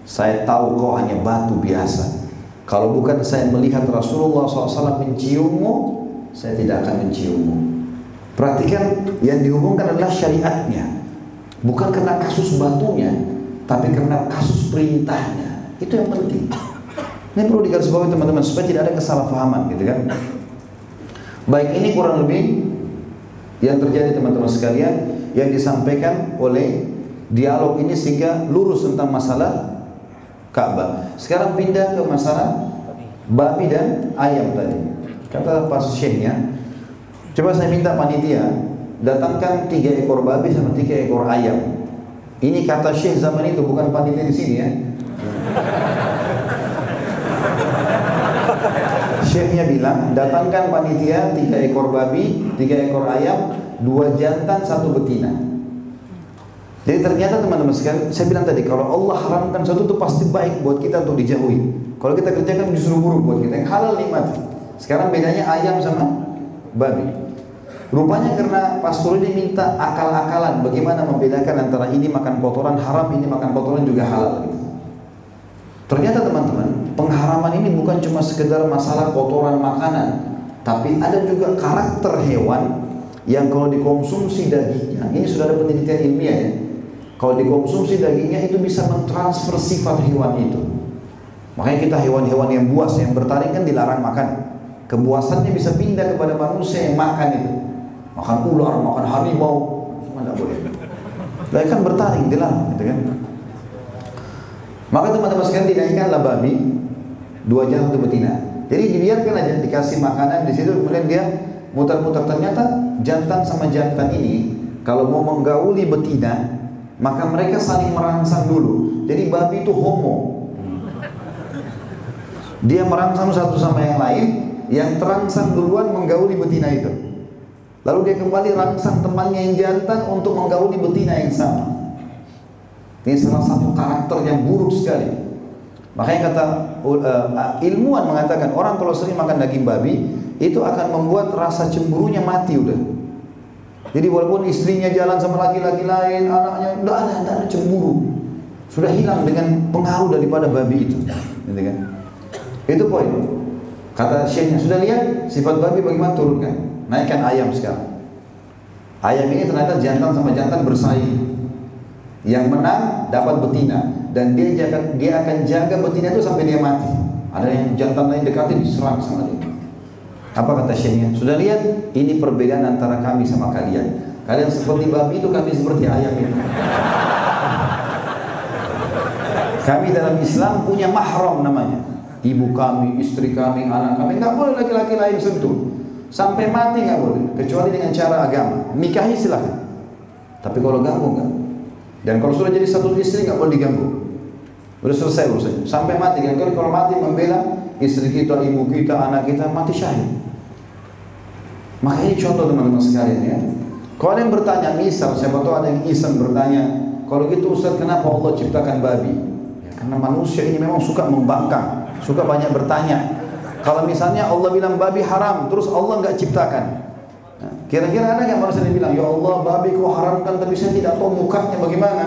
saya tahu kau hanya batu biasa. Kalau bukan saya melihat Rasulullah SAW menciummu, saya tidak akan menciummu. Perhatikan yang dihubungkan adalah syariatnya. Bukan karena kasus batunya, tapi karena kasus perintahnya. Itu yang penting. Ini perlu digarisbawahi teman-teman supaya tidak ada kesalahpahaman, gitu kan? Baik, ini kurang lebih yang terjadi teman-teman sekalian yang disampaikan oleh dialog ini sehingga lurus tentang masalah Ka'bah. Sekarang pindah ke masalah babi dan ayam tadi. Kata pas syekhnya, coba saya minta panitia datangkan tiga ekor babi sama tiga ekor ayam. Ini kata Syekh zaman itu bukan panitia di sini ya. Syekhnya bilang, datangkan panitia tiga ekor babi, tiga ekor ayam, dua jantan, satu betina. Jadi ternyata teman-teman sekalian, saya bilang tadi kalau Allah haramkan sesuatu itu pasti baik buat kita untuk dijauhi. Kalau kita kerjakan justru buruk buat kita. Yang halal nikmati. Sekarang bedanya ayam sama babi. Rupanya karena pastor ini minta akal-akalan bagaimana membedakan antara ini makan kotoran haram, ini makan kotoran juga halal. Ternyata teman-teman, pengharaman ini bukan cuma sekedar masalah kotoran makanan, tapi ada juga karakter hewan yang kalau dikonsumsi dagingnya, ini sudah ada penelitian ilmiah ya. Kalau dikonsumsi dagingnya itu bisa mentransfer sifat hewan itu. Makanya kita hewan-hewan yang buas yang bertaring kan dilarang makan. Kebuasannya bisa pindah kepada manusia yang makan itu. Makan ular, makan harimau, semua tidak boleh. Mereka kan bertaring dilarang, gitu kan? Maka teman-teman sekalian dinaikkanlah babi dua jantan satu betina. Jadi dibiarkan aja dikasih makanan di situ kemudian dia muter-muter ternyata jantan sama jantan ini kalau mau menggauli betina maka mereka saling merangsang dulu. Jadi babi itu homo. Dia merangsang satu sama yang lain, yang terangsang duluan menggauli betina itu. Lalu dia kembali rangsang temannya yang jantan untuk menggauli betina yang sama. Ini salah satu karakter yang buruk sekali. Makanya kata uh, ilmuwan mengatakan orang kalau sering makan daging babi itu akan membuat rasa cemburunya mati udah. Jadi walaupun istrinya jalan sama laki-laki lain, anaknya udah ada, ada cemburu. Sudah hilang dengan pengaruh daripada babi itu. Gitu kan? Itu poin. Kata syekhnya, sudah lihat sifat babi bagaimana turunkan? Naikkan ayam sekarang. Ayam ini ternyata jantan sama jantan bersaing. Yang menang dapat betina dan dia akan dia akan jaga betina itu sampai dia mati. Ada yang jantan lain dekati diserang sama dia. Apa kata syekhnya? Sudah lihat ini perbedaan antara kami sama kalian. Kalian seperti babi itu kami seperti ayam itu. Kami dalam Islam punya mahram namanya. Ibu kami, istri kami, anak kami nggak boleh laki-laki lain sentuh. Sampai mati nggak boleh, kecuali dengan cara agama. Nikahi silahkan. Tapi kalau ganggu nggak. Dan kalau sudah jadi satu istri nggak boleh diganggu. Sudah selesai urusannya. Sampai mati kan kalau mati membela istri kita, ibu kita, anak kita mati syahid. Maka ini contoh teman-teman sekalian ya. Kalau yang bertanya, misal siapa tahu ada yang iseng bertanya, kalau gitu Ustaz kenapa Allah ciptakan babi? Ya, karena manusia ini memang suka membangkang, suka banyak bertanya. Kalau misalnya Allah bilang babi haram, terus Allah nggak ciptakan, Nah, Kira-kira ada nggak manusia yang bilang, Ya Allah babi kau haramkan tapi saya tidak tahu mukanya bagaimana.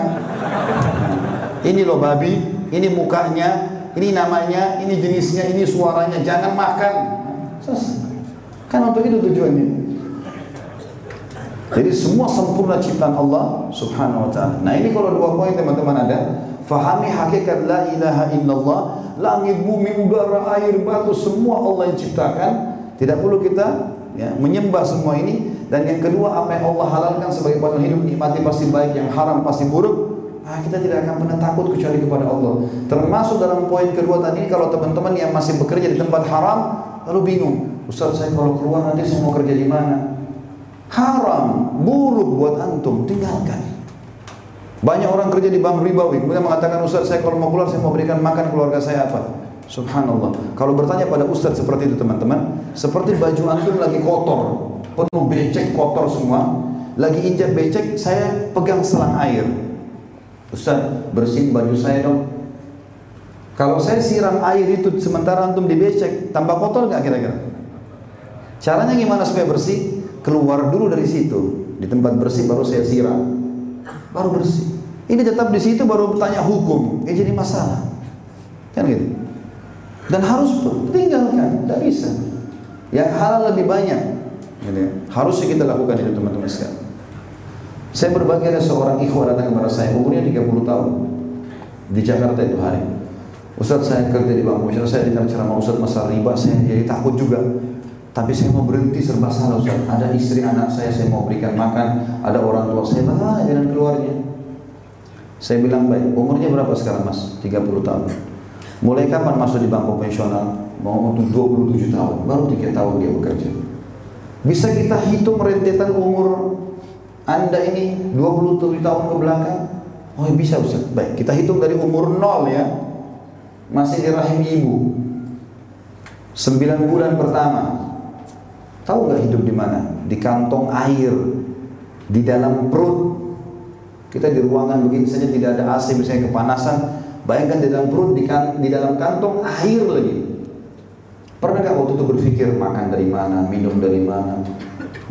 Ini loh babi, ini mukanya, ini namanya, ini jenisnya, ini suaranya, jangan makan. Kan untuk itu tujuannya. Jadi semua sempurna ciptaan Allah Subhanahu wa taala. Nah, ini kalau dua poin teman-teman ada, fahami hakikat la ilaha illallah, langit, bumi, udara, air, batu semua Allah yang ciptakan. Tidak perlu kita ya, menyembah semua ini dan yang kedua apa yang Allah halalkan sebagai panduan hidup nikmati pasti baik, yang haram pasti buruk. Nah, kita tidak akan pernah takut kecuali kepada Allah. Termasuk dalam poin kedua tadi kalau teman-teman yang masih bekerja di tempat haram lalu bingung, Ustaz saya kalau keluar nanti saya mau kerja di mana? haram, buruk buat antum, tinggalkan. Banyak orang kerja di bank ribawi, kemudian mengatakan Ustaz saya kalau mau keluar saya mau berikan makan keluarga saya apa? Subhanallah. Kalau bertanya pada Ustaz seperti itu teman-teman, seperti baju antum lagi kotor, penuh becek kotor semua, lagi injak becek, saya pegang selang air. Ustaz bersihin baju saya dong. Kalau saya siram air itu sementara antum dibecek, tambah kotor nggak kira-kira? Caranya gimana supaya bersih? keluar dulu dari situ di tempat bersih baru saya siram baru bersih ini tetap di situ baru bertanya hukum ya jadi masalah kan gitu dan harus tinggalkan tidak bisa yang halal lebih banyak gitu ya. harusnya kita lakukan itu teman-teman sekalian saya berbagi ada seorang ikhwan datang kepada saya umurnya 30 tahun di Jakarta itu hari Ustaz saya kerja di bank Ustaz saya dengar ceramah Ustaz masalah riba saya jadi takut juga tapi saya mau berhenti serba salah Ustaz. Ada istri anak saya saya mau berikan makan, ada orang tua saya bagaimana dengan keluarnya? Saya bilang baik, umurnya berapa sekarang Mas? 30 tahun. Mulai kapan masuk di bank konvensional? Mau untuk 27 tahun, baru 3 tahun dia bekerja. Bisa kita hitung rentetan umur Anda ini 27 tahun ke belakang? Oh bisa Ustaz. Baik, kita hitung dari umur 0 ya. Masih di rahim ibu. 9 bulan pertama, Tahu nggak hidup di mana? Di kantong air, di dalam perut. Kita di ruangan begini saja tidak ada AC, misalnya kepanasan. Bayangkan di dalam perut, di, kan, di dalam kantong air lagi. Pernah nggak waktu itu berpikir makan dari mana, minum dari mana,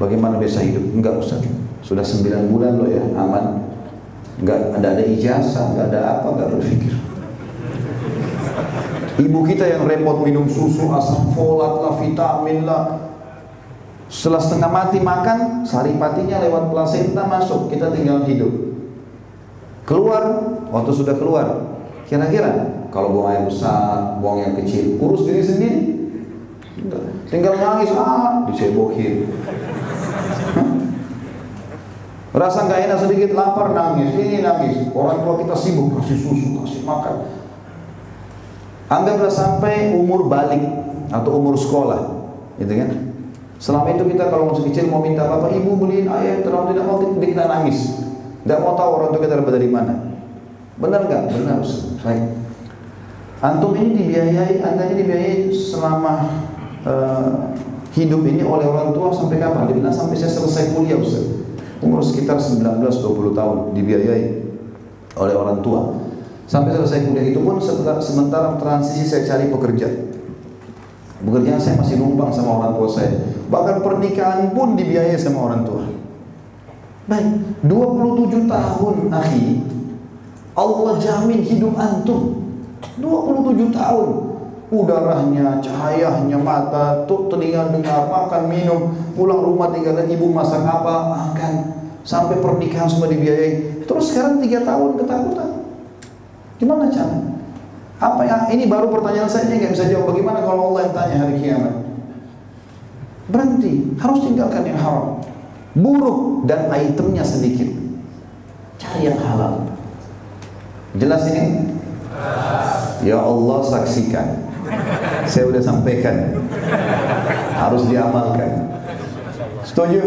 bagaimana biasa hidup? Enggak usah. Sudah sembilan bulan loh ya, aman. Enggak ada ada ijazah, enggak ada apa, enggak berpikir. Ibu kita yang repot minum susu, asam folat lah, vitamin lah, setelah setengah mati makan, saripatinya lewat plasenta masuk, kita tinggal hidup. Keluar, waktu sudah keluar, kira-kira kalau buang air besar, buang yang kecil, urus diri sendiri. Tinggal nangis, ah, disebokin. Rasa nggak enak sedikit, lapar nangis, ini nangis. Orang tua kita sibuk kasih susu, kasih makan. Anggaplah sampai umur balik atau umur sekolah, gitu kan? Selama itu kita kalau masih kecil mau minta apa, ibu beliin ayam, terlalu tidak mau kita nangis. Tidak mau tahu orang tua kita dapat dari mana. Benar nggak? Benar. Baik. Antum ini dibiayai, anda ini dibiayai selama uh, hidup ini oleh orang tua sampai kapan? Dibilang sampai saya selesai kuliah Ustaz. Umur sekitar 19-20 tahun dibiayai oleh orang tua. Sampai selesai kuliah itu pun sementara transisi saya cari pekerjaan. Pekerjaan saya masih numpang sama orang tua saya. Bahkan pernikahan pun dibiayai sama orang tua. Baik, 27 tahun akhi, Allah jamin hidup antum. 27 tahun. Udaranya, cahayanya, mata, tuh telinga dengar, makan, minum, pulang rumah tinggalkan ibu masak apa, makan. Sampai pernikahan semua dibiayai. Terus sekarang tiga tahun ketakutan. Gimana cara? Apa yang ini baru pertanyaan saya nggak bisa jawab. Bagaimana kalau Allah yang tanya hari kiamat? Berhenti, harus tinggalkan yang haram. Buruk dan itemnya sedikit. Cari yang halal. Jelas ini? Ya Allah saksikan. Saya sudah sampaikan. Harus diamalkan. Setuju?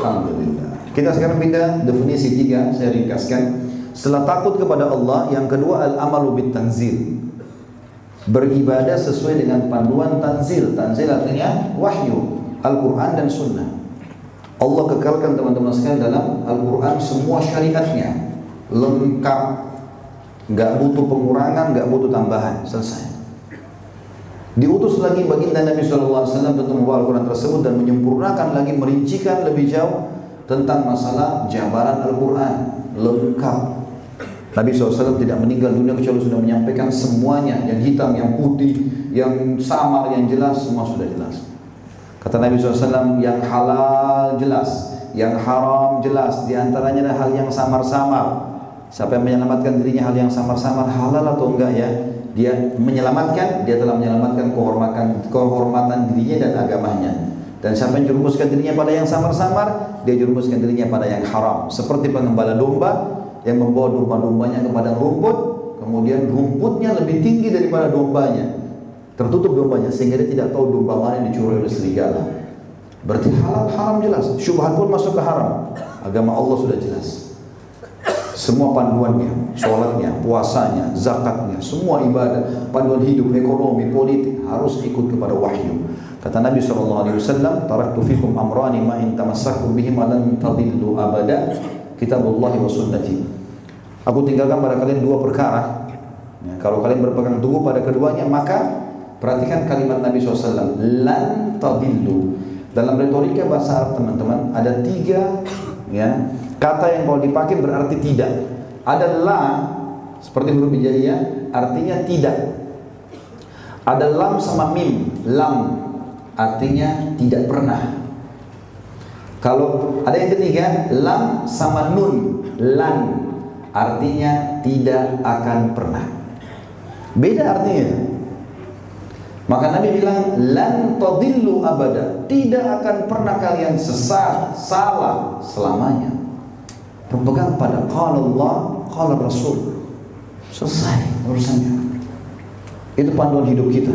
Alhamdulillah. Kita sekarang pindah definisi tiga, saya ringkaskan. Setelah takut kepada Allah, yang kedua al-amalu bit tanzil. Beribadah sesuai dengan panduan tanzil. Tanzil artinya wahyu, Al-Quran dan Sunnah. Allah kekalkan teman-teman sekalian dalam Al-Quran semua syariatnya lengkap, nggak butuh pengurangan, nggak butuh tambahan, selesai. Diutus lagi baginda Nabi SAW untuk membawa Al-Quran tersebut dan menyempurnakan lagi, merincikan lebih jauh tentang masalah jabaran Al-Quran lengkap. Nabi SAW tidak meninggal dunia kecuali sudah menyampaikan semuanya, yang hitam, yang putih, yang samar, yang jelas, semua sudah jelas. Kata Nabi SAW, yang halal jelas, yang haram jelas, di antaranya adalah hal yang samar-samar. Siapa yang menyelamatkan dirinya hal yang samar-samar halal atau enggak ya? Dia menyelamatkan, dia telah menyelamatkan kehormatan kehormatan dirinya dan agamanya. Dan siapa yang jerumuskan dirinya pada yang samar-samar, dia jerumuskan dirinya pada yang haram. Seperti pengembala domba yang membawa domba-dombanya kepada rumput, kemudian rumputnya lebih tinggi daripada dombanya. Tertutup dombanya sehingga dia tidak tahu domba mana yang dicuri oleh serigala. Berarti halal haram jelas. Syubhat pun masuk ke haram. Agama Allah sudah jelas. Semua panduannya, sholatnya, puasanya, zakatnya, semua ibadah, panduan hidup, ekonomi, politik harus ikut kepada wahyu. Kata Nabi SAW, Taraktu fikum amrani ma in tamassakum bihim alan tadillu abada kitabullah wa sunnati. Aku tinggalkan pada kalian dua perkara. Ya, kalau kalian berpegang teguh pada keduanya, maka perhatikan kalimat Nabi SAW, lan tadillu. Dalam retorika bahasa Arab teman-teman ada tiga ya Kata yang kalau dipakai berarti tidak. Ada la seperti huruf hijaiyah artinya tidak. Ada lam sama mim, lam artinya tidak pernah. Kalau ada yang ketiga, lam sama nun, lan artinya tidak akan pernah. Beda artinya. Maka Nabi bilang, lan tadillu abada. Tidak akan pernah kalian sesat, salah selamanya berpegang pada qala Allah, qala Rasul. Selesai urusannya. Itu panduan hidup kita.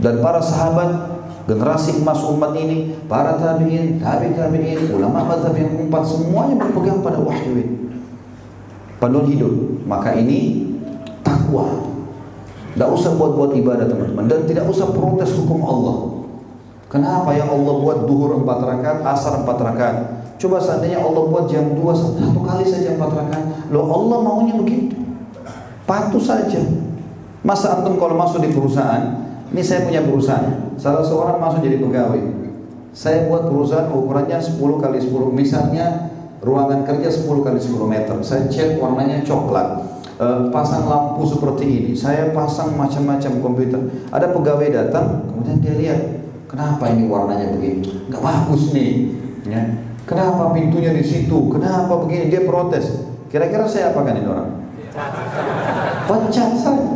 Dan para sahabat generasi emas umat ini, para tabi'in, tabi tabi'in, ulama mazhab yang empat semuanya berpegang pada wahyu ini. Panduan hidup. Maka ini takwa. Tidak usah buat-buat ibadah teman-teman dan tidak usah protes hukum Allah. Kenapa ya Allah buat duhur empat rakaat, asar empat rakaat? Coba seandainya Allah buat jam 2 satu kali saja empat rakaat. Loh Allah maunya begitu. Patuh saja. Masa antum kalau masuk di perusahaan, ini saya punya perusahaan. Salah seorang masuk jadi pegawai. Saya buat perusahaan ukurannya 10 kali 10. Misalnya ruangan kerja 10 kali 10 meter. Saya cat warnanya coklat. E, pasang lampu seperti ini. Saya pasang macam-macam komputer. Ada pegawai datang, kemudian dia lihat, kenapa ini warnanya begini? Gak bagus nih. Ya. Kenapa pintunya di situ? Kenapa begini? Dia protes. Kira-kira saya apakan ini orang? Pecat saya.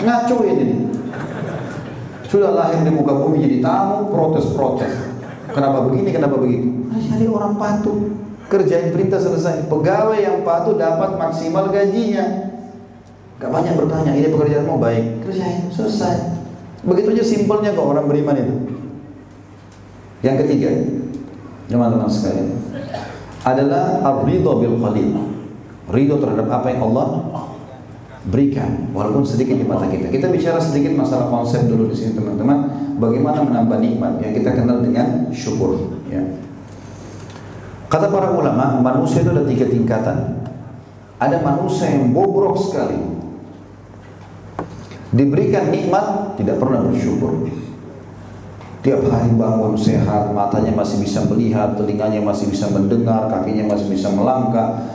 Ngaco ini. Sudah lahir di muka bumi jadi tamu, protes-protes. Kenapa begini, kenapa begitu? Jadi orang patuh. Kerjain perintah selesai. Pegawai yang patuh dapat maksimal gajinya. Gak banyak bertanya, ini pekerjaan mau baik. Kerjain, selesai. Begitu aja simpelnya kok orang beriman itu. Yang ketiga, teman-teman sekalian adalah ar-ridha bil qalil. Ridho terhadap apa yang Allah berikan walaupun sedikit di mata kita. Kita bicara sedikit masalah konsep dulu di sini teman-teman. Bagaimana menambah nikmat yang kita kenal dengan syukur ya. Kata para ulama manusia itu ada tiga tingkatan. Ada manusia yang bobrok sekali. Diberikan nikmat tidak pernah bersyukur Tiap hari bangun sehat, matanya masih bisa melihat, telinganya masih bisa mendengar, kakinya masih bisa melangkah,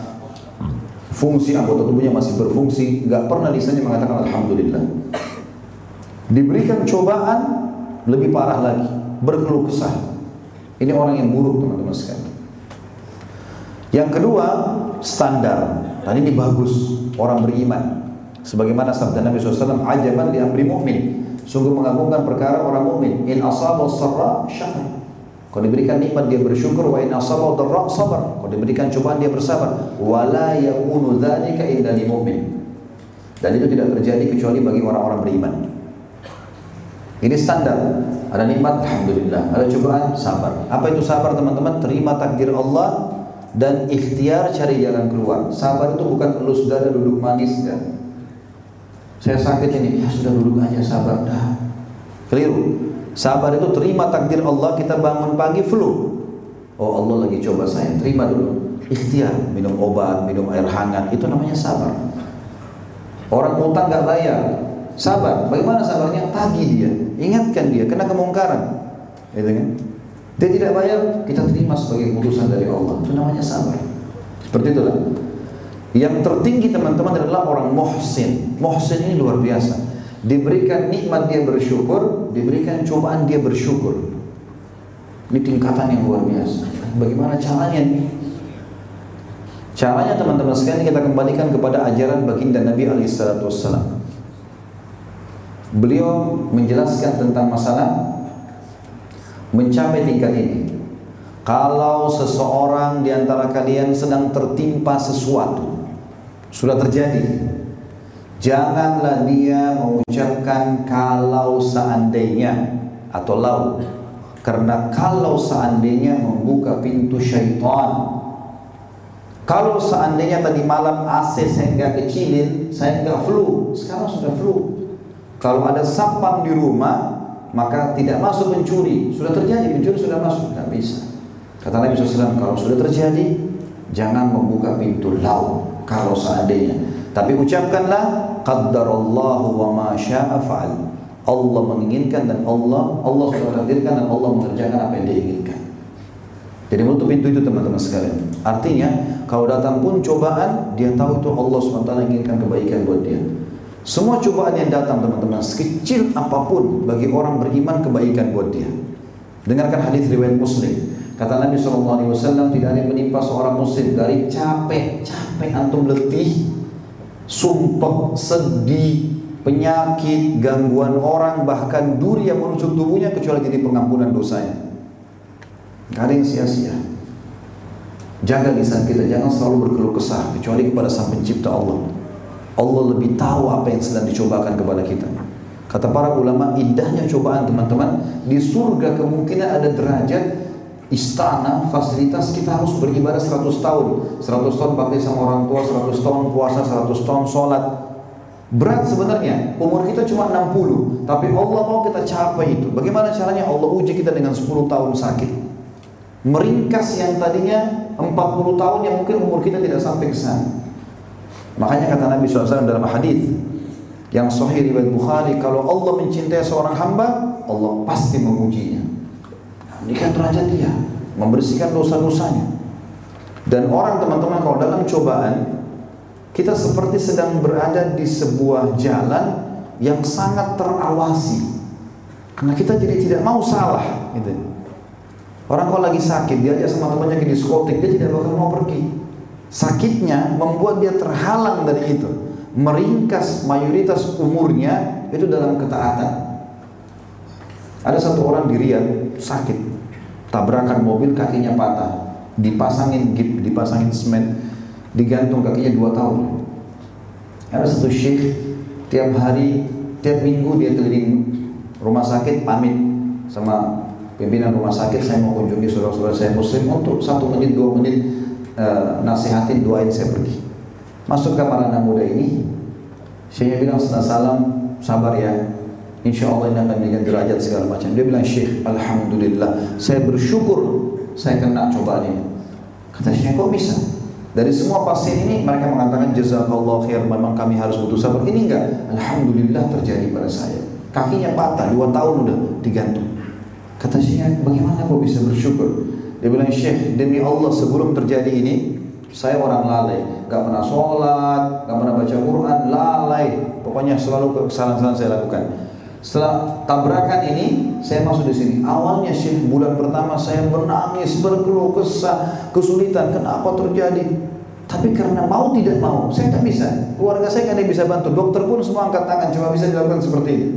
fungsi anggota tubuhnya masih berfungsi, nggak pernah lisannya mengatakan Alhamdulillah. Diberikan cobaan lebih parah lagi, berkeluh kesah. Ini orang yang buruk teman-teman sekalian. Yang kedua, standar. Dan ini bagus, orang beriman. Sebagaimana sabda Nabi SAW, ajaban di amri mu'min. Sungguh mengagumkan perkara orang mukmin. In asaba sarra syakar. Kalau diberikan nikmat dia bersyukur wa in asaba dharra sabar. Kalau diberikan cobaan dia bersabar. Wala yakunu dzalika illa lil mu'min. Dan itu tidak terjadi kecuali bagi orang-orang beriman. Ini standar. Ada nikmat, alhamdulillah. Ada cobaan, sabar. Apa itu sabar, teman-teman? Terima takdir Allah dan ikhtiar cari jalan keluar. Sabar itu bukan elus dada duduk manis kan. Saya sakit ini, ya sudah duduk aja sabar dah. Keliru. Sabar itu terima takdir Allah, kita bangun pagi flu. Oh Allah lagi coba saya, terima dulu. Ikhtiar, minum obat, minum air hangat, itu namanya sabar. Orang utang nggak bayar, Sabar. Bagaimana sabarnya? Tagih dia, ingatkan dia, kena kemungkaran. Gitu kan? Dia tidak bayar, kita terima sebagai putusan dari Allah. Itu namanya sabar. Seperti itulah. Yang tertinggi teman-teman adalah orang muhsin. Muhsin ini luar biasa. Diberikan nikmat dia bersyukur, diberikan cobaan dia bersyukur. Ini tingkatan yang luar biasa. Bagaimana caranya nih? Caranya teman-teman sekalian kita kembalikan kepada ajaran baginda Nabi Alaihissalam. Beliau menjelaskan tentang masalah mencapai tingkat ini. Kalau seseorang di antara kalian sedang tertimpa sesuatu, sudah terjadi, janganlah dia mengucapkan kalau seandainya atau lau. Karena kalau seandainya membuka pintu syaitan. Kalau seandainya tadi malam AC saya nggak kecilin, saya nggak flu, sekarang sudah flu. Kalau ada sapam di rumah, maka tidak masuk pencuri. Sudah terjadi, pencuri sudah masuk, tidak bisa. Kata Nabi SAW, kalau sudah terjadi, jangan membuka pintu lau kalau seandainya. Tapi ucapkanlah, Qaddarallahu wa ma sya'a fa'al. Allah menginginkan dan Allah, Allah sudah takdirkan dan Allah mengerjakan apa yang dia inginkan. Jadi menutup pintu itu teman-teman sekalian. Artinya, kalau datang pun cobaan, dia tahu itu Allah SWT inginkan kebaikan buat dia. Semua cobaan yang datang teman-teman, sekecil apa pun bagi orang beriman kebaikan buat dia. Dengarkan hadis riwayat Muslim. Kata Nabi SAW tidak ada yang menimpa seorang muslim dari capek, capek antum letih, sumpah, sedih, penyakit, gangguan orang, bahkan duri yang menusuk tubuhnya kecuali jadi pengampunan dosanya. Yang sia-sia. Jaga lisan kita, jangan selalu berkeluh kesah kecuali kepada Sang Pencipta Allah. Allah lebih tahu apa yang sedang dicobakan kepada kita. Kata para ulama, indahnya cobaan teman-teman, di surga kemungkinan ada derajat istana, fasilitas kita harus beribadah 100 tahun. 100 tahun bakti sama orang tua, 100 tahun puasa, 100 tahun sholat. Berat sebenarnya, umur kita cuma 60, tapi Allah mau kita capai itu. Bagaimana caranya? Allah uji kita dengan 10 tahun sakit. Meringkas yang tadinya 40 tahun yang mungkin umur kita tidak sampai ke sana. Makanya kata Nabi SAW dalam hadis yang sahih riwayat Bukhari, kalau Allah mencintai seorang hamba, Allah pasti mengujinya. Kan derajat dia, membersihkan dosa-dosanya. Dan orang teman-teman kalau dalam cobaan, kita seperti sedang berada di sebuah jalan yang sangat terawasi. Karena kita jadi tidak mau salah. Gitu. Orang kalau lagi sakit, dia sama temannya ke diskotik, dia tidak bakal mau pergi. Sakitnya membuat dia terhalang dari itu. Meringkas mayoritas umurnya itu dalam ketaatan. Ada satu orang di Riyadh sakit, tabrakan mobil kakinya patah, dipasangin gip, dipasangin semen, digantung kakinya dua tahun. Ada satu syekh tiap hari, tiap minggu dia keliling rumah sakit pamit sama pimpinan rumah sakit. Saya mau kunjungi saudara-saudara saya muslim untuk satu menit dua menit uh, nasihatin doain saya pergi. Masuk kamar anak muda ini. Saya bilang salam sabar ya Insya Allah ini akan menjadi derajat segala macam. Dia bilang Syekh, Alhamdulillah, saya bersyukur saya kena cobaan ini. Kata Syekh, kok bisa? Dari semua pasien ini mereka mengatakan jazakallah khair, memang kami harus butuh sabar. Ini enggak, Alhamdulillah terjadi pada saya. Kakinya patah, dua tahun udah digantung. Kata Syekh, bagaimana kok bisa bersyukur? Dia bilang, Syekh, demi Allah sebelum terjadi ini, saya orang lalai, gak pernah sholat, gak pernah baca Quran, lalai. Pokoknya selalu kesalahan-kesalahan saya lakukan. Setelah tabrakan ini, saya masuk di sini. Awalnya Syekh bulan pertama saya menangis, berkeluh kesah, kesulitan. Kenapa terjadi? Tapi karena mau tidak mau, saya tak bisa. Keluarga saya ada bisa bantu. Dokter pun semua angkat tangan, cuma bisa dilakukan seperti ini.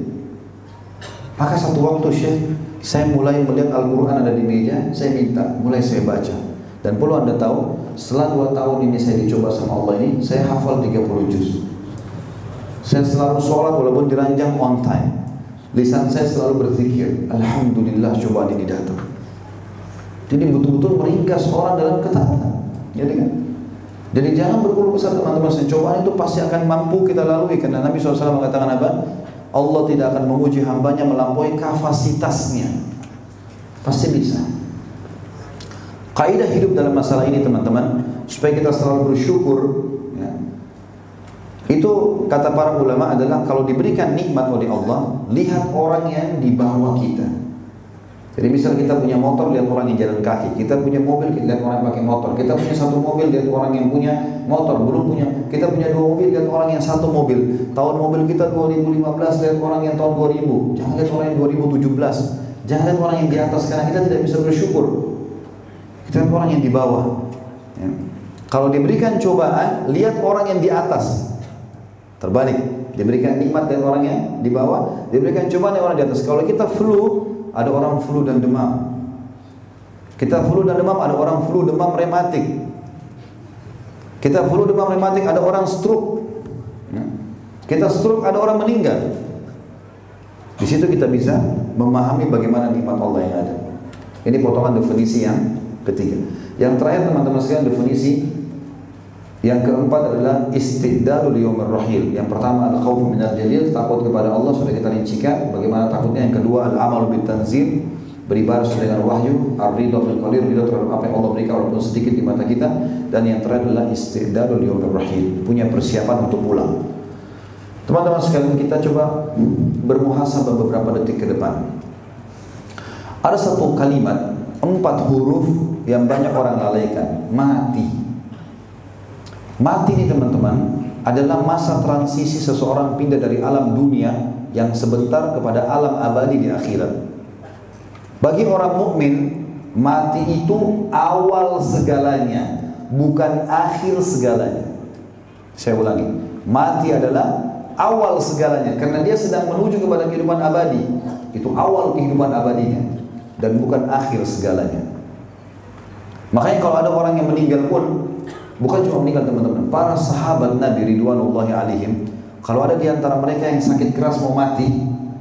Maka satu waktu Syekh saya mulai melihat Al-Quran ada di meja, saya minta, mulai saya baca. Dan perlu anda tahu, setelah dua tahun ini saya dicoba sama Allah ini, saya hafal 30 juz. Saya selalu sholat walaupun diranjang on time. Lisan saya selalu berzikir, Alhamdulillah cobaan ini datang. Jadi betul-betul meringkas orang dalam ketaatan. Jadi kan? Jadi jangan berkeluh kesah teman-teman. Cobaan itu pasti akan mampu kita lalui karena Nabi SAW mengatakan apa? Allah tidak akan menguji hambanya melampaui kapasitasnya. Pasti bisa. Kaidah hidup dalam masalah ini teman-teman, supaya kita selalu bersyukur. Ya. Itu kata para ulama adalah kalau diberikan nikmat oleh Allah, lihat orang yang di bawah kita. Jadi misal kita punya motor, lihat orang yang jalan kaki. Kita punya mobil, kita lihat orang yang pakai motor. Kita punya satu mobil, lihat orang yang punya motor. Belum punya, kita punya dua mobil, lihat orang yang satu mobil. Tahun mobil kita 2015, lihat orang yang tahun 2000. Jangan lihat orang yang 2017. Jangan lihat orang yang di atas, karena kita tidak bisa bersyukur. Kita lihat orang yang di bawah. Ya. Kalau diberikan cobaan, lihat orang yang di atas. Terbalik, diberikan nikmat dan orang yang di bawah, diberikan cobaan yang orang di atas. Kalau kita flu, ada orang flu dan demam. Kita flu dan demam, ada orang flu demam rematik. Kita flu demam rematik, ada orang stroke. Ya. Kita stroke, ada orang meninggal. Di situ kita bisa memahami bagaimana nikmat Allah yang ada. Ini potongan definisi yang ketiga. Yang terakhir teman-teman sekalian definisi yang keempat adalah istidalul yaumir rahil. Yang pertama al khauf minal jalil, takut kepada Allah sudah kita rincikan bagaimana takutnya. Yang kedua al amal bit tanzil, beribadah sesuai dengan wahyu, ar-ridha bil qadir, ridha terhadap apa yang Allah berikan walaupun sedikit di mata kita. Dan yang terakhir adalah istidalul yaumir rahil, punya persiapan untuk pulang. Teman-teman sekalian kita coba bermuhasabah beberapa detik ke depan. Ada satu kalimat empat huruf yang banyak orang lalaikan, mati. Mati ini teman-teman adalah masa transisi seseorang pindah dari alam dunia yang sebentar kepada alam abadi di akhirat. Bagi orang mukmin, mati itu awal segalanya, bukan akhir segalanya. Saya ulangi, mati adalah awal segalanya karena dia sedang menuju kepada kehidupan abadi. Itu awal kehidupan abadinya dan bukan akhir segalanya. Makanya kalau ada orang yang meninggal pun Bukan cuma meninggal teman-teman, para sahabat Nabi Ridwanullahi alaihim, kalau ada di antara mereka yang sakit keras mau mati,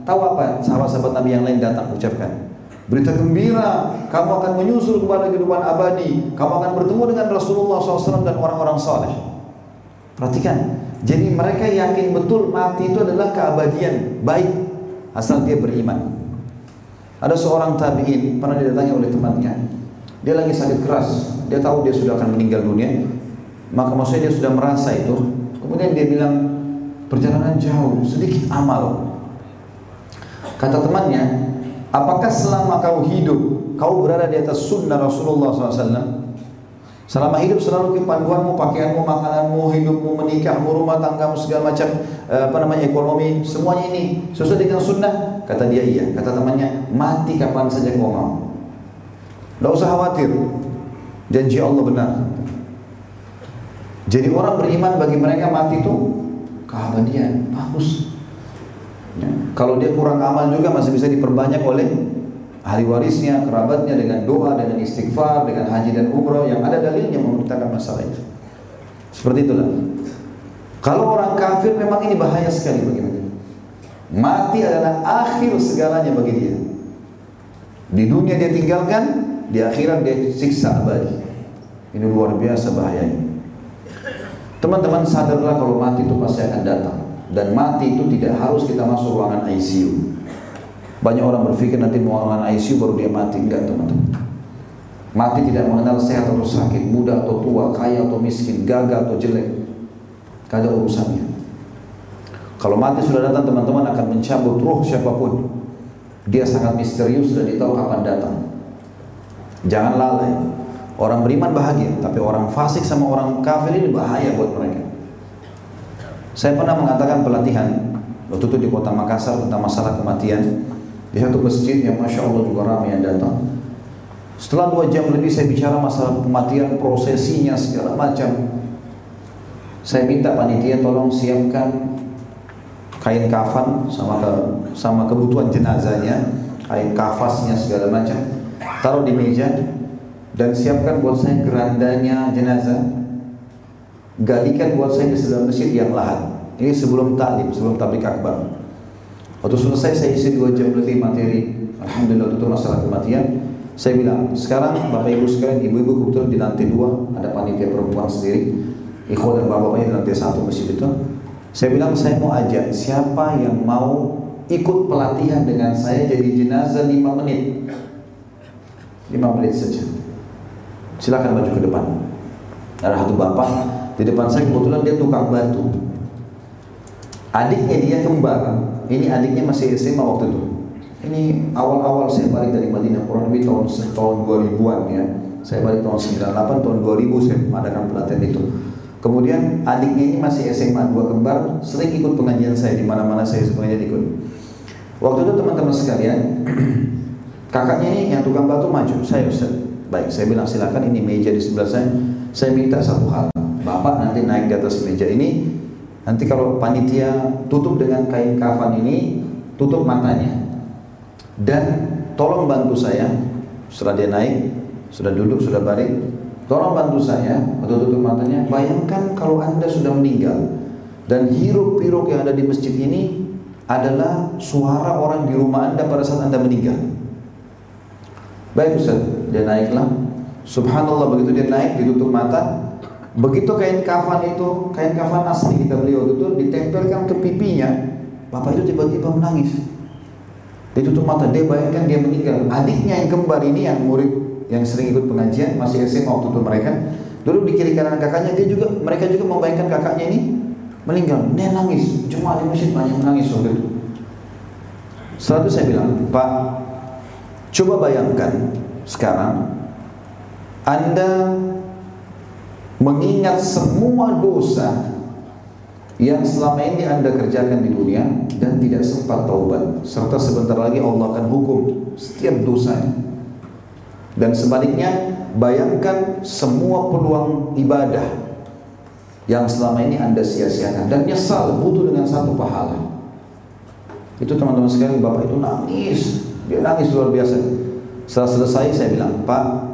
tahu apa sahabat-sahabat Nabi yang lain datang? Ucapkan? Berita gembira, kamu akan menyusul kepada kehidupan abadi, kamu akan bertemu dengan Rasulullah SAW dan orang-orang saleh. Perhatikan, jadi mereka yakin betul mati itu adalah keabadian, baik asal dia beriman. Ada seorang tabiin pernah didatangi oleh temannya, dia lagi sakit keras, dia tahu dia sudah akan meninggal dunia, maka maksudnya dia sudah merasa itu kemudian dia bilang perjalanan jauh sedikit amal kata temannya apakah selama kau hidup kau berada di atas sunnah Rasulullah SAW selama hidup selalu kepanduanmu, pakaianmu, makananmu, hidupmu, menikahmu, rumah tanggamu, segala macam eh, apa namanya ekonomi, semuanya ini sesuai dengan sunnah. Kata dia iya. Kata temannya, mati kapan saja kau mau. Tidak usah khawatir. Janji Allah benar. Jadi orang beriman bagi mereka mati itu keabadian, bagus. Ya. Kalau dia kurang amal juga masih bisa diperbanyak oleh ahli warisnya, kerabatnya dengan doa, dengan istighfar, dengan haji dan umroh yang ada dalilnya menceritakan masalah itu. Seperti itulah. Kalau orang kafir memang ini bahaya sekali bagi mereka. Mati adalah akhir segalanya bagi dia. Di dunia dia tinggalkan, di akhirat dia siksa abadi. Ini luar biasa bahayanya. Teman-teman sadarlah kalau mati itu pasti akan datang dan mati itu tidak harus kita masuk ruangan ICU. Banyak orang berpikir nanti mau ruangan ICU baru dia mati enggak teman-teman. Mati tidak mengenal sehat atau sakit, muda atau tua, kaya atau miskin, gagal atau jelek. Ada urusannya. Kalau mati sudah datang teman-teman akan mencabut ruh siapa pun. Dia sangat misterius dan ditahu kapan datang. Jangan lalai. Orang beriman bahagia, tapi orang fasik sama orang kafir ini bahaya buat mereka. Saya pernah mengatakan pelatihan waktu itu di kota Makassar tentang masalah kematian di satu masjid yang masya Allah juga ramai yang datang. Setelah dua jam lebih saya bicara masalah kematian, prosesinya segala macam. Saya minta panitia tolong siapkan kain kafan sama ke, sama kebutuhan jenazahnya, kain kafasnya segala macam, taruh di meja, dan siapkan buat saya gerandanya jenazah. Galikan buat saya di sebelah masjid yang lahat ini sebelum taklim, sebelum tablik akbar. Waktu selesai saya isi dua jam lebih materi. Alhamdulillah itu masalah kematian. Saya bilang sekarang bapak ibu sekalian ibu-ibu kebetulan di lantai dua. Ada panitia perempuan sendiri. Ikhwan dan bapak-bapaknya di lantai satu masjid itu. Saya bilang saya mau ajak siapa yang mau ikut pelatihan dengan saya jadi jenazah lima menit? Lima menit saja Silakan maju ke depan. Ada satu bapak di depan saya kebetulan dia tukang batu. Adiknya dia kembar. Ini adiknya masih SMA waktu itu. Ini awal-awal saya balik dari Madinah kurang lebih tahun tahun 2000-an ya. Saya balik tahun 98 tahun 2000 saya mengadakan pelatihan itu. Kemudian adiknya ini masih SMA dua kembar, sering ikut pengajian saya di mana-mana saya sebenarnya ikut. Waktu itu teman-teman sekalian, kakaknya ini yang tukang batu maju, saya Ustaz. Baik, saya bilang silakan ini meja di sebelah saya. Saya minta satu hal, Bapak nanti naik di atas meja ini, nanti kalau panitia tutup dengan kain kafan ini, tutup matanya. Dan tolong bantu saya, setelah dia naik, sudah duduk, sudah balik, tolong bantu saya, atau tutup matanya, bayangkan kalau anda sudah meninggal, dan hirup piruk yang ada di masjid ini adalah suara orang di rumah anda pada saat anda meninggal. Baik Ustaz, dia naiklah. Subhanallah begitu dia naik, ditutup mata, Begitu kain kafan itu, kain kafan asli kita beli waktu itu ditempelkan ke pipinya, bapak itu tiba-tiba menangis. Ditutup mata, dia bayangkan dia meninggal. Adiknya yang kembar ini yang murid yang sering ikut pengajian masih SMA waktu itu mereka dulu di kiri kanan kakaknya dia juga mereka juga membayangkan kakaknya ini meninggal. Dia nangis, cuma di masjid banyak menangis waktu itu. Setelah itu saya bilang, Pak, coba bayangkan sekarang Anda mengingat semua dosa yang selama ini anda kerjakan di dunia dan tidak sempat taubat. Serta sebentar lagi Allah akan hukum setiap dosanya. Dan sebaliknya bayangkan semua peluang ibadah yang selama ini anda sia-siakan dan nyesal butuh dengan satu pahala. Itu teman-teman sekalian bapak itu nangis. Dia nangis luar biasa setelah selesai saya bilang pak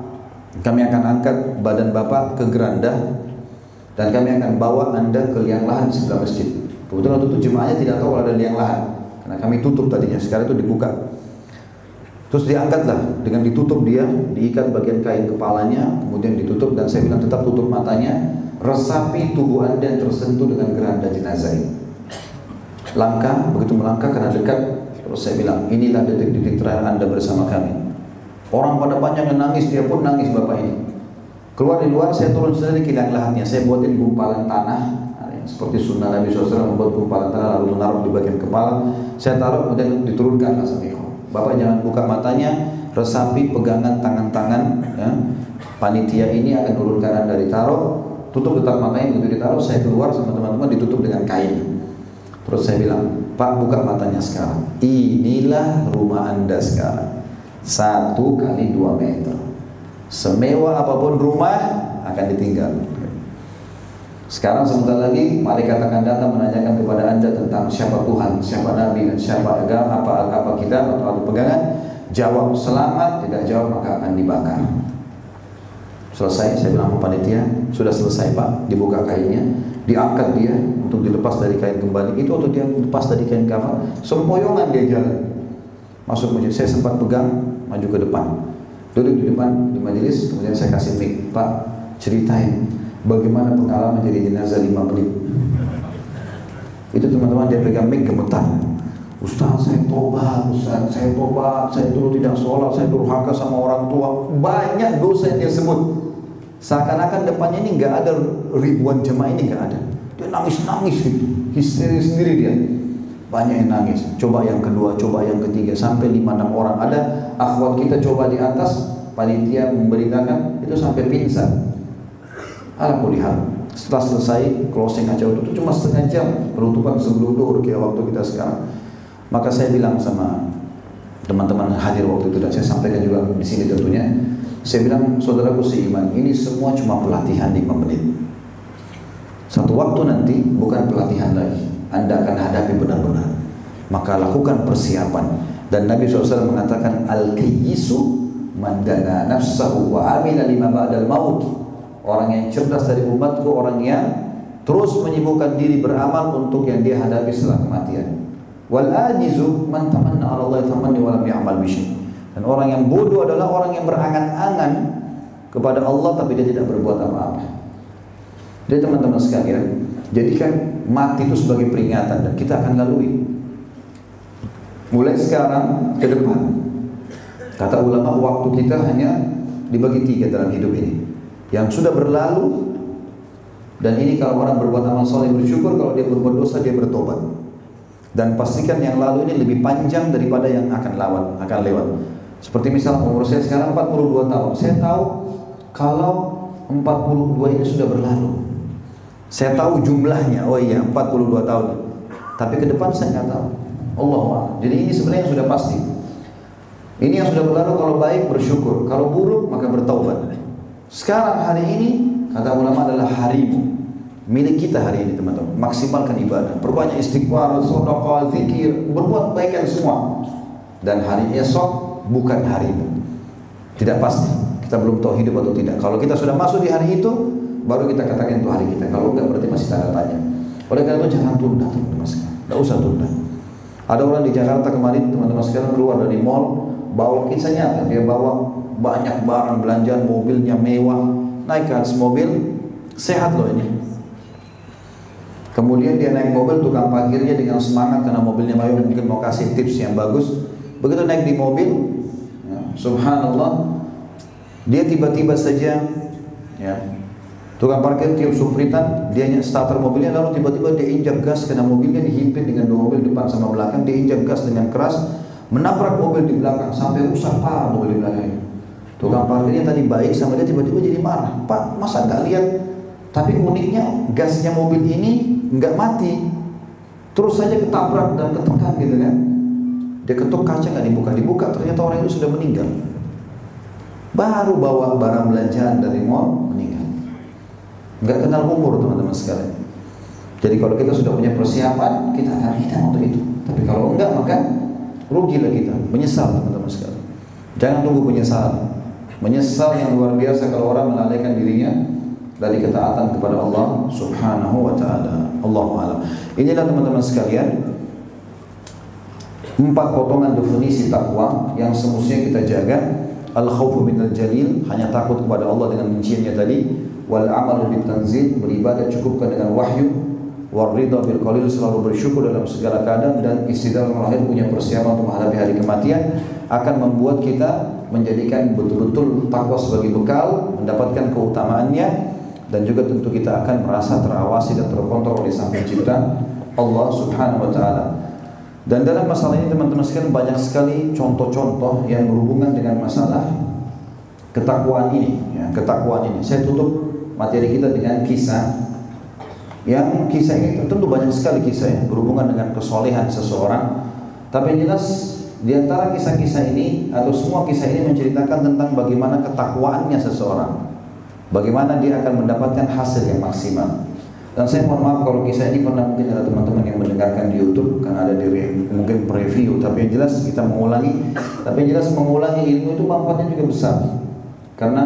kami akan angkat badan Bapak ke geranda dan kami akan bawa Anda ke liang lahan di sebelah masjid. Kebetulan waktu itu jemaahnya tidak tahu ada liang lahan karena kami tutup tadinya, sekarang itu dibuka. Terus diangkatlah dengan ditutup dia, diikat bagian kain kepalanya, kemudian ditutup dan saya bilang tetap tutup matanya, resapi tubuh Anda yang tersentuh dengan geranda jenazah ini. Langkah, begitu melangkah karena dekat, terus saya bilang, inilah detik-detik terakhir Anda bersama kami. Orang pada banyak yang nangis, dia pun nangis bapak ini. Keluar di luar, saya turun sendiri ke liang lahannya. Saya buatin gumpalan tanah, seperti sunnah Nabi SAW membuat gumpalan tanah lalu menaruh di bagian kepala. Saya taruh kemudian diturunkan sampai Bapak jangan buka matanya, resapi pegangan tangan-tangan. Ya. Panitia ini akan turun kanan dari taruh, tutup detak matanya begitu ditaruh. Saya keluar sama teman-teman ditutup dengan kain. Terus saya bilang, Pak buka matanya sekarang. Inilah rumah anda sekarang satu kali dua meter. Semewah apa pun rumah akan ditinggal. Sekarang sebentar lagi malaikat akan datang menanyakan kepada anda tentang siapa Tuhan, siapa Nabi dan siapa agama, apa apa kita atau pegangan. Jawab selamat, tidak jawab maka akan dibakar. Selesai, saya bilang sama panitia, sudah selesai pak, dibuka kainnya, diangkat dia untuk dilepas dari kain kembali. Itu waktu dia lepas dari kain kafan, sempoyongan dia jalan. Masuk masjid, saya sempat pegang, maju ke depan. Duduk di depan di majelis kemudian saya kasih mic. Pak ceritain bagaimana pengalaman jadi jenazah lima menit? Itu teman-teman dia pegang mic gemetar. Ustaz saya tobat, Ustaz. Saya tobat, saya dulu tidak sholat, saya durhaka sama orang tua. Banyak dosa yang dia sebut. Seakan-akan depannya ini nggak ada ribuan jemaah ini nggak ada. Dia nangis-nangis gitu. Histeris sendiri dia banyak yang nangis. Coba yang kedua, coba yang ketiga, sampai lima enam orang. Ada akhwat kita coba di atas, panitia memberitakan itu sampai pingsan. Alhamdulillah. Setelah selesai closing acara itu cuma setengah jam penutupan sebelum duhur kayak waktu kita sekarang. Maka saya bilang sama teman-teman hadir waktu itu dan saya sampaikan juga di sini tentunya. Saya bilang saudaraku seiman, ini semua cuma pelatihan 5 menit. Satu waktu nanti bukan pelatihan lagi anda akan hadapi benar-benar. Maka lakukan persiapan. Dan Nabi SAW mengatakan al-kayyisu mandana nafsahu wa amila lima ba'dal maut. Orang yang cerdas dari umatku orang yang terus menyibukkan diri beramal untuk yang dia hadapi setelah kematian. Wal ajizu man tamanna 'ala Allah tamanni wa lam ya'mal Dan orang yang bodoh adalah orang yang berangan-angan kepada Allah tapi dia tidak berbuat apa-apa. Jadi teman-teman sekalian, Jadikan mati itu sebagai peringatan dan kita akan lalui. Mulai sekarang ke depan. Kata ulama waktu kita hanya dibagi tiga dalam hidup ini. Yang sudah berlalu dan ini kalau orang berbuat amal soleh bersyukur kalau dia berbuat dosa dia bertobat. dan pastikan yang lalu ini lebih panjang daripada yang akan lewat akan lewat seperti misal umur saya sekarang 42 tahun saya tahu kalau 42 ini sudah berlalu saya tahu jumlahnya oh iya 42 tahun tapi ke depan saya nggak tahu Allah jadi ini sebenarnya yang sudah pasti ini yang sudah berlalu kalau baik bersyukur kalau buruk maka bertaubat sekarang hari ini kata ulama adalah harimu milik kita hari ini teman-teman. Maksimalkan ibadah, perbanyak istighfar, sedekah, zikir, berbuat kebaikan semua. Dan hari esok bukan harimu. Tidak pasti. Kita belum tahu hidup atau tidak. Kalau kita sudah masuk di hari itu, baru kita katakan itu hari kita. Kalau enggak berarti masih tanda tanya. Oleh karena itu jangan tunda teman-teman sekalian. Tidak usah tunda. Ada orang di Jakarta kemarin teman-teman sekalian keluar dari mall bawa kisah nyata dia bawa banyak barang belanjaan mobilnya mewah naik ke atas mobil sehat loh ini Kemudian dia naik mobil, tukang parkirnya dengan semangat karena mobilnya mewah mungkin mau kasih tips yang bagus. Begitu naik di mobil, ya, subhanallah, dia tiba-tiba saja, ya, tukang parkir tiup sufritan, dia starter mobilnya lalu tiba-tiba dia injak gas karena mobilnya dihimpit dengan dua mobil depan sama belakang, dia injak gas dengan keras, menabrak mobil di belakang sampai rusak parah mobil di belakang. Tukang parkirnya tadi baik sama dia tiba-tiba jadi marah. Pak, masa nggak lihat? Tapi uniknya gasnya mobil ini nggak mati terus saja ketabrak dan ketekan gitu kan dia ketuk kaca nggak dibuka dibuka ternyata orang itu sudah meninggal baru bawa barang belanjaan dari mall nggak kenal umur teman-teman sekalian jadi kalau kita sudah punya persiapan kita akan hitam untuk itu tapi kalau enggak maka rugilah kita menyesal teman-teman sekalian jangan tunggu penyesalan menyesal yang luar biasa kalau orang melalaikan dirinya dari ketaatan kepada Allah Subhanahu wa taala. Allahu a'lam. Inilah teman-teman sekalian empat potongan definisi takwa yang semestinya kita jaga. Al khawfu minal jalil, hanya takut kepada Allah dengan rinciannya tadi. Wal amalu bil tanzil, beribadah cukupkan dengan wahyu. Wal ridha bil qalil, selalu bersyukur dalam segala keadaan dan istidal lahir punya persiapan untuk menghadapi hari kematian akan membuat kita menjadikan betul-betul takwa sebagai bekal, mendapatkan keutamaannya dan juga tentu kita akan merasa terawasi dan terkontrol oleh Sang Pencipta Allah Subhanahu wa taala. Dan dalam masalah ini teman-teman sekalian banyak sekali contoh-contoh yang berhubungan dengan masalah ketakwaan ini, ya, ketakwaan ini. Saya tutup materi kita dengan kisah yang kisah ini tentu banyak sekali kisah yang berhubungan dengan kesolehan seseorang. Tapi yang jelas di antara kisah-kisah ini atau semua kisah ini menceritakan tentang bagaimana ketakwaannya seseorang. Bagaimana dia akan mendapatkan hasil yang maksimal. Dan saya mohon maaf kalau kisah ini pernah mungkin ada teman-teman yang mendengarkan di YouTube karena ada di mungkin preview tapi yang jelas kita mengulangi tapi yang jelas mengulangi ilmu itu manfaatnya juga besar karena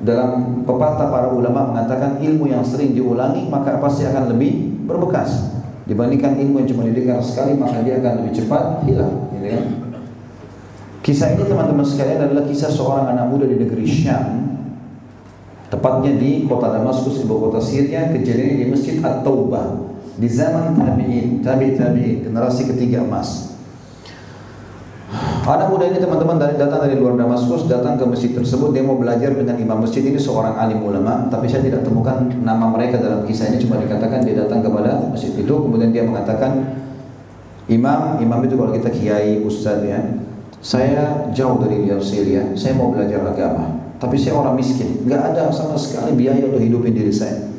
dalam pepatah para ulama mengatakan ilmu yang sering diulangi maka pasti akan lebih berbekas dibandingkan ilmu yang cuma didengar sekali maka dia akan lebih cepat hilang gitu kan? kisah ini teman-teman sekalian adalah kisah seorang anak muda di negeri Syam Tepatnya di kota Damaskus, ibu kota Syria, kejadian di Masjid At-Taubah di zaman tabi'in, tabi tabi'in, generasi ketiga emas. Anak muda ini teman-teman dari datang dari luar Damaskus, datang ke masjid tersebut, dia mau belajar dengan imam masjid ini seorang alim ulama, tapi saya tidak temukan nama mereka dalam kisah ini, cuma dikatakan dia datang kepada masjid itu, kemudian dia mengatakan, imam, imam itu kalau kita kiai, ustadz ya, saya jauh dari Syria, saya mau belajar agama. Tapi saya orang miskin, nggak ada sama sekali biaya untuk hidupin diri saya.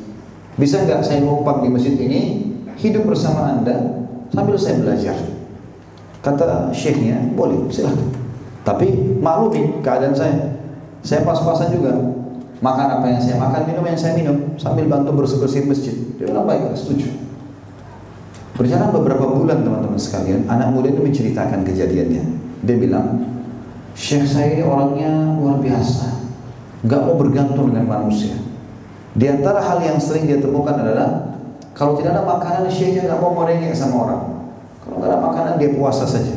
Bisa nggak saya numpang di masjid ini, hidup bersama anda sambil saya belajar? Kata syekhnya, boleh, silahkan. Tapi maklumi keadaan saya. Saya pas-pasan juga. Makan apa yang saya makan, minum yang saya minum, sambil bantu bersih-bersih masjid. Dia bilang baik, setuju. Berjalan beberapa bulan teman-teman sekalian, anak muda itu menceritakan kejadiannya. Dia bilang, Syekh saya ini orangnya luar biasa nggak mau bergantung dengan manusia. Di antara hal yang sering dia temukan adalah kalau tidak ada makanan syekhnya nggak mau merengek sama orang. Kalau makanan dia puasa saja.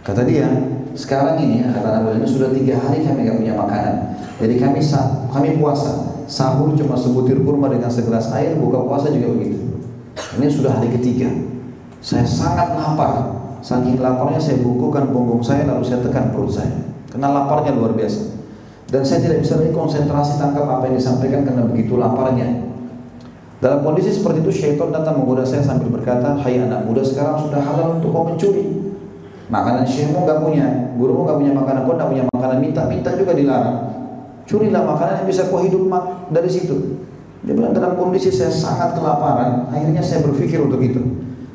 Kata dia, sekarang ini kata Nabi ini sudah tiga hari kami nggak punya makanan. Jadi kami kami puasa. Sahur cuma sebutir kurma dengan segelas air, buka puasa juga begitu. Ini sudah hari ketiga. Saya sangat lapar. Saking laparnya saya bungkukan punggung saya lalu saya tekan perut saya. Karena laparnya luar biasa dan saya tidak bisa lagi konsentrasi tangkap apa yang disampaikan karena begitu laparnya. Dalam kondisi seperti itu syaitan datang menggoda saya sambil berkata, Hai anak muda sekarang sudah halal untuk kau mencuri. Makanan syekhmu nggak punya, gurumu nggak punya makanan, kau nggak punya makanan, minta-minta juga dilarang. Curilah makanan yang bisa kau hidup dari situ. Dia bilang dalam kondisi saya sangat kelaparan, akhirnya saya berpikir untuk itu.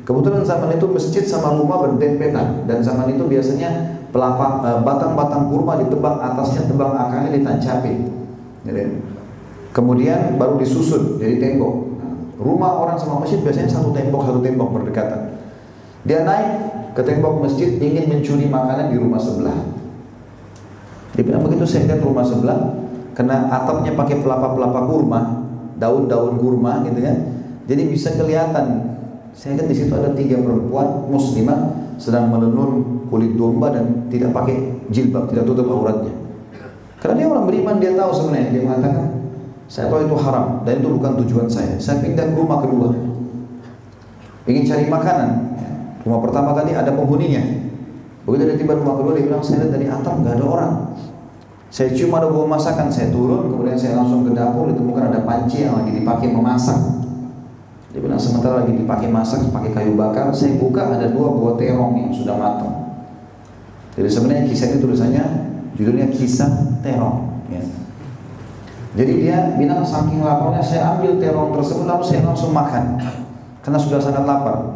Kebetulan zaman itu masjid sama rumah berdempetan dan zaman itu biasanya eh, batang-batang kurma ditebang atasnya tebang akarnya ditancapin. Kemudian baru disusun jadi tembok. Rumah orang sama masjid biasanya satu tembok satu tembok berdekatan. Dia naik ke tembok masjid ingin mencuri makanan di rumah sebelah. Dia bilang begitu saya lihat rumah sebelah, kena atapnya pakai pelapa-pelapa kurma, daun-daun kurma gitu kan. Jadi bisa kelihatan. Saya lihat di situ ada tiga perempuan muslimah sedang menenun kulit domba dan tidak pakai jilbab, tidak tutup auratnya. Karena dia orang beriman, dia tahu sebenarnya. Dia mengatakan, saya tahu itu haram dan itu bukan tujuan saya. Saya pindah ke rumah kedua. Ingin cari makanan. Rumah pertama tadi ada penghuninya. Begitu dia tiba rumah kedua dia bilang saya lihat dari atap nggak ada orang. Saya cium ada bau masakan, saya turun, kemudian saya langsung ke dapur, ditemukan ada panci yang lagi dipakai memasak. Dia bilang sementara lagi dipakai masak, pakai kayu bakar, saya buka ada dua buah terong yang sudah matang. Jadi sebenarnya kisah ini tulisannya judulnya kisah terong. Jadi dia bilang saking laparnya saya ambil terong tersebut lalu saya langsung makan. Karena sudah sangat lapar.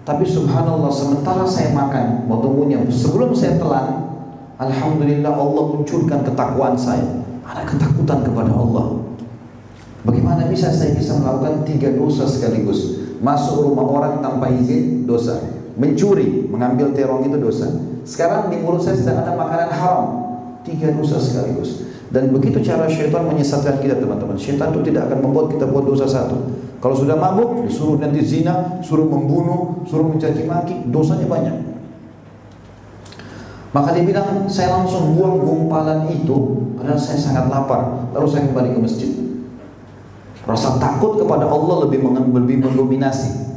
Tapi subhanallah sementara saya makan mau tunggunya sebelum saya telan Alhamdulillah Allah munculkan ketakwaan saya. Ada ketakutan kepada Allah. Bagaimana bisa saya bisa melakukan tiga dosa sekaligus? Masuk rumah orang tanpa izin dosa. Mencuri, mengambil terong itu dosa. Sekarang di mulut saya sedang ada makanan haram. Tiga dosa sekaligus dan begitu cara syaitan menyesatkan kita teman-teman. Syaitan itu tidak akan membuat kita buat dosa satu. Kalau sudah mabuk, disuruh nanti zina, suruh membunuh, suruh mencaci maki, dosanya banyak. Maka dia bilang, saya langsung buang gumpalan itu, padahal saya sangat lapar. Lalu saya kembali ke masjid. Rasa takut kepada Allah lebih lebih mendominasi.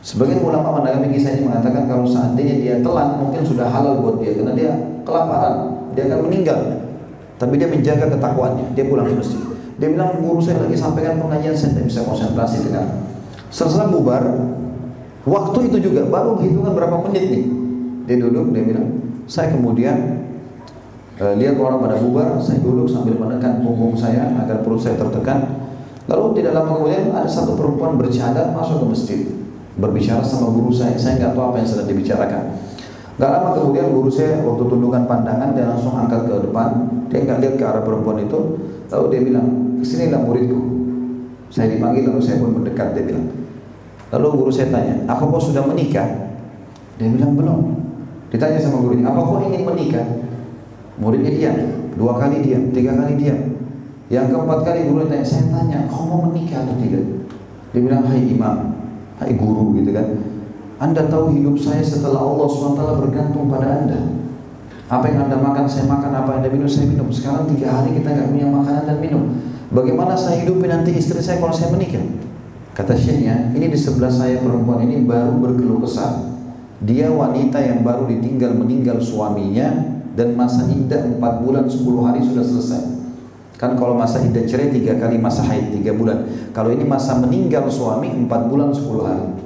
Sebagian ulama menanggapi kisah ini mengatakan kalau seandainya dia telan mungkin sudah halal buat dia karena dia kelaparan, dia akan meninggal. Tapi dia menjaga ketakwaannya. Dia pulang ke masjid. Dia bilang guru saya lagi sampaikan pengajian saya bisa konsentrasi dengan. Setelah bubar, waktu itu juga baru hitungan berapa menit nih. Dia duduk, dia bilang, saya kemudian uh, lihat orang pada bubar, saya duduk sambil menekan punggung saya agar perut saya tertekan. Lalu tidak lama kemudian ada satu perempuan bercadar masuk ke masjid, berbicara sama guru saya. Saya nggak tahu apa yang sedang dibicarakan. Gak lama kemudian guru saya waktu tundukkan pandangan dia langsung angkat ke depan. Dia nggak lihat ke arah perempuan itu. Lalu dia bilang, ke sinilah muridku. Saya dipanggil lalu saya pun mendekat. Dia bilang. Lalu guru saya tanya, apa kau sudah menikah? Dia bilang belum. Ditanya sama gurunya, apa kau ingin menikah? Muridnya diam, dua kali diam, tiga kali diam. Yang keempat kali guru tanya, saya tanya, kau mau menikah atau tidak? Dia bilang, hai imam, hai guru gitu kan. Anda tahu hidup saya setelah Allah SWT bergantung pada Anda. Apa yang Anda makan, saya makan. Apa yang Anda minum, saya minum. Sekarang tiga hari kita nggak punya makanan dan minum. Bagaimana saya hidupi nanti istri saya kalau saya menikah? Kata syekhnya, ini di sebelah saya perempuan ini baru berkeluh kesah. Dia wanita yang baru ditinggal meninggal suaminya dan masa iddah 4 bulan 10 hari sudah selesai. Kan kalau masa iddah cerai tiga kali masa haid tiga bulan. Kalau ini masa meninggal suami 4 bulan 10 hari.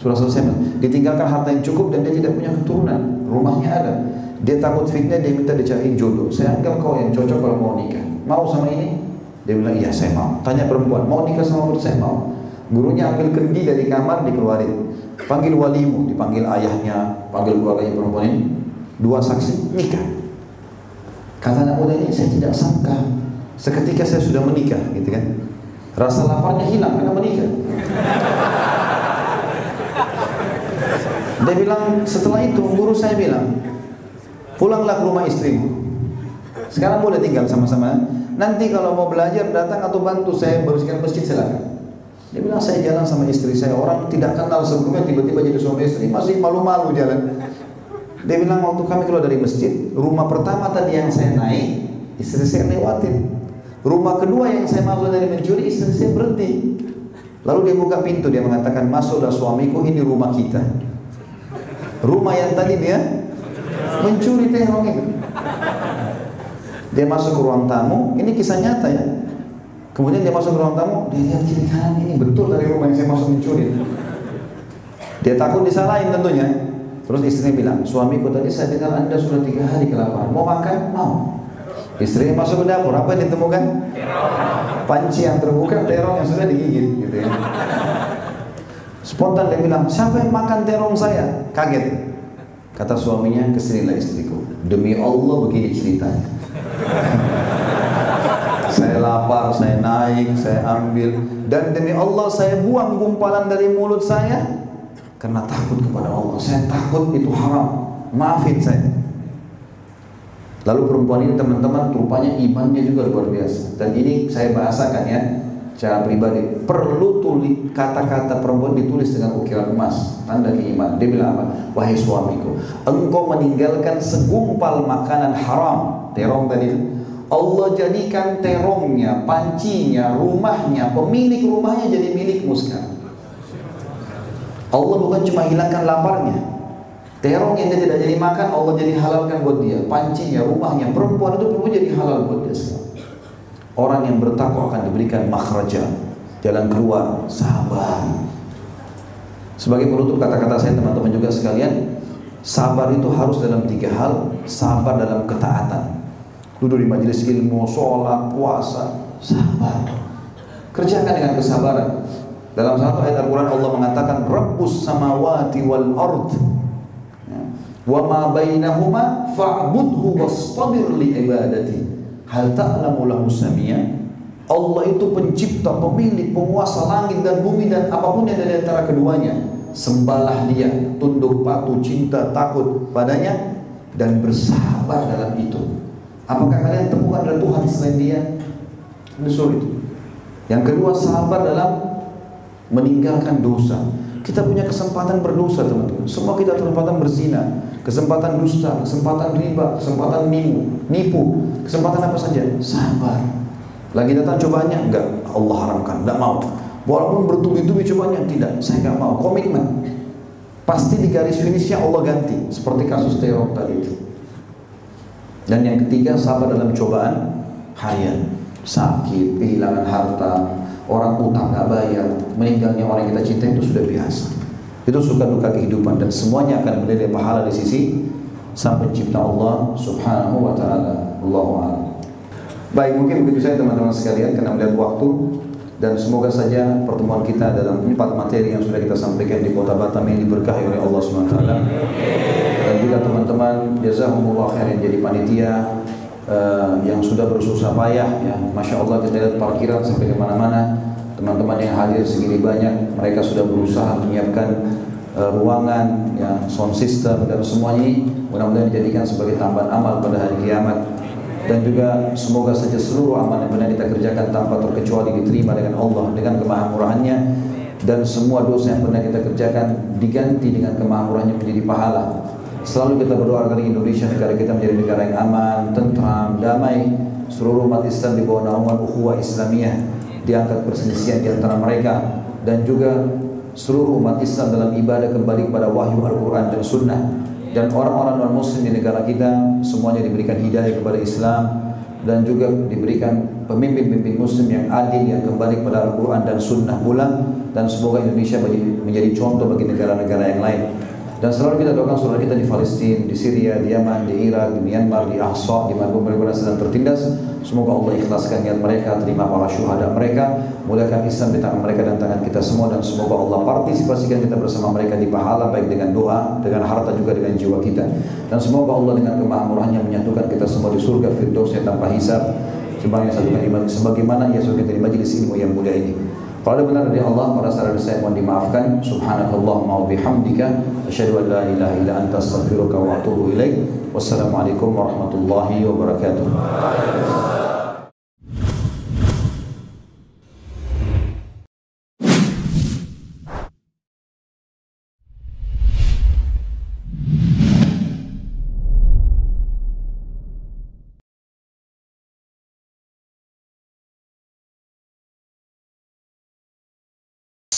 Sudah selesai Ditinggalkan harta yang cukup dan dia tidak punya keturunan. Rumahnya ada. Dia takut fitnah, dia minta dicariin jodoh. Saya anggap kau yang cocok kalau mau nikah. Mau sama ini? Dia bilang, iya saya mau. Tanya perempuan, mau nikah sama perempuan? Saya mau. Gurunya ambil kendi dari kamar, dikeluarin. Panggil walimu, dipanggil ayahnya Panggil keluarganya perempuan ini. Dua saksi, nikah. Kata anak muda ini, saya tidak sangka Seketika saya sudah menikah gitu kan. Rasa laparnya hilang karena menikah Dia bilang setelah itu guru saya bilang pulanglah ke rumah istrimu. Sekarang boleh tinggal sama-sama. Nanti kalau mau belajar datang atau bantu saya bersihkan masjid silakan. Dia bilang saya jalan sama istri saya orang tidak kenal sebelumnya tiba-tiba jadi suami istri masih malu-malu jalan. Dia bilang waktu kami keluar dari masjid rumah pertama tadi yang saya naik istri saya lewatin. Rumah kedua yang saya masuk dari mencuri istri saya berhenti. Lalu dia buka pintu dia mengatakan masuklah suamiku ini rumah kita. Rumah yang tadi dia mencuri terong itu. Dia masuk ke ruang tamu, ini kisah nyata ya. Kemudian dia masuk ke ruang tamu, dia lihat kiri kanan ini betul dari rumah yang saya masuk mencuri. Dia takut disalahin tentunya. Terus istrinya bilang, suamiku tadi saya dengar anda sudah tiga hari kelaparan. Mau makan? Mau. Istrinya masuk ke dapur, apa yang ditemukan? Panci yang terbuka, terong yang sudah digigit. Gitu ya. Spontan dia bilang, siapa yang makan terong saya? Kaget. Kata suaminya, ke sinilah istriku. Demi Allah begini ceritanya. saya lapar, saya naik, saya ambil. Dan demi Allah saya buang gumpalan dari mulut saya. Karena takut kepada Allah. Saya takut itu haram. Maafin saya. Lalu perempuan ini teman-teman rupanya imannya juga luar biasa. Dan ini saya bahasakan ya secara pribadi perlu tulis kata-kata perempuan ditulis dengan ukiran emas tanda keimanan. Dia bilang apa? Wahai suamiku engkau meninggalkan segumpal makanan haram terong tadi Allah jadikan terongnya pancinya rumahnya pemilik rumahnya jadi milikmu sekarang. Allah bukan cuma hilangkan laparnya. Terong yang dia tidak jadi makan Allah jadi halalkan buat dia. Pancinya rumahnya perempuan itu perlu jadi halal buat dia sekarang Orang yang bertakwa akan diberikan makhraja, jalan keluar, sabar. Sebagai penutup kata-kata saya teman-teman juga sekalian, sabar itu harus dalam tiga hal, sabar dalam ketaatan. Duduk di majelis ilmu, sholat, puasa, sabar. Kerjakan dengan kesabaran. Dalam satu ayat Al-Quran Allah mengatakan Rabbus samawati wal ard ya. Wa ma bainahuma fa'budhu wastabir li ibadati Hal ta'lamu lahu samia? Allah itu pencipta, pemilik, penguasa langit dan bumi dan apa pun yang ada di antara keduanya. Sembahlah dia, tunduk patuh, cinta, takut padanya dan bersabar dalam itu. Apakah kalian temukan ada Tuhan selain dia? Ini sulit. Yang kedua, sabar dalam meninggalkan dosa. Kita punya kesempatan berdosa teman-teman. Semua kita kesempatan berzina, kesempatan dusta, kesempatan riba, kesempatan nipu, nipu, kesempatan apa saja. Sabar. Lagi datang cobaannya enggak, Allah haramkan, enggak mau. Walaupun bertubi-tubi cobanya tidak, saya enggak mau. Komitmen. Pasti di garis finishnya Allah ganti, seperti kasus teror tadi itu. Dan yang ketiga sabar dalam cobaan harian, sakit, kehilangan harta, orang utang nggak bayar, meninggalnya orang yang kita cinta itu sudah biasa. Itu suka duka kehidupan dan semuanya akan menjadi pahala di sisi sang pencipta Allah Subhanahu wa taala. Allahu. Baik, mungkin begitu saya teman-teman sekalian karena melihat waktu dan semoga saja pertemuan kita dalam empat materi yang sudah kita sampaikan di kota Batam ini diberkahi oleh Allah taala. Dan juga teman-teman jazakumullah yang jadi panitia uh, yang sudah bersusah payah ya masya Allah kita lihat parkiran sampai ke mana-mana teman-teman yang hadir segini banyak mereka sudah berusaha menyiapkan uh, ruangan ya sound system dan semuanya. Mudah-mudahan dijadikan sebagai tambahan amal pada hari kiamat. Dan juga semoga saja seluruh amal yang pernah kita kerjakan tanpa terkecuali diterima dengan Allah dengan kemahamurahannya. Dan semua dosa yang pernah kita kerjakan diganti dengan kemahamurahannya menjadi pahala. Selalu kita berdoa agar Indonesia negara kita menjadi negara yang aman, tentram, damai. Seluruh umat Islam di bawah naungan ukhuwah Islamiyah diangkat perselisihan di antara mereka dan juga seluruh umat Islam dalam ibadah kembali kepada wahyu Al-Quran dan Sunnah dan orang-orang non Muslim di negara kita semuanya diberikan hidayah kepada Islam dan juga diberikan pemimpin-pemimpin Muslim yang adil yang kembali kepada Al-Quran dan Sunnah pula dan semoga Indonesia menjadi contoh bagi negara-negara yang lain. Dan selalu kita doakan saudara kita di Palestina, di Syria, di Yaman, di Irak, di Myanmar, di Ahsa, di mana mereka sedang tertindas. Semoga Allah ikhlaskan niat mereka, terima para syuhada mereka, muliakan Islam di tangan mereka dan tangan kita semua dan semoga Allah partisipasikan kita bersama mereka di pahala baik dengan doa, dengan harta juga dengan jiwa kita. Dan semoga Allah dengan kemahamurahannya menyatukan kita semua di surga firdausnya tanpa hisab. Sebagaimana, sebagaimana ia surga dari majlis ilmu yang mulia ini. Kalau benar dari Allah, pada saat saya mohon dimaafkan. Subhanakallah wa bihamdika asyhadu an la ilaha illa anta astaghfiruka wa atubu ilaik. Wassalamualaikum warahmatullahi wabarakatuh.